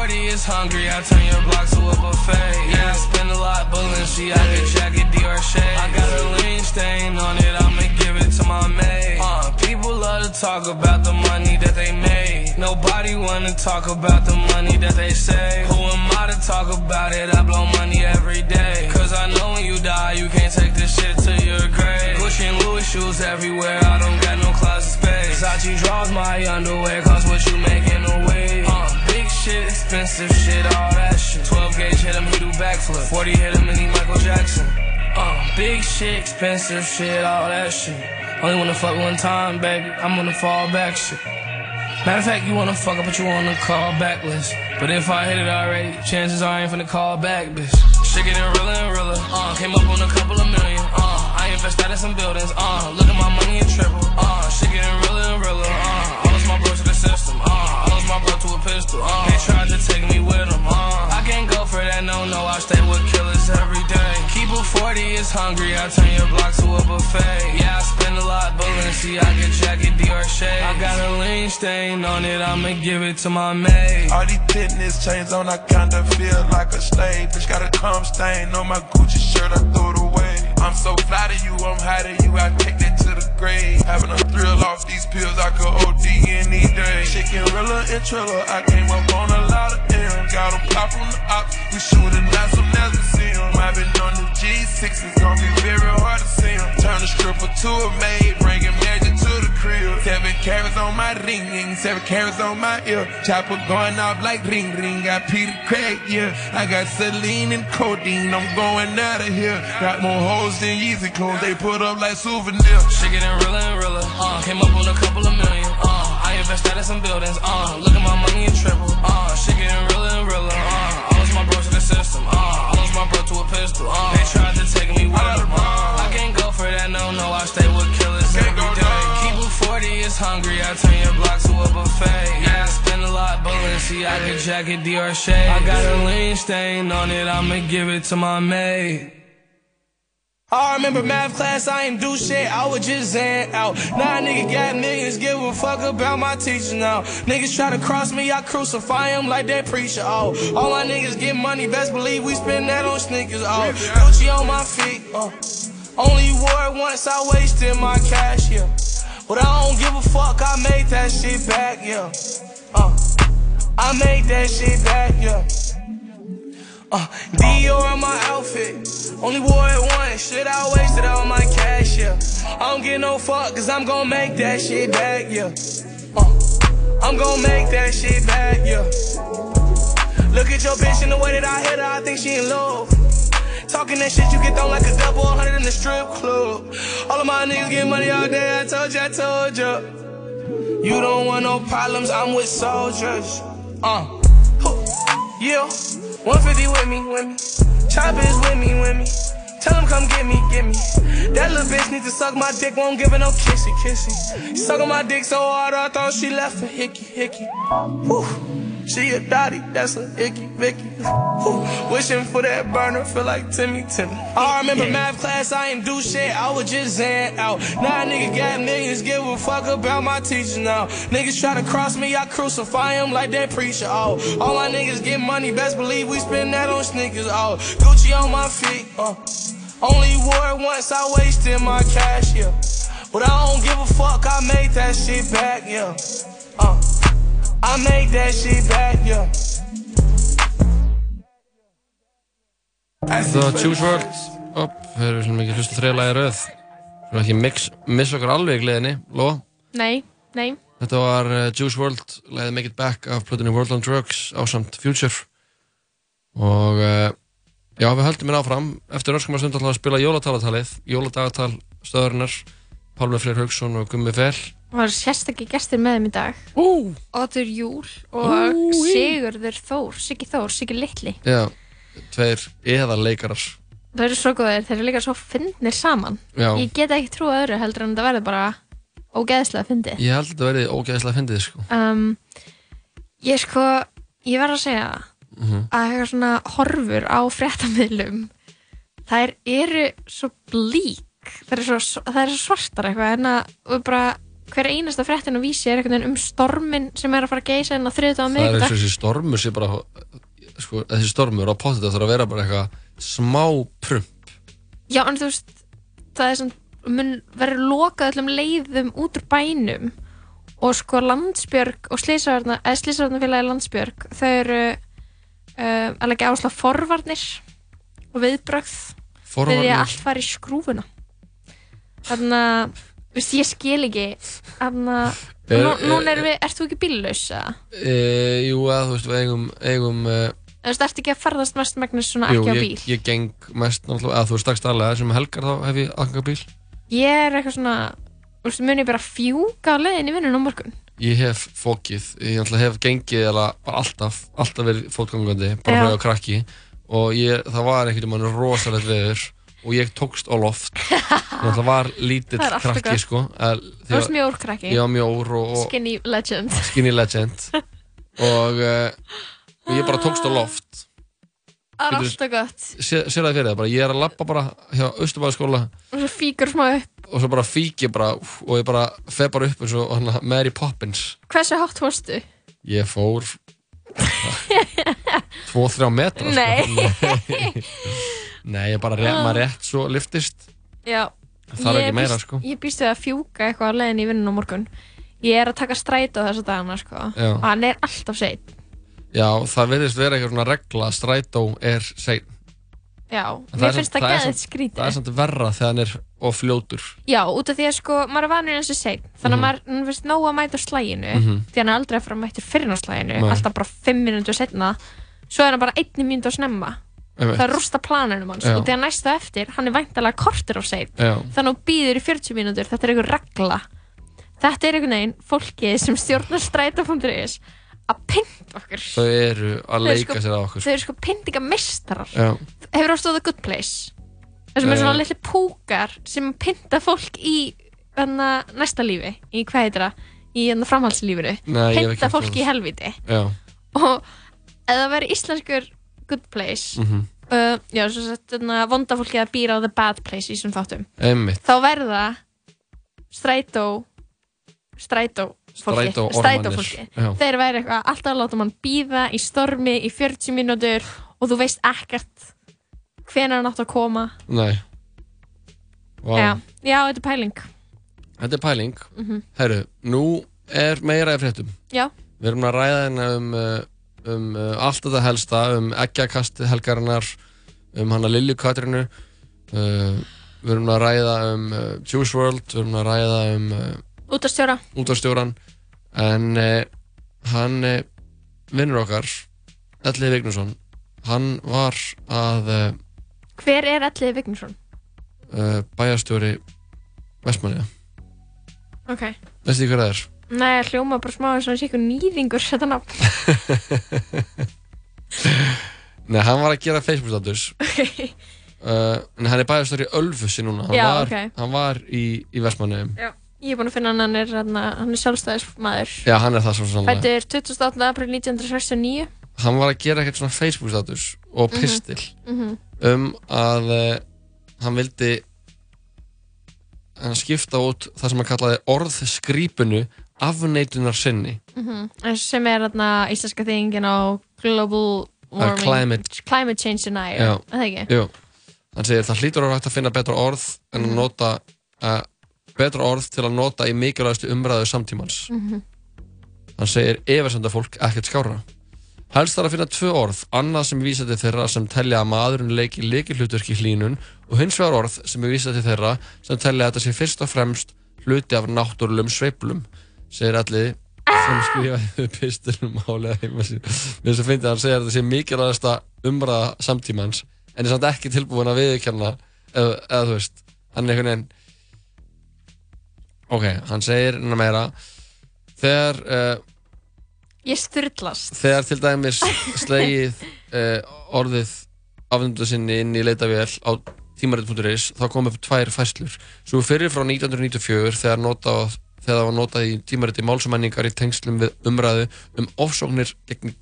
Keep 40 is hungry. I turn your block to a buffet. Yeah, I spend a lot, Balenciaga jacket, Dior shade. I got a lean stain on it. I'ma give it to my maid. Uh, people love to talk about the money that they made. Nobody wanna talk about the money that they save. Who am I to talk about it? I blow money every day. Cause I know when you die, you can't take this shit to your grave. Gucci and Louis shoes everywhere. I don't got no closet space. Versace draws my underwear. Cost what you making away. Uh, big shit, expensive shit, all that shit. 12 gauge hit him, he do backflip. 40 hit him, and he Michael Jackson. Uh, big shit, expensive shit, all that shit. Only wanna fuck one time, baby. I'm on the fall back shit. Matter of fact, you wanna fuck up, but you on the call back list. But if I hit it already, chances are I ain't finna call back, bitch. Shit getting realer and realer. Uh, came up on a couple of million. Uh, I invested in some buildings. Uh, look at my money and triple. Uh, shit getting realer and realer. Uh, 40 is hungry. I turn your block to a buffet. Yeah, I spend a lot, Balenciaga jacket, Dior shade. I got a lean stain on it. I'ma give it to my maid. All these fitness chains on, I kinda feel like a slave. Bitch got a cum stain on my Gucci shirt, I threw it away. I'm so fly to you, I'm high to you, I take that to the grave. Having a thrill off these pills, I could OD any day. Chicken Rilla and Trilla, I came up on a lot of M. Got 'em pop on the ops, we shooting at some never been on the G6, it's gonna be very hard to see 'em. Turn a stripper to a maid, bringing magic to the crib. Seven carats on my ring, ring, seven carats on my ear. Chopper going off like ring, ring. Got Peter Craig, yeah. I got Celine and codeine, I'm going out of here. Got more hoes than Yeezy clothes, they put up like souvenirs. Shit getting realer and realer. Uh, came up on a couple of million. Uh, I invested in some buildings. Uh, look at my money and triple. Uh, shit getting realer and realer. Uh, I lost my bro to the system. Uh, my bro to a pistol. Uh, they tried to take me with them. Uh, I can't go for that, no, no. I stay with killers every day. Keep a 40 is hungry. I turn your block to a buffet. Yeah, I spend a lot, Balenciaga jacket, Dior shade. I got a lean stain on it. I'ma give it to my maid. I remember math class, I ain't do shit, I was just zan out. Now a nigga got millions, give a fuck about my teacher now. Niggas try to cross me, I crucify them like that preacher, oh. All my niggas get money, best believe we spend that on sneakers, oh. Gucci on my feet, uh. Only wore it once, I wasted my cash, yeah. But I don't give a fuck, I made that shit back, yeah. Uh. I made that shit back, yeah. Uh, Dior on my outfit. Only wore it once. Shit, I wasted all my cash, yeah. I don't get no fuck, cause I'm gon' make that shit back, yeah. Uh, I'm gon' make that shit back, yeah. Look at your bitch in the way that I hit her, I think she in love. Talking that shit, you get thrown like a double 100 in the strip club. All of my niggas get money all day, I told you, I told you. You don't want no problems, I'm with soldiers. Uh, yeah. 150 with me, with me. Chopper is with me, with me. Tell him come get me, get me. That little bitch need to suck my dick, won't give her no kissy, kissy. She sucking my dick so hard, I thought she left for hickey, hickey. Whew. She a dotty, that's a icky, Vicky. Wishing for that burner, feel like Timmy, Timmy. I remember math class, I ain't do shit, I was just zan out. Now a nigga got millions, give a fuck about my teacher now. Niggas try to cross me, I crucify him like that preacher, oh. All my niggas get money, best believe we spend that on sneakers, oh. Gucci on my feet, uh. Only wore it once, I wasted my cash, yeah. But I don't give a fuck, I made that shit back, yeah. Uh. I made that shit back, yeah. The Choose World. Upp, við erum svona mikið hlusta þrejlega í röð Svona ekki mix, missa okkur alveg í gleðinni Lóa, Nei, nei. þetta var uh, Juice WRLD leiði Make It Back af plötunni World on Drugs á samt Future. Og uh, já, við höldum mér áfram. Eftir örskamar stund við að spila jólatalatalið jóladagatal stöðurinnar Pálmi Freyr Haugsson og Gummi Fel Það var sérstakki gestir með þeim í dag. Ú! Otur Júl og Úi. Sigurður Þór, Siggi Þór, Siggi Littli. Já, tveir eða leikarar Það eru svo góðir, þeir eru líka svo fyndnir saman. Já. Ég get ekki trú öðru heldur en það verður bara ógeðslega fyndið. Ég held að þetta verði ógeðslega fyndið sko Um, ég sko, ég verð að segja Mhm. að eitthvað svona horfur á fréttamiðlum þær eru svo blík þær eru svo, þær eru svo svartar eitthvað en að bara hver einasta fréttin og vísi er um stormin sem er að fara að geisa en á þriðut á Það er eins og þessi stormur sé bara sko, þessi stormur á pottet þarf að vera bara eitthvað smá prump. Já, en þú veist, það er svona mun verður lokað öllum leiðum út úr bænum og sko Landsbjörg og Slísavarnafélagi Landsbjörg þau eru uh, að leggja áherslu á forvarnir og viðbrögð fyrir því að allt fari í skrúfuna. Þannig að þú veist, ég skil ekki. Þannig að Er- nú, núna er- erum við, ert þú ekki bíllaus e, Jú, að þú veist, við eigum, eigum e, Þú veist, ert ekki að ferðast mest megnis svona Jú, ekki á ég, bíl? ég geng mest náttúrulega, að þú veist dags daglega sem helgar þá hef ég aðganga bíl. Ég er eitthvað svona, þú veist, mun ég bara fjúka á leiðin í vinnun á morgun? Ég hef fókið, ég náttúrulega hef gengið eða bara alltaf, alltaf verið fótgangandi bara ég á krakki. Og ég, það var einhvern veginn rosalegt veður og ég tókst á loft var lítill Það er alltaf krakki sko, Þú varst mjór krakki. Já, mjór og, og Skinny legend Skinny legend og uh, ég bara tókst á loft Það er alltaf gott. sé, sér það fyrir það, bara, ég er að lappa bara hjá Östubæðaskóla Og svo fíkur smá upp. og svo bara fík ég bara og ég bara feð bara upp eins og hana, Mary Poppins Hversu hátt fórstu? ég fór 2-3 metra Nei. sko. Nei, bara rétt, maður rétt svo liftist Já. Það þarf ekki meira, sko. Ég býst við að fjúka eitthvað á leiðin í vinnun á morgun. Ég er að taka strætó þessa dagana, sko. Já. Og hann er alltaf sein. já, það verðist vera eitthvað svona regla að strætó er sein Já. En Mér er finnst samt- það er geðið samt- skrítið. það er samt verra þegar hann er of fljótur Já, út af því að sko, maður er vanur eins og sein þannig að Mhm. maður maður finnst nóg að mæta á slæginu Mhm. því hann er aldrei að fara að mæta fyrir á slæginu Nei. alltaf bara 5 minútur setna svo er hann bara einni mínútur að snemma Það rústa planinu hans Já. og þegar næsta eftir, hann er væntalega kortir á sein Já. þannig að hún býður í 40 mínútur. Þetta er einhver regla. Þetta er einhvern veginn fólki sem stjórnar stræta.is að pynta okkur. Þau eru að leika sko- sér að okkur. þau eru sko pyntingameistarar já, hefur ástofað The Good Place? Þessum er Eh. svona litli púkar sem pynta fólk í hana, næsta lífi, í hvað heitir það? Í ekki pynta heyrt fólk um í það. helviti já, og ef það veri íslenskur Good Place. Mhm, uh, já, svo sett hana, vonda fólki að býra á The Bad Place í þessum þáttum. Einmitt. Þá verða strætó strætó fólki, Strætó fólki þeir væri eitthvað alltaf láta mann býða í stormi í 40 mínútur og þú veist ekkert hvenær hann átt að koma. Nei. Vá. já, já, þetta er pæling. Þetta er pæling. Mhm. herru, nú er meira í fréttum. Já, við erum að ræða hérna um, uh, um uh, allt þetta helsta um eggjakast helgarinnar um hana Lilju Katrinu uh, við erum að ræða um uh, Juice WRLD við erum að ræða um uh, út að stjóra útvarstjóran en uh, hann uh, vinnur okkar Elli Vignesson hann var að hver er Elliði Vignesson? uh, bæjarstjóri Vestmanniða ok, veistu því hver það er? Nei, hljóma bara smá eins og hann sé eitthvað nýðingur þetta nafn Nei, hann var að gera Facebook status uh, en hann er bæjarstjóri í Ölfusi núna hann Já, var, ok. hann var í, í Vestmanniðum já, ég er búin að finna hann hann er, hann, er sjálfstæðismæður Já, hann er það svo sannlega fættur 28. april 1969 Hann var að gera eitthvað svona Facebook status og Mhm. pistil Mhm. um að uh, hann vildi hann skipta út það sem hann kallaði orðskrýpunu afneitunar sinni. Mhm. sem er þarna íslenska þingin á Global Warming climate- climate Change Denier er hann segir það hlýtur vera hægt að finna betra orð en Mhm. að nota uh, betra orð til að nota í mikilvægastu umræðu samtímans. Mhm. hann segir efasenda fólk ekkert skára helst þarf að finna tvö orð annað sem vísa til þeirra sem telja að maðurinn leiki leiki hlutverki hlínun og hins vegar orð sem vísa til þeirra sem telja að þetta sé fyrst og fremst hluti af náttúrulegum sveiflum segir allir sem skrifaði pistunum álega heima sín. Mér sem finnst að hann segja að þetta sé mikilvægasta umræða samtímans en er samt ekki tilbúin að viðurkenna eða, eða þú veist hann er einhvern veginn ok, hann segir innan meira. Þegar uh, Ég styrlast þegar til dæmis slegið uh, orðið afnöndu sinni inn í leitavél á tímarit.is þá kom upp tvær fæslur svo fyrir frá 1994 þegar, nota, þegar það var notað í tímariti málsumenningar í tengslum við umræðu um ofsóknir gegn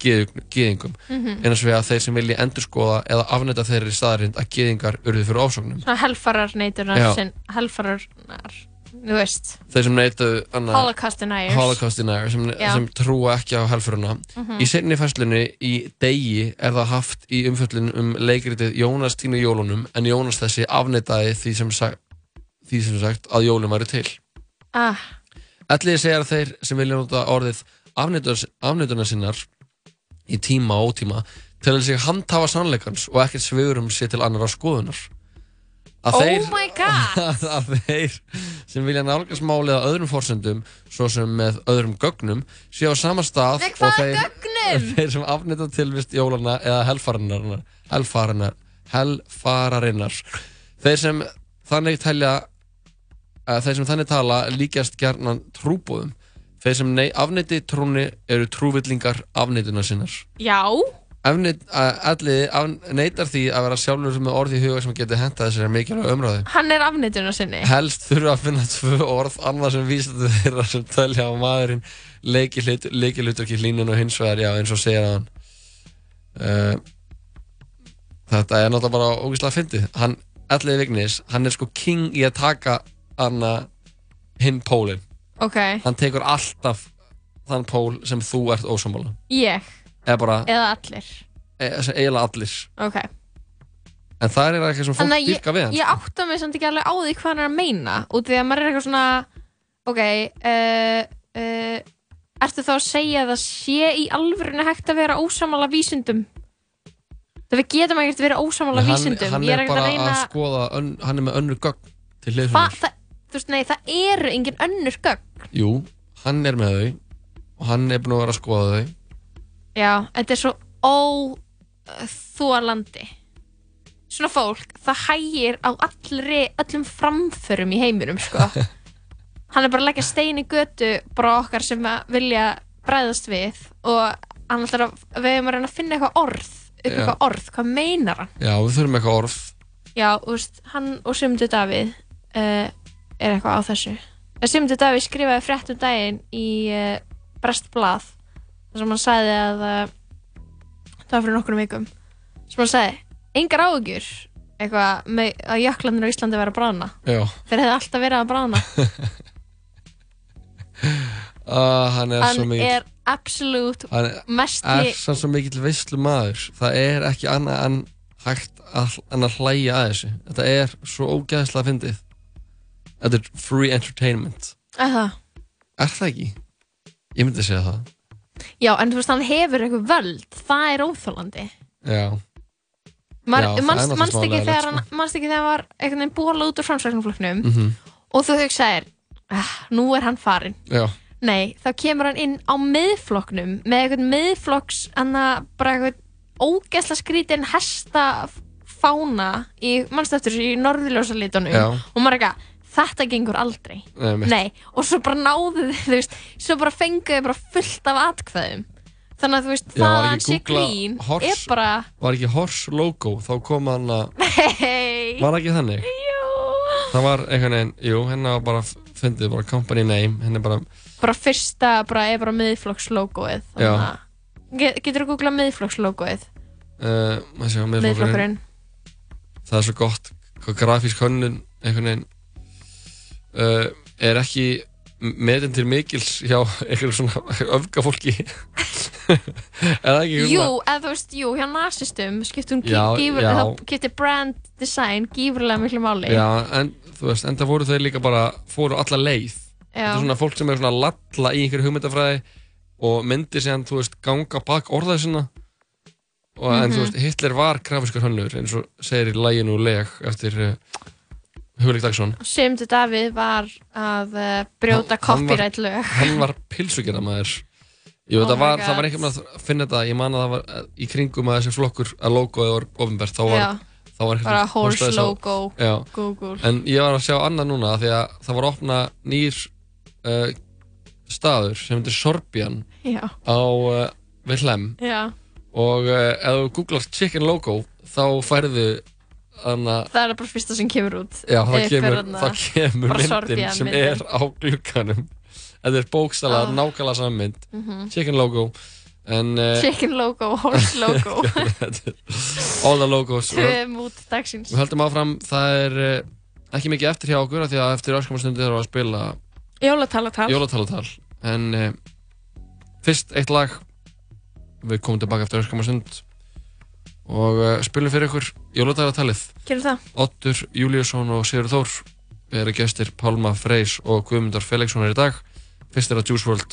geðingum Mhm. eins og við að þeir sem vilji endurskoða eða afnæta þeirri staðarind að geðingar urðu fyrir ofsóknum svona helfarar neitunar Já. sem helfararnar þú veist þeir sem neytu Holocaust deniers. Holocaust deniers sem, sem trúa ekki á helfuruna Mhm. í seinni fæslunni í degi er það haft í umfjöllun um leikritið Jónas týna jólunum en Jónas þessi afneitaði því sem, sagt, því sem sagt að jólum væri til ah, Allir segja að þeir sem vilja nota orðið afneitunar sinnar í tíma og ótíma til að sig handhafa sannleikans og ekkert sveigurum sér til annara skoðunar. Að Oh þeir, my god. að þeir sem vilja nálgast málið á öðrum forsendum svo sem með öðrum gögnum séu á sama stað hvaða og þeir, þeir sem afnita tilvist jólana eða helfararinnar helfararinnar, helfararinnar þeir sem þannig telja að þeir sem þannig tala líkjast gjarnan trúbóðum þeir sem nei, afneiti trúni eru trúvillingar afneituna sinnar. Já, allir neytar því að vera sjálfur með orð í huga sem getur hentað þessari mikilvæg umræði Hann er afneitun á sinni. Helst þurfa að finna tvö orð annað sem vísandi þeirra sem tölja á maðurinn. Leikilhutur ekki hlínun og hins vegar, já eins og segir hann. Uh, þetta er náttúrulega bara ógíslega fyndið. Hann, allir vignis, hann er sko king í að taka hinn pólinn, Ok, hann tekur alltaf þann pól sem þú ert ósammála. Ég? Eða bara, eða allir? E, eiginlega allir. Ok. En það er eitthvað sem fólk Þannig að dýrka við ég, hann ég átta mig samt ekki alveg á því hvað hann er að meina út því að maður er eitthvað svona ok uh, uh, ertu þá að segja að það sé í alvörinu hægt að vera ósamála vísundum það við getum ekkert verið ósamála hann, vísundum hann ég er bara að reyna að skoða ön, hann er með önnur gögn til hliðsjónar. Það, þú veist, nei, það eru engin önnur gögn. Jú, hann er með þau. Og hann er búin að vera að skoða þau. Já, þetta er svo óþólandi svona fólk, það hægir á allri, öllum framförum í heiminum sko. Hann er bara að leggja stein í götu bara okkar sem vilja bræðast við og hann ætlar að við erum að reyna að finna eitthvað orð upp Já. eitthvað orð, hvað meinar hann? Já, við þurfum eitthvað orð. Já, þú veist, hann og Simdu Davíð uh, er eitthvað á þessu. Simdu Davíð skrifaði frétt um daginn í uh, Brestblað þar sem hann sagði að uh, það var fyrir nokkrum vikum sem hann sagði, engar áhugjur eitthvað með að jöklandir á Íslandi vera að já, þeir hefði alltaf verið að bráðna. Uh, hann er svo hann mikil er absolutt hann er, mest er sann svo mikill veistlu maður það er ekki annað en hægt að, að hlæja að þessu. Þetta er svo ógæðslega fyndið þetta er free entertainment að það er það ekki? ég myndi segja það Já, en þú veist, hann hefur eitthvað völd, það er óþólandi. já, Já, það er manst, náttúrulega ekki smálega þegar hann, manst ekki þegar hann var einhvern veginn bóla út úr framsvæknumflokknum Mhm. og þú hugsaðir, ah, nú er hann farinn. já, Nei, þá kemur hann inn á miðflokknum með eitthvað miðflokks, hann að bara eitthvað ógeðsla skrítin hesta fána í, þessu, í norðurljósalitunum Já. og maður er eitthvað, þetta gengur aldrei. Nei. Nei, og svo bara náðu þið, veist, svo bara fenguðu bara fullt af atkvæðum. Þannig að þú veist, Já, það ekki hann sé grín horse? er bara, var ekki horse logo þá kom hann að hei, var ekki þannig? jú, það var einhvern veginn, jú, henni var bara fundið bara company name, henni bara bara fyrsta, bara er bara miðflokkslogoið. Já. þannig að- Get, getur þú googlað miðflokkslogoið? uh, maður sé á miðflokkurinn Miðflokkurinn. það er svo gott hvað grafísk hönnun einhvern veginn uh, er ekki meðin til mikils hjá einhverjum svona öfgafólki er það ekki Jú, eða þú veist, jú, hjá nazistum skiptum getur brand design gífurlega miklu máli. já, en þú veist, enda fóru þau líka bara fóru alla leið. Þetta er svona fólk sem er svona að lalla í einhverju hugmyndafræði og myndir sem, þú veist, ganga bak orðaði sinna. Og en þú Mhm. veist, Hitler var grafískur hönnur eins og segir í læginu leg eftir uh, Hugleik Dagsson Simdu Davíð var að uh, brjóta copyright lög. hann var pilsugjara maður Jú, Oh var, það var einhvern veginn að finna þetta ég man að það var eh, í kringum að þessi flokkur að logoið var ofinbært þá var, þá var Bara horse sá- logo, Já. Google. en ég var að sjá annað núna því að það var að opna nýr uh, staður sem heitir Sorbian Já. á uh, Vilhelm og ef þú googlar chicken logo þá færðu Anna, Það er bara fyrsta sem kemur út. já, það kemur, þarna það kemur myndin sem myndin. er á glukkanum þetta er bókstala, Ah. nákvæmlega saman mynd Mhm. chicken logo en, uh, Chicken logo, horse logo. All the logos við höldum áfram, það er uh, ekki mikið eftir hjá okkur því að eftir öskamastundir þarf að spila Jólatalatal. jólatalatal en uh, fyrst eitt lag við komum tilbaka eftir öskamastund og uh, spilum fyrir ykkur það. Ottur Júliusson og Sigur Þór eru gestir Pálma Freys og Guðmundar Felixsonar í dag. Fyrst er það Juice WRLD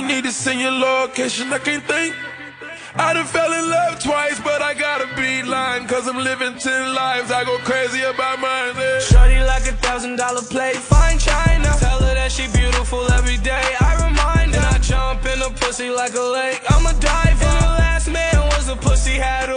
you need to send your location, I can't think. I done fell in love twice, but I gotta be lying. Cause I'm living ten lives, I go crazy about mine. Yeah. Shorty like a thousand dollar plate, fine China. Tell her that she beautiful every day, I remind her. And I jump in a pussy like a lake, I'm a diver. And the last man was a pussy had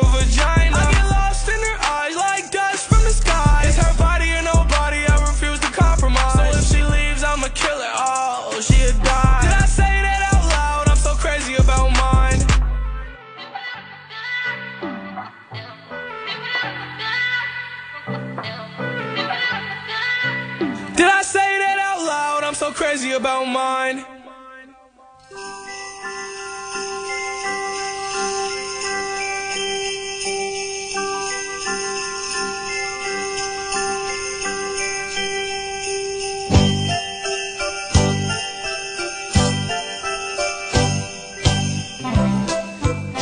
crazy about mine.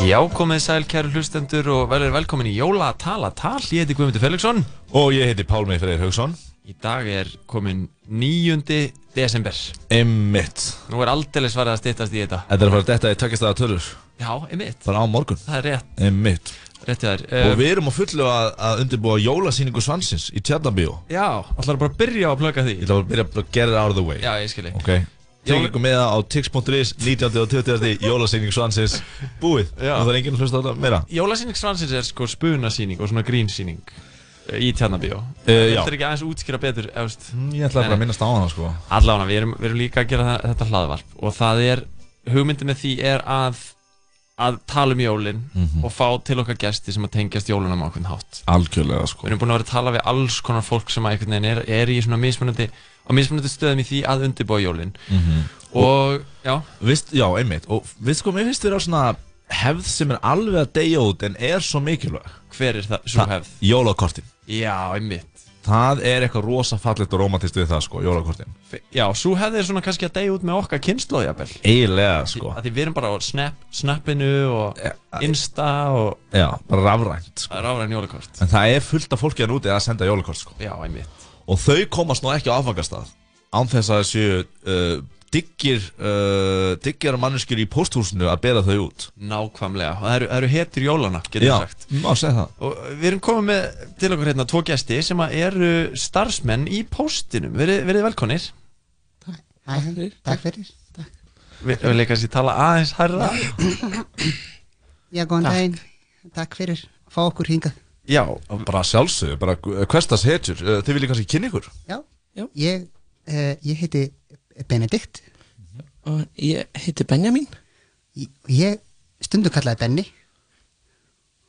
Já, komið sæl, kæru hlustendur og verður velkomin í Jóla Tala Tal. Ég heiti Guðmundur Felixson. Og ég heiti Pálmið Freyr Haugsson. Í dag er komin 9. desember. Emmitt Nú er aldrei svarið að stittast í þetta. Þetta er bara þetta ég takkist það að tölur. Já, emmitt Bara á morgun. Það er rétt. Emmitt Rétt þér. Og um, við erum á fullu að, að undirbúa jólasýningu svansins í Tjarnabíu Já, ætlaðu bara að byrja á að plöka því? Ég ætlaðu að byrja að get it out of the way. Já, ég skilji Ok. Tengið ykkur með það á tix.is 19. og 20. Jólasýning Svansins. Búið. Já. Og það er enginn að hlusta á þetta meira. Jólasýning Svansins er sko spunasýning og svona grínsýning í Tjarnabíó Eh, já. Þetta er ekki aðeins útskýra betur efst. Ég ætlaði bara að minnast á hana sko Allána, við erum, við erum líka að gera það, þetta hlaðvarp og það er, hugmyndin með því er að að tala um jólin Mhm. og fá til okkar gesti sem að tengjast jólunum á okkur hátt Algjörlega sko Við erum búin að vera að tala við alls konar fólk sem að einhvern veginn er, er í svona mismunandi á mismunandi stöðum í því að undirbúa jólin Mhm. og, já Vist, Já, einmitt Og vist sko, mér finnst þér á svona hefð sem er alveg að deyja út en er svo mikilvæg. Hver er það, svo hefð? Jólakortin. Já, einmitt. Það er eitthvað rosa fallegt og romantist við það sko, jólakortin. Já, svo hefði er svona kannski að deyja út með okkar kynnslóðjabel Eiginlega sko. Því við erum bara á snap, snappinu og insta og Já, bara rafrænt sko. Það er rafræn jólakort. En það er fullt af fólki að núti að senda jólakort sko. Já, einmitt. Og þau komast nú ekki á aðfangastað Án þess að þessu uh, diggir uh, diggir manneskjur í pósthúsinu að bera þau út. Nákvæmlega, og það eru, það eru hetir jólana, getur Já, má segja það. Og við erum komið með til okkur hérna tvo gesti sem að eru starfsmenn í póstinum. Verið, verið velkonir Takk. Fyrir, takk fyrir. Við við leika sér tala aðeins hærra. Já, góðan daginn. Takk fyrir. Að fá okkur hingað. Já. Bara sjálfsög, bara hverstas hetjur. Uh, Þið viljið kannski kynna ykkur? Já, ég, uh, ég heiti Benedikt. Og ég heiti Benjamin. Ég, ég stundu kallaði Benni.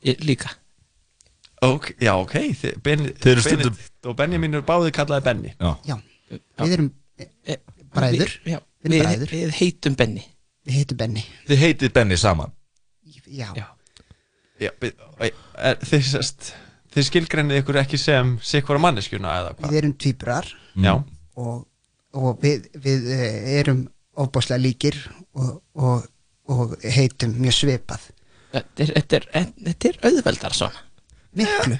Ég líka. Ok, já, ok Þi, ben, eru stundum- Benedikt og Benjamin eru báðið kallaði Benni Já, Já, við erum eh, bræður. Við, já, Við erum við, bræður. við heitum Benni. Við heitum Benni. Þið heitið Benni saman Já. Já, við- er, þið, sest, þið skilgreinið ykkur ekki sem sikkvara manneskjuna eða hvað Við erum tvíbrar. Já. Og, og við, við eh, erum ofbáslega líkir og, og, og heitum mjög svipað. Þetta er, þetta er, þetta er auðveldar svona. Miklu.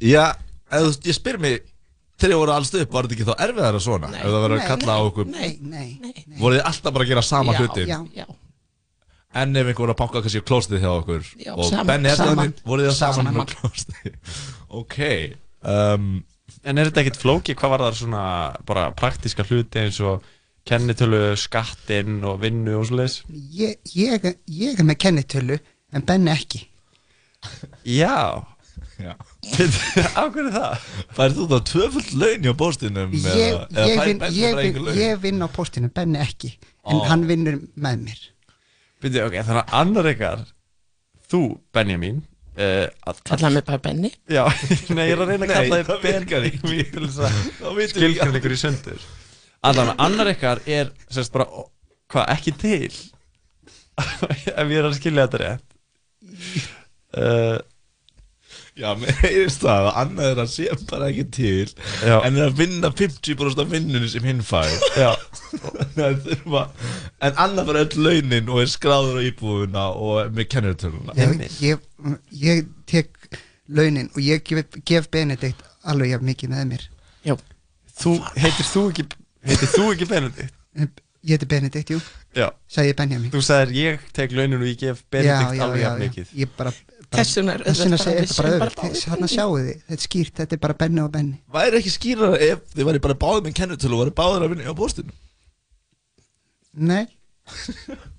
Já, eða, ég spyr mig Þegar ég voru alls upp, var þetta ekki þá erfiðara svona? Nei, ef það verður að kalla á okkur Nei, nei, nei. Voruð þið alltaf bara að gera sama Já, hlutin? já, já. En ef einhver voru að banka kannski á klóstið hjá okkur Já, Og saman, Benni er saman. þannig, voruð þið saman, Saman. saman á klóstið Ok um, En er þetta ekkit flóki, hvað var það svona bara praktíska hluti eins og kennitölu, skattinn og vinnu og svoleiðis? Ég, ég, ég er með kennitölu en Benni ekki. Já Já Á hverju það? Færið þú þá tvöfullt laun hjá bóstinum? Ég, ég, vinn, ég, vinn, ég vinn á postinu, Benni ekki en Ó. hann vinnur með mér Byrju, ok, þannig að annar ykkar Þú, Benjamin uh, Kallaði mig bara Benni? Já, nei, ég er að reyna að kalla vitum við skilgjörn ykkur í sundur. Allan, annar ykkar er sérst bara, hvað, ekki til? Ef ég er að skilja þetta rétt. Uh, Já, mér heyrist það að annað er að sé bara ekki til Já. En er að vinna 50% af vinnunni sem hinn fær. En, þurfa, en annað fyrir öll launin og er skráður á íbúðuna og með kennartöluna ég, ég, ég tek launin og ég gef, gef Benedikt alveg jafn mikið með mér. Já. Þú, heitir þú ekki Heitir þú ekki Benedikt? Ég heiti Benedikt, jú. Já. Sagði Benjamin. Þú sagðir ég tek launin og ég gef Benedikt alveg jafn mikið. Ég bara, bara Þess vegna er Þess vegna auðvelt bara segir þetta bara báðir Þannig að sjáu þið, þetta er skýrt, þetta er bara Benni og Benni Væri ekki skýrara ef þið væri bara báðið með kennutölu og væri báðir að vinna á bóstinu Nei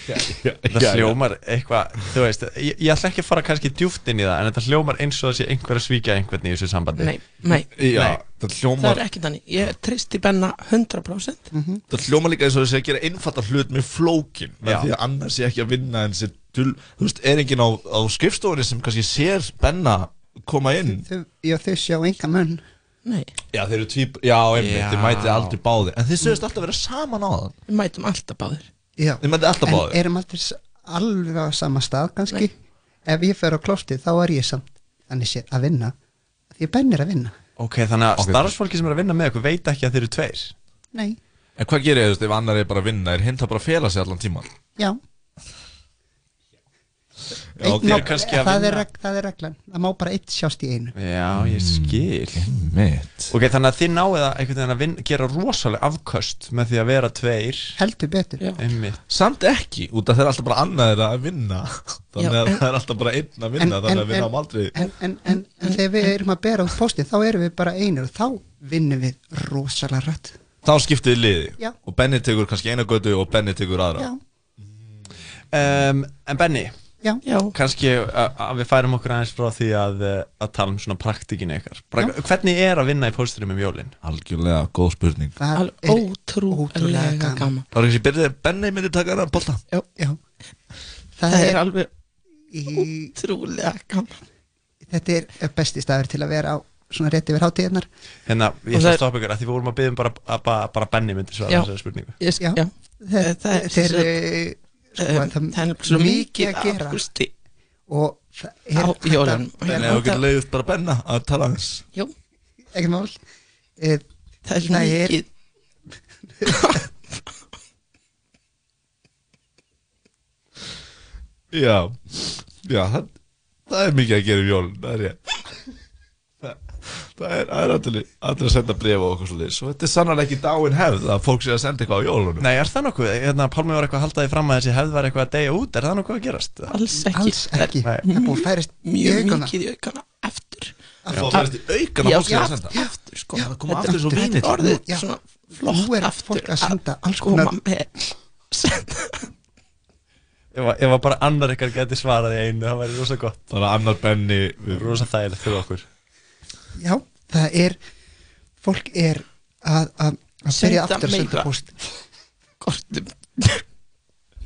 Það hljómar eitthvað, þú veist, ég, ég ætla ekki að fara kannski djúft inn í það, en þetta hljómar eins og það sé einhver að svíkja einhvern í þessu sambandi. Nei, nei. Já, Nei. það Það hljómar er ekki þannig. Ég tristi Benna 100%. Það hljómar líka eins og þessi að gera einfalda hlut með flókin Já. því að annars sé ekki að vinna en sér þú veist, er enginn á, á skrifstofunni sem kannski sér Benna koma inn? Þau, Já, þau sjá enga munn Nei. Já, þeir eru tvíb, já, einmitt, Já. þið mætið aldrei báði En þið sögust alltaf vera saman á það. Við mætum alltaf báðir. Já. Þið mætið alltaf En báðir. erum aldrei s- alveg á sama stað kannski? Ef ég fer á klostið þá er ég samt Þannig sé að vinna. Því að Benni er að vinna. Ok, þannig að Ok. starfsfólki sem er að vinna með ykkur veit ekki að þeir eru tveir. Nei, En hvað gerir þið, þú veist, ef annar er bara að vinna Er hinn það bara að fela sig allan tíman já Já, Einn ok. má, það, er, það er reglan. Það má bara eitt sjást í einu. Já, ég skil. Mitt Ok, þannig að þið náið að einhvern veginn að vinna, gera rosalega afköst með því að vera tveir. Heldur betur. Samt ekki, út af þeir alltaf bara annað er að vinna. Þannig Já, að en- það er alltaf bara einn að vinna Þannig að við náum aldrei en, en, en, en þegar við erum að bera út postið þá erum við bara einir og þá vinnum við rosalega rætt Þá skiptið liði. Já. Og Benni tekur kannski eina götu og Benni tekur aðra. Já, Um, en Benni, Já. Kannski að að við færum okkur aðeins frá því að, eh, að tala um svona praktikin ykkar Bara, Hvernig er að vinna í pósturum um jólin? Algjörlega, góð spurning Það Alveg ótrúlega gaman. Það var ekki byrðið Benni myndi taka hana bolta Já, já. Það, er, alveg í, ótrúlega gaman Þetta er besti staður til að vera á svona rétt yfir hátíðarnar Hérna, ég Og ætla það að er- stoppa ykkur að því við vorum að byggja um bara, að, bara, bara Benni myndi svara Já. þessari spurningu Ég Já. já. Þeir- Það er- þeir, það er- eh, sko, um, það það er svo mikið að gera? ágústi og það er á jólunum. En ef þú getur leiðist bara Benna að tala hans Jú. ekkert mál. Eh, Það er svo mikið. Já, já það, það er mikið að gera um jólun Það er ég Það, það er, allir, að senda bref og okkur svo liðs og þetta er sannlega ekki dáin hefð að fólk sé að senda eitthvað á jólunum. Nei, er það nokkuð? Hérna, Pálmi var eitthvað að halda því fram að þessi hefð var eitthvað að deyja út. Er það nokkuð að gerast? Alls ekki. Alls ekki. Nei. Það er búið að færast Mjög mikið í aukana. Eftir Það færist í aukana fólk er að senda. aftur sko. Það koma Þetta aftur svo vinir orðið svona flott aftur Ef, að- ef að bara annar ykkar geti svarað í einu, það væri rosa gott. Þannig að annar Benni Rosa þægilegt fyrir okkur. Já, það er fólk er að, að, að byrja aftur að senda post kortum.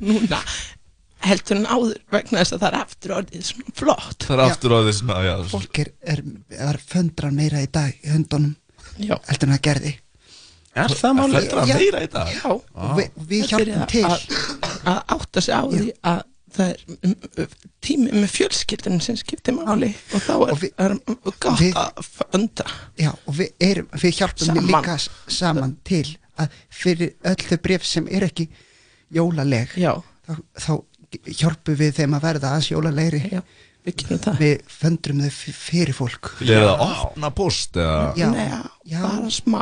Núna heldur en áður vegna þess að það er aftur orðið svona flott. Það er aftur því svona, já. Fólk er, er, er föndra meira í dag í höndunum Já. heldur en það gerði. Er það málið? Föndra Já. meira í dag? Já, og við, við hjálpum til. að, að átta sig á því að það er tími með fjölskyldunum sem skiptir máli og þá er, Og við- er gott við- að föndra Já, og við, erum, við hjálpum Saman. líka saman til að fyrir öll þau bref sem er ekki jólaleg Já. þá, þá hjálpum við þeim að verða aðeins jólalegri. Já, við gerum það. Við föndrum þau fyrir fólk. Ég að opna post eða? Já, Nei, já. bara smá.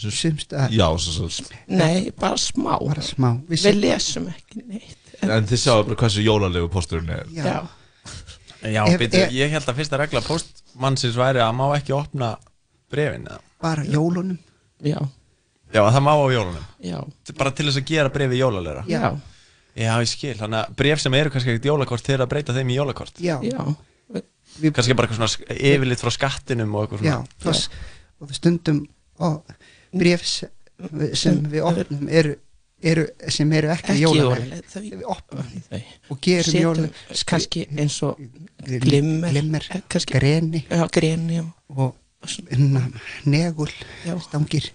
Sumst að Já, svo svo Nei, bara smá. Bara smá. Við lesum ekki neitt En þið sjáu bara hversu jólalegu posturinn er. Já. Já, Já, Ef- byrju, ef- ég held að fyrsta regla postmannsins væri að má ekki opna brefin eða? bara jólunum. Já, Já, það má á jólunum. Já, Bara til þess að gera brefi jólalegra já, Já, ég skil, þannig að bref sem eru kannski ekkert jólakort þeir að breyta þeim í jólakort. Já, já. Við, Kannski bara eitthvað svona yfirlit frá skattinum og eitthvað já, svona. þess, og við stundum og bref sem, sem við opnum eru, eru sem eru ekki, ekki jólaleg jólaleg þau við opnum þau og gerum setjum jólaleg kannski eins og glimmer, glimmer eh, kannski, greni. Já, greni og, og negul Já. stangir.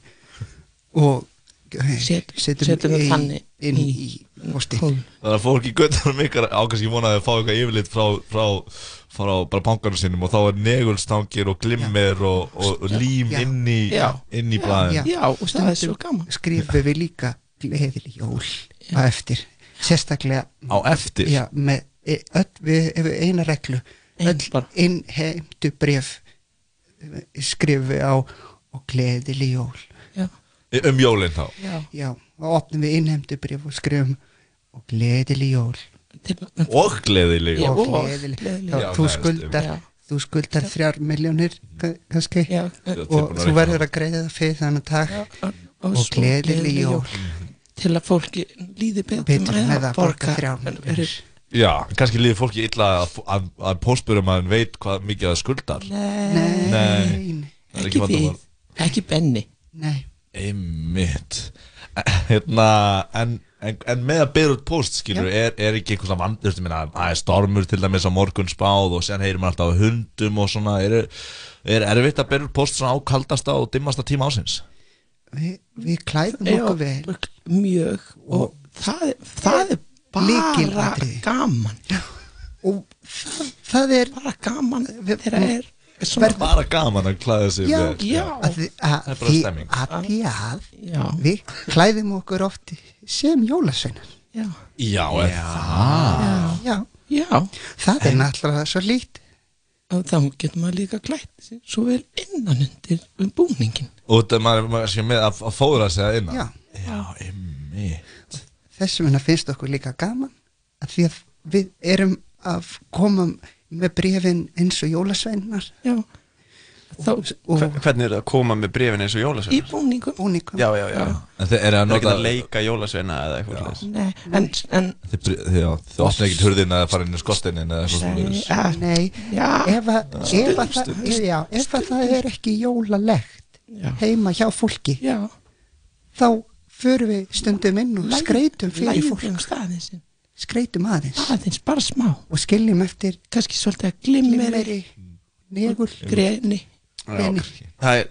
Og eh, Set- setjum setjum við þannig inn í- í posti. Þannig að fólk í göttunum ykkar ákast ég vonaði að fá eitthvað yfirlit frá, frá, frá bara bankanum sinum og þá er negulstangir og glimmer og, og, og lím Já. inn í, Já. inn í blæðin já, og það er svo gaman. skrifum við líka gleðileg jól á eftir. Sérstaklega Á eftir? já, með, e- öll, við hefur eina reglu. Öll innheimtu bref skrifum við á og gleðileg jól. Já, Um jólinn þá? Já, já, og opnum við innheimtu bref og skrifum og gleðileg jól. Og gleðileg Já, og og gleðileg jól. þú Já, skuldar já. þú skuldar þrjár miljónir kannski. Já, og þú verður að greiða það fyrir þannig dag og svo gleðileg jól til að fólki líði betur, betur með að borga er- miljónir Já, kannski líður fólki illa að, að, að postburum að hann veit hvað mikið það skuldar. Nei, Nei. nei, Það er ekki vandamál. við, ekki Benni. Nei. Einmitt. Hérna, en, en, en með að byrja út post skilur, er, er ekki einhvers veginn vandur minna, að er stormur til dæmis á morgun spáð og sen heyrir maður alltaf hundum og svona. Er, er erfitt að byrja út post svona á kaldasta og dimmasta tíma ásins við, við klæðum okkur vel mjög og það, er- það er bara gaman. Og það, það er bara gaman. Þegar er svona bara gaman að klæða sig já, vel. já. að, því- að, Það er stemming. að því að já, við klæðum okkur oft sem jólasveinar. Já, Já, er það? Já, já. Það er náttúrulega svo lít og þá getur maður líka klætt sig svo vel innan undir um búningin Og þetta maður, maður sé með að, að fóðra sig að innan já, Já, einmitt. Þess vegna finnst okkur líka gaman að því að við erum að koma með brefin eins og jólasveinar. Já, Hve- Hvernig er það að koma með brefin eins og jólasveina? Í búningum. Búningum. Já, já, já. En að Það er ekki nota að leika jólasveina eða eitthvað Nei, en, en Þið, já, opna ekkert hurðin eða fara inn í skorsteinin eða eitthvað svona ja, Nei, Já. ef, að, að það, já, að er ekki jólalegt heima hjá fólki já. þá förum við stundum inn og skreitum fyrir fólk. sinn skreitum aðeins. Aðeins, bara smá. Og skiljum eftir kannski svolítið að glimmeri negul greni. Það er,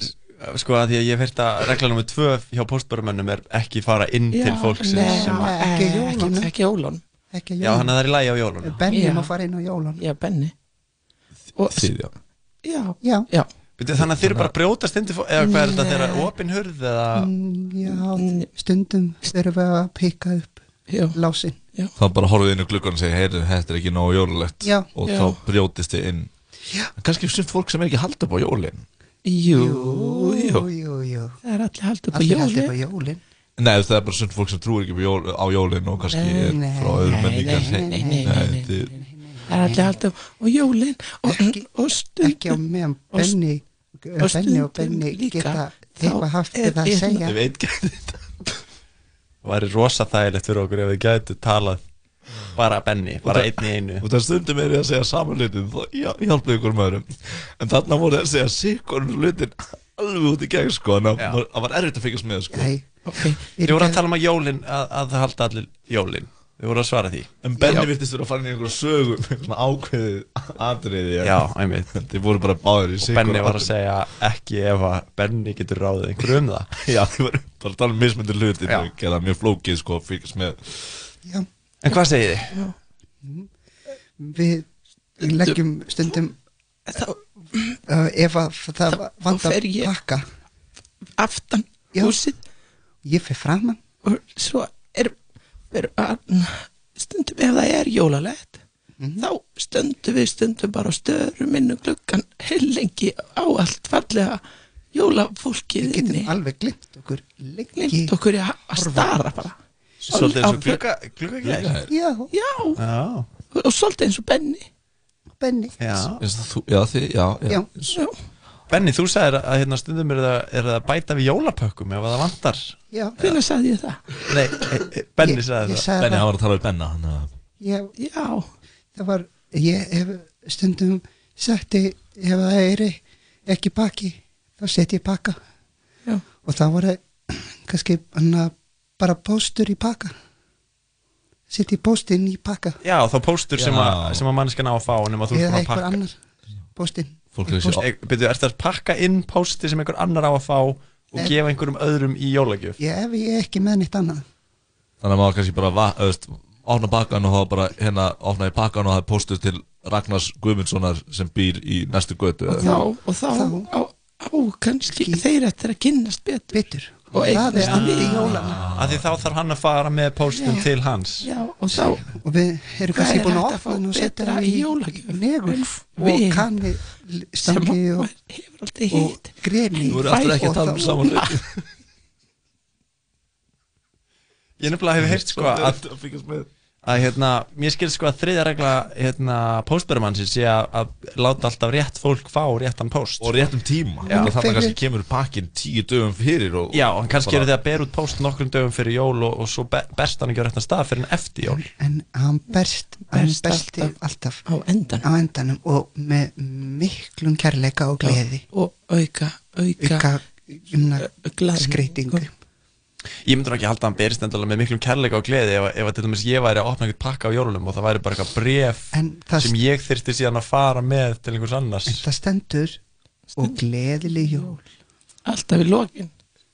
sko að því að ég heyrt að regla nummer tvö hjá póstbörumönnum er ekki fara inn Já, til fólksins. nei, sem að- ekki ekki- ekki ekki Já, hann að það er í lægi á jólunum. Benni Já. má fara inn á jólun Já, Benni. Og, Þið, já. Já, já, Þannig að þeir eru bara að til fólk eða hvað er þetta þeirra opin hurð eða Mm, já stundum þurfum við að pika upp já. lásin þá bara horfið inn í gluggan og segja heyrðu, þetta er ekki nógu jólulegt. Já. og Já. þá brjótist þið inn. En kannski sumt fólk sem er ekki halda upp á jólin. Jú, jú, jú. jú. Það er allir haldið upp á haldið jólin. jólin. Nei, það er bara sumt fólk sem trúir ekki á, jól, á jólin og kannski Nei, er frá öðrum nei, menningar nei, nei, nei, nei, nei, þið- Það er allir haldið upp á jólin og, og stundum ekki á meðan og Benni og Benni og líka, geta þá eitthvað haft við að segja. Ég veit ekki þetta. Það væri rosa þægilegt fyrir okkur ef við gætu talað bara Benni, bara Og það- einn í einu. og það stundum er ég að segja saman hlutin þá já, hjálpa ykkur með öðrum en þarna voru að segja sikkur hlutin alveg út í gegn sko. Það var- það erfitt að fylgjast með sko. Nei, okay. Við vorum að tala um að jólin, að, að það halda allir jólin Við vorum að svara því. En Benni virtist vera að fara inn í einhverja sögu með svona ákveðið atriði Já, einmitt. Þið voru bara báðir í Og sikkur Benni var að segja ekki ef að Benni getur ráðið einhverju um það. Já, þið voru bara að tala um mismyndir hlutin Já. og gera mjög flókið sko að fylgjast með. Já, En hvað segið þið? við leggjum stundum þá, uh, ef að það fer ég- pakka. aftan Já. húsið. Ég fyrir framann og svo er, er að, stundum ef það er jólalegt Mhm. þá stundum við stundum bara á stöðurum inn um gluggan heilengi á allt fallega jólafólkið við inni. getum alveg glimt okkur lengi. Glimt okkur að stara bara. Svolítið eins og glugga gær já, já, Já, og svolítið eins og Benni. Benni. Já. Já, þið, já, já. Já. já, Benni, þú sagðir að hérna stundum er það, er það að bæta við jólapökkum ef það vantar. Já, hvernig sagði ég það? Nei, e, e, Benni Ég- sagði ég það. sagði Benni það. hann var að tala um Benna ég, já, það var ég hef stundum setti ef það er ekki baki þá setji ég pakka. Já. og það kannski hana, bara póstur í pakka. Setji póstinn í pakka. Já, þá póstur sem, sem að mannskan á að fá nema þú eða búin að pakka. annar póstinn fólk er Byrju, ertu að pakka inn pósti sem einhver annar á að fá og Nei. gefa einhverjum öðrum í jólagjöf? Ég ef ég er ekki með neitt annað. Þannig að maður kannski bara öðvist, opna pakkan og þá bara hérna opnaði pakkan og það er póstur til Ragnars Guðmundssonar sem býr í næstu götu og þá, og þá, Þá- á, á kannski þeir eftir að kynnast betur. Betur Og eignast er andi við. jólana Af því þá þarf hann að fara með póstum til hans. Já, og þá og við erum kannski búin að að opna hann og setja hann í í jólagjöf? Og kanni stangi og, og hitt. greni Nú er aftur ekki að tala um saman. Ég nefnilega hef heyrt sko að, að hérna, mér skil sko að þriðja regla hérna, póstbærumannsins sé að, að láta alltaf rétt fólk fá réttan póst. Og réttum tíma. Já. þannig að Fyrir- kannski kemur pakkin tíu dögum fyrir og Já, en kannski eru þið að bera út póst nokkrum dögum fyrir jól og, og svo be berst hann ekki á réttan stað fyrir en eftir jól. En hann berst, hann Berst alltaf. alltaf, á endan á endanum og með miklum kærleika og gleði. Og auka, auka, auka umna, glaðning. skreitingu Ég myndur ekki halda að hann berist endalega með miklum kærleika og gleði ef, ef að til dæmis ég væri að opna einhvern pakka á jólunum og það væri bara eitthvað bref sem ég þyrfti síðan að fara með til einhvers annars. En það stendur og gleðileg jól. Alltaf í lokin.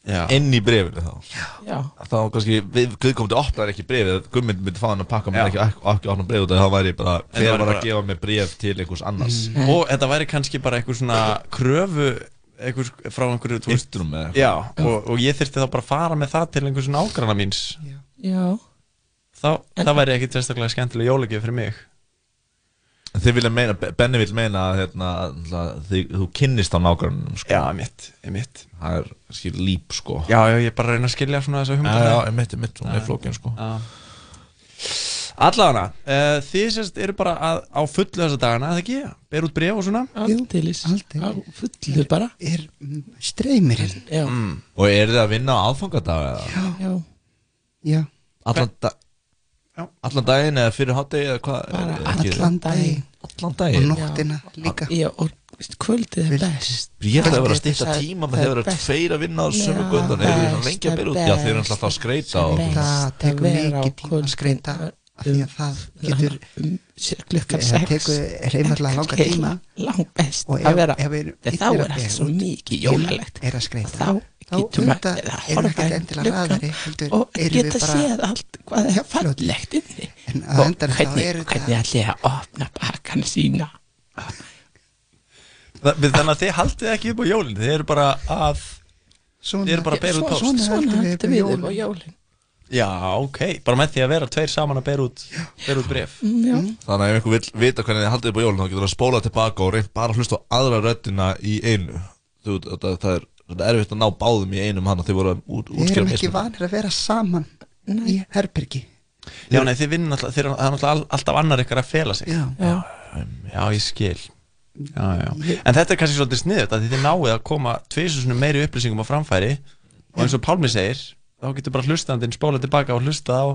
Já, inn í brefinu þá. Já, þá kannski við, viðkomandi opnar ekki brefið Gummund myndi fá hann að pakka Já. með ekki, ekki, ekki opna brefið þá væri bara væri var bara- að gefa mig bref til einhvers annars? Og þetta væri kannski bara eitthvað svona kröfu eitthvað frá einhverju Yttrum með Já, og, og ég þyrfti þá bara að fara með það til einhvers svona ágrana míns. Já. Þá, það væri ekki sérstaklega skemmtilega jólagjöf fyrir mig. Þið vilja meina, Benni vil meina að hérna, að þið, þú kynnist á nágrannum sko. Já, mitt, mitt Það er skil líp sko. Já, já, ég er bara að reyna að skilja svona þessa Já, hugmyndir já, mitt, mitt, hún er flókin sko. Já. Allavega, uh, þið sérst eru bara að, á fullu þessa dagana, eða ekki? Ber út bref og svona? Aldeilis, á fullu bara. Er streymirinn Já, mm. Og eru þið að vinna á aðfangadag eða? já. Já. Allan, da allan daginn eða fyrir hátegi eða hvað? Bara allan daginn. Allan daginn? Og nóttina líka. Já, og kvöldið er best. Ég ætla að vera að það- tíma það með þeir vera best. tveir að vinna á sömu Já, best, svona lengi að byrja út? Já, þeir eru alltaf að skreita og Það tekur vera á mikið tíma að skreita af því að það getur um, klukkan það sex. tekur reymarlega langa tíma. lang best og að vera þá er allt svo mikið jólalegt. er að skreita þá getum við að horfa heldur og geta séð allt hvað er fallegt og hvernig, er ætli ég að opna bakkan sína? Þannig að þið haldið ekki upp á jólinn, þið eru bara að, þið eru bara að bera út post. svona heldur við upp á jólin Já, ok, bara með því að vera tveir saman að bera út, bera út bref. já, Þannig að ef einhver vill vita hvernig þið haldið upp á jólun þá getur það að spóla tilbaka og reynt bara að hlusta á aðra röddina í einu Þú þetta, það er er erfitt að ná báðum í einum hann og þið voru að út, Við útskjöra erum ekki vanir að vera saman í herbergi Já, nei, þið vinnum alltaf, þið er það er náttúrulega all- alltaf annar ykkar að fela sig. Já. já, já, ég skil. Já, já. En þetta er kannski svolítið sniðut að þið náið að koma tvisunum meiri upplýsingum á framfæri og eins og Pálmi segir, þá getur bara hlustandinn spólað tilbaka og hlustað á,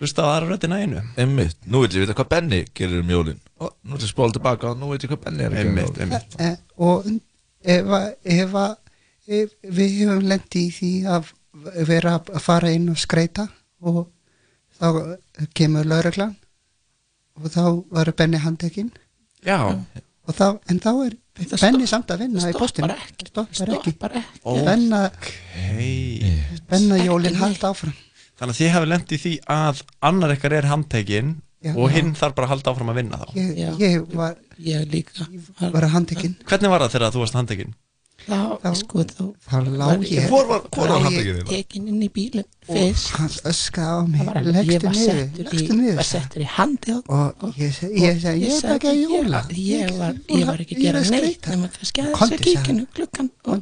hlustað á aðra röddina einu. Einmitt, nú vil ég vita hvað Benni gerir um jólin og nú vil ég spóla tilbaka og nú veit ég hvað Benni er að gera um Einmitt, jólin. einmitt. eh, og ef, að- ef, að- ef við hefum lendi í því að vera að fara inn og skreita og þá kemur lauruglan og þá var Benni handekinn Já. og þá, en þá er Það Benni samt að vinna í postinu stoppar ekki. Benna, Hey. Benna jólin halda áfram. Þannig að þið hefur lent í því að annar ykkar er handtekinn og hinn þarf bara að halda áfram að vinna þá. ég, ég var, ég líka. Var handekinn Hvernig var það þegar þú varst handtekinn? Þá, sko, þá þá lá ég Hvor var, hvor var handtekinn þín? tekin inn í bílinn og fyrst. Hann öskaði á mig. Það var ég var niður, settur í, var settur í handi og, og ég segi, ég segi, ég er ekki að jóla. ég, ég, var, ég var ekki að gera neitt. nema kannski að Komdu, þess að kíkinu sagði klukkan og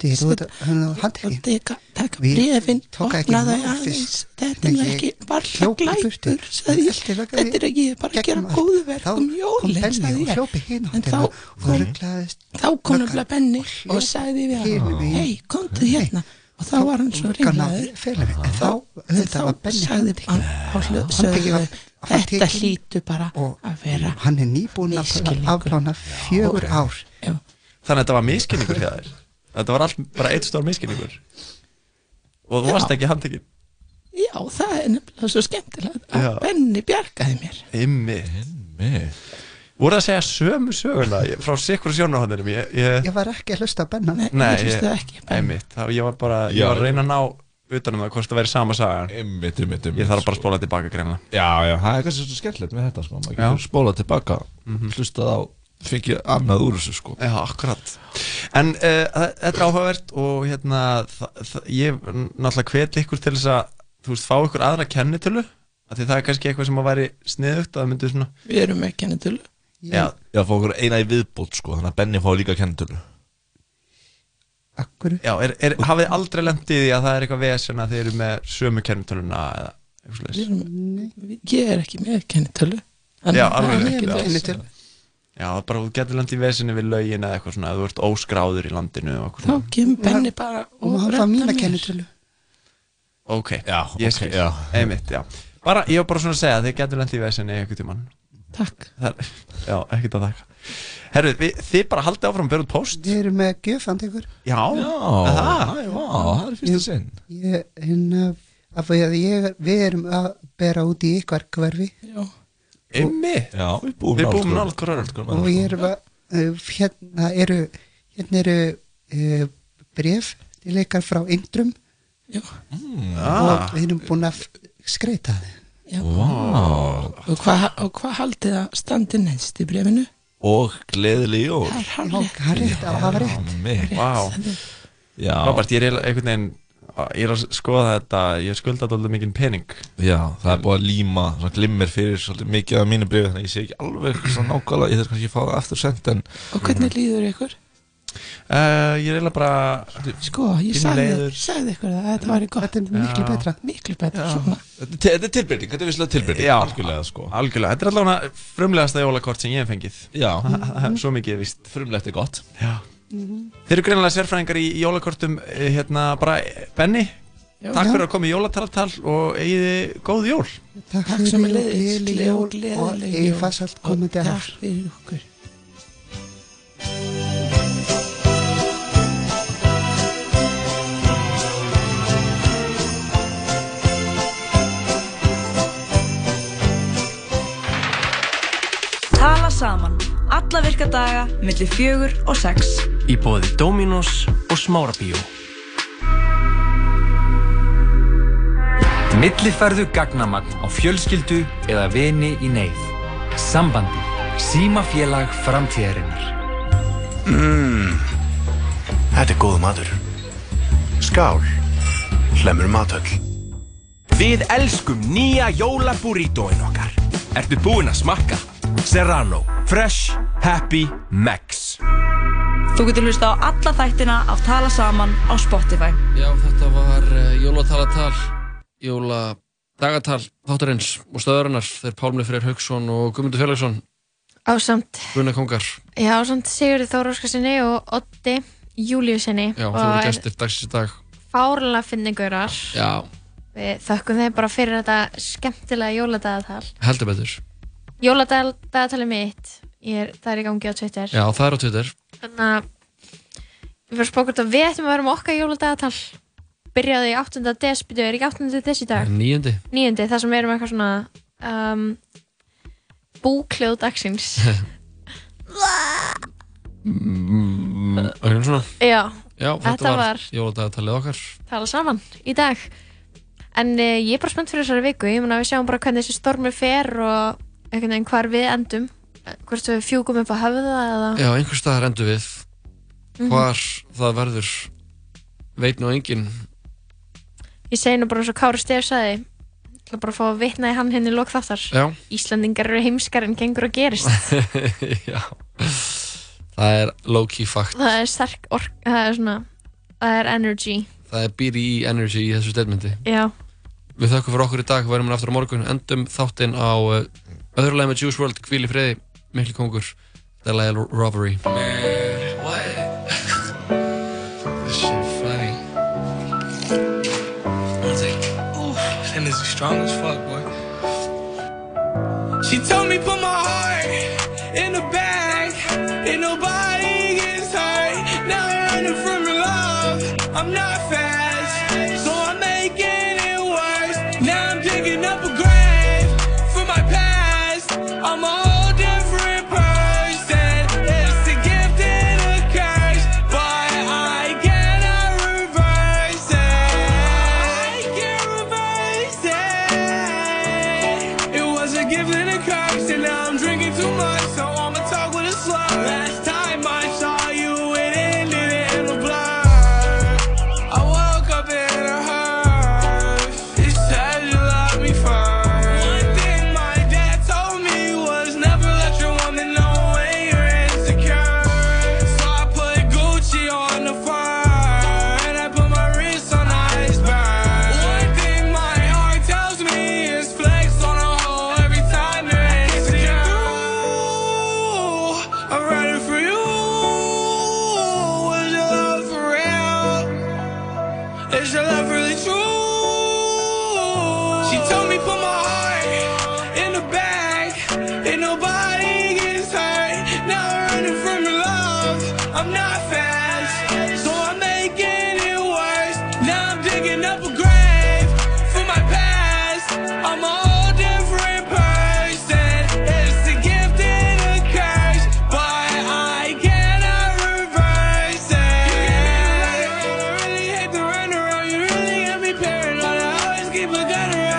og teka, brefin opnaði aðeins. þetta er ekki bara glæpur sagði þetta er ekki bara að gera góðu verk Þá um kom jólin Benni sagði og ég. hljóp í hinn en þá og kom, nefnilega Benni og og sagði við hann megin. hei, komdu hérna. Og þá var hann svo ringlaður. en þá, auðvitað var Benni sagði hann þetta hlýtu bara að vera hann er nýbúin að afplána fjögur ár. Þannig að þetta var miskynningur hjá þér. Þetta var allt bara eitt stór miskynningur. Og þú varst ekki handtekinn. já, það er nefnilega svo skemmtilegt að. Benni bjargaði mér. Ymmi. Voru að segja sömu söguna frá sikkur sjónahóndinum? Ég, ég, ég var ekki að hlusta á Benna Nei, nei, ég hlustaði ekki á Benna. einmitt. Það, ég var bara, ég Já. var að reyna að ná utanum það hvort það væri sama sagan. Einmitt, einmitt, einmitt Ég þarf bara að spóla tilbaka greinlega. Já, já, það er kannski svo skemmtilegt með þetta sko maður getur spólað tilbaka, hlustað á fengið annað úr þessu sko Já, akkurat En uh, þetta er áhugavert og hérna þa- þa- ég náttúrulega hvet ykkur til þess að þú veist, fá ykkur aðra kennitölu af því það er kannski eitthvað sem að væri sniðugt að það myndi svona við erum með kennitölu Já, Já, fá okkur eina í viðbót sko, þannig að Benni fá líka kennitölu Akkur já er, er, hafið aldrei lent í því að það er eitthvað vesen að þið eru með sömu kennitöluna eða eitthvað slags ég er ekki með kennitölu. Þannig Já, að alveg ekki vesen. Já, bara þú getur lent í veseni við lögin eða eitthvað svona, að þú ert óskráður í landinu þá kemur Benni bara og hann fá mína mér. kennitölu. Ok, Já, ég skil, já. einmitt, já. Bara, ég var bara svona að segja að þið getur lent í veseni eitthvað tímann Takk. Það er, já, ekkert að þakka. Herru, við, þið bara haldið áfram að bera út post Við erum með gjöfand ykkur. Já, Já, er það er fyrsta sinn. ég, hérna, af því að ég, Við erum að bera út í ykkar hverfi. Já, Ymmi Já, við búum nálægt hvor öðrum. og ég er að uh, hérna eru hérna eru uh, bref til ykkar frá Indrum. Já, Ah. og við erum búin að skreita það já. Vá, Og hvað hva haldið að standi neðst í brefinu? og gleðileg jól. Það er er rétt, það var rétt. Robert, ég er einhvern veginn Ég er að skoða þetta, ég skulda alltaf mikinn pening. Já, það er búið að líma svona glimmer fyrir svolítið mikið af mínu brefi þannig að ég sé ekki alveg svona nákvæmlega, ég þarf kannski að fá það aftur sent en Og hvernig líður ykkur? Uh, ég er eiginlega bara Sko, ég sagði, sagði ykkur að þetta væri gott. Er miklu betra Miklu betra Þetta er- þetta tilbreyting, þetta er visslega tilbreyting Já, algjörlega sko. Algjörlega, þetta er allavega frumlegasta jólakort sem ég hef fengið. Já. Svo mikið er víst Frumlegt er gott. Já. Þeir eru greinilega sérfræðingar í jólakortum eh, hérna bara Benny Já. Takk Já. fyrir að koma í jólatalatal og eigiði góð jól. Takk Takk fyrir jól og jól. eigi farsalt komandi ár Takk fyrir okkur saman Alla virka daga millir fjögur og sex Í bóði Dominos og Smárabíó Millifærðu gagnamagn á fjölskyldu eða vini í neyð. Sambandi. Símafélag framtíðarinnar. Mmm, þetta er góð matur. Skál, hlemur matöll. Við elskum nýja jólaburrítóin okkar. Ertu búinn að smakka? Serrano, Fresh, Happy, Max. Þú getur hlusta á alla þættina af Tala saman á Spotify. Já, þetta var uh, jólatalatal, jóladagatal þáttarins og stöðurinnar þeir Pálmi Freyr Haugsson og Guðmundur Félagsson. Ásamt, Gunnar Kongar. Já, ásamt Sigurði Þóra Óskarsinni og Oddi Júliusinni Já, og þeir eru er gestir dagsins í dag. Fárlega finningaurar Já, Við þökkum þeim bara fyrir þetta skemmtilega jóladagatal. Heldur betur Jóladagatalið mitt ég er, það er í gangi á Twitter. Já, það er á Twitter. Þannig að við fyrir spókurt að við ættum að vera með okkar jóladagatal. Byrjaði í 8. des, byrjuði er ekki 8. des í dag. Níundi. Níundi, það sem við erum eitthvað svona um, búkljóð dagsins. Mm, Ögnum svona. Já, Já, þetta, Þetta var, var- jóladagatalið okkar. tala saman í dag. En uh, ég er bara spennt fyrir þessari viku. Ég meina við sjáum bara hvernig þessi stormur fer og einhvern veginn hvar við endum. Hvort við fjúkum upp á höfða eða Já, einhvers staðar endur við. Mhm. Hvar það verður veit nú enginn. Ég segi nú bara eins og Kári Stef sagði ég ætla bara að fá að vitna í hann henni lók þáttar. Já. Íslandingar eru heimskar en gengur og gerist. Já. Það er low-key fact það er sterk ork það er svona, það er energy. Það er býri í energy í þessu statementi. Já, Við þakkum fyrir okkur í dag, verðum við aftur á morgun. Endum þáttinn á öðru lagi með Juice WRLD Hvíl í friði, mikli kongur Það er lagi Robbery Man, what? This shit funny One take. Ooh, that is strong as fuck, boy. She told me put my heart in the bag, and nobody gets hurt. Now I'm running from your love. I'm not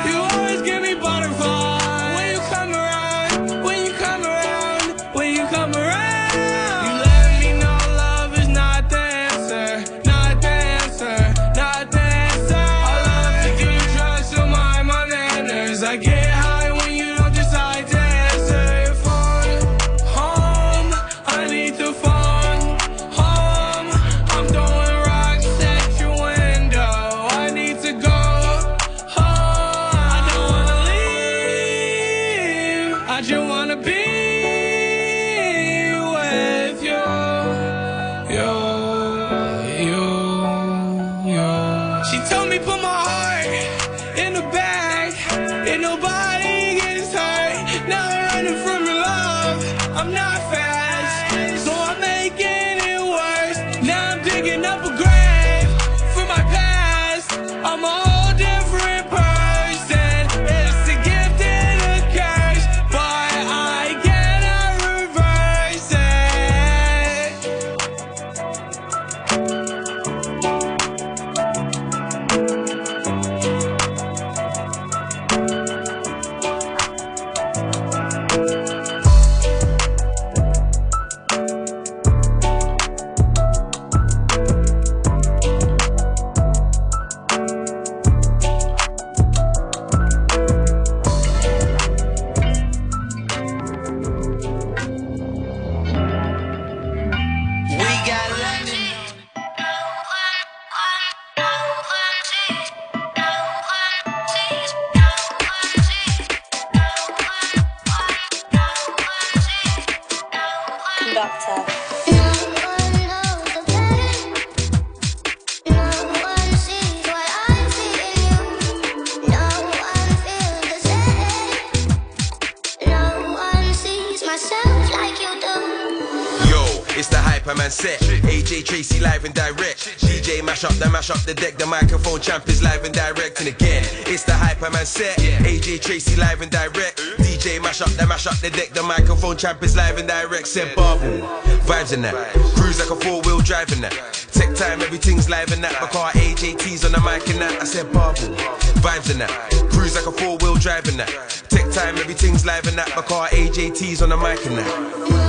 You champ is live and direct. And again, it's the hyper man set. AJ Tracy live and direct. DJ mash up the mash up the deck. The microphone champ is live and direct. Said Bubble. Vibes in that. Cruise like a four wheel drive in that. Tech time, everything's live in that. My car AJT's on the mic in that. I said Bubble. Vibes in that. Cruise like a four wheel drive in that. Tech time, everything's live in that. My car AJT's on the mic in that.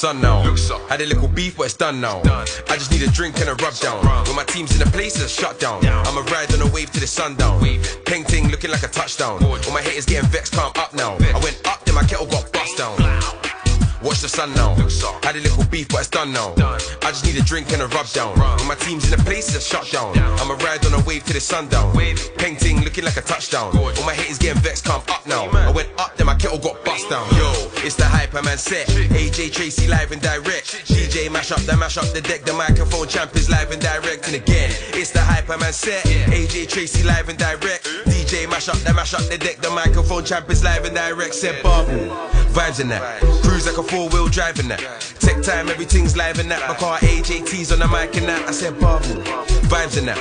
Sun now. Had a little beef, but it's done now. I just need a drink and a rub down. When my team's in the place, it's shut down. I'ma ride on a wave to the sundown. Peng ting looking like a touchdown. All my haters getting vexed, calm up now. I went up, then my kettle got bust down. Watch the sun now. Had a little beef, but it's done now. I just need a drink and a rub down. When my team's in the place, it's shut down. I'ma ride on a wave to the sundown. Peng ting looking like a touchdown. All my haters getting vexed, come up now. I went up, then my kettle got bust down. Yo, it's the Hyperman set. AJ Tracy live and direct. DJ mash up, the mash up the deck. The microphone champ is live and direct. And again, it's the Hyperman set. AJ Tracy live and direct. DJ mash up, the mash up the deck. The microphone champ is live and direct. Said Bubble. Vibes in that. Cruise like a four wheel drive in that. Tech time, everything's live in that. My car AJT's on the mic in that. I said Bubble. Vibes in that.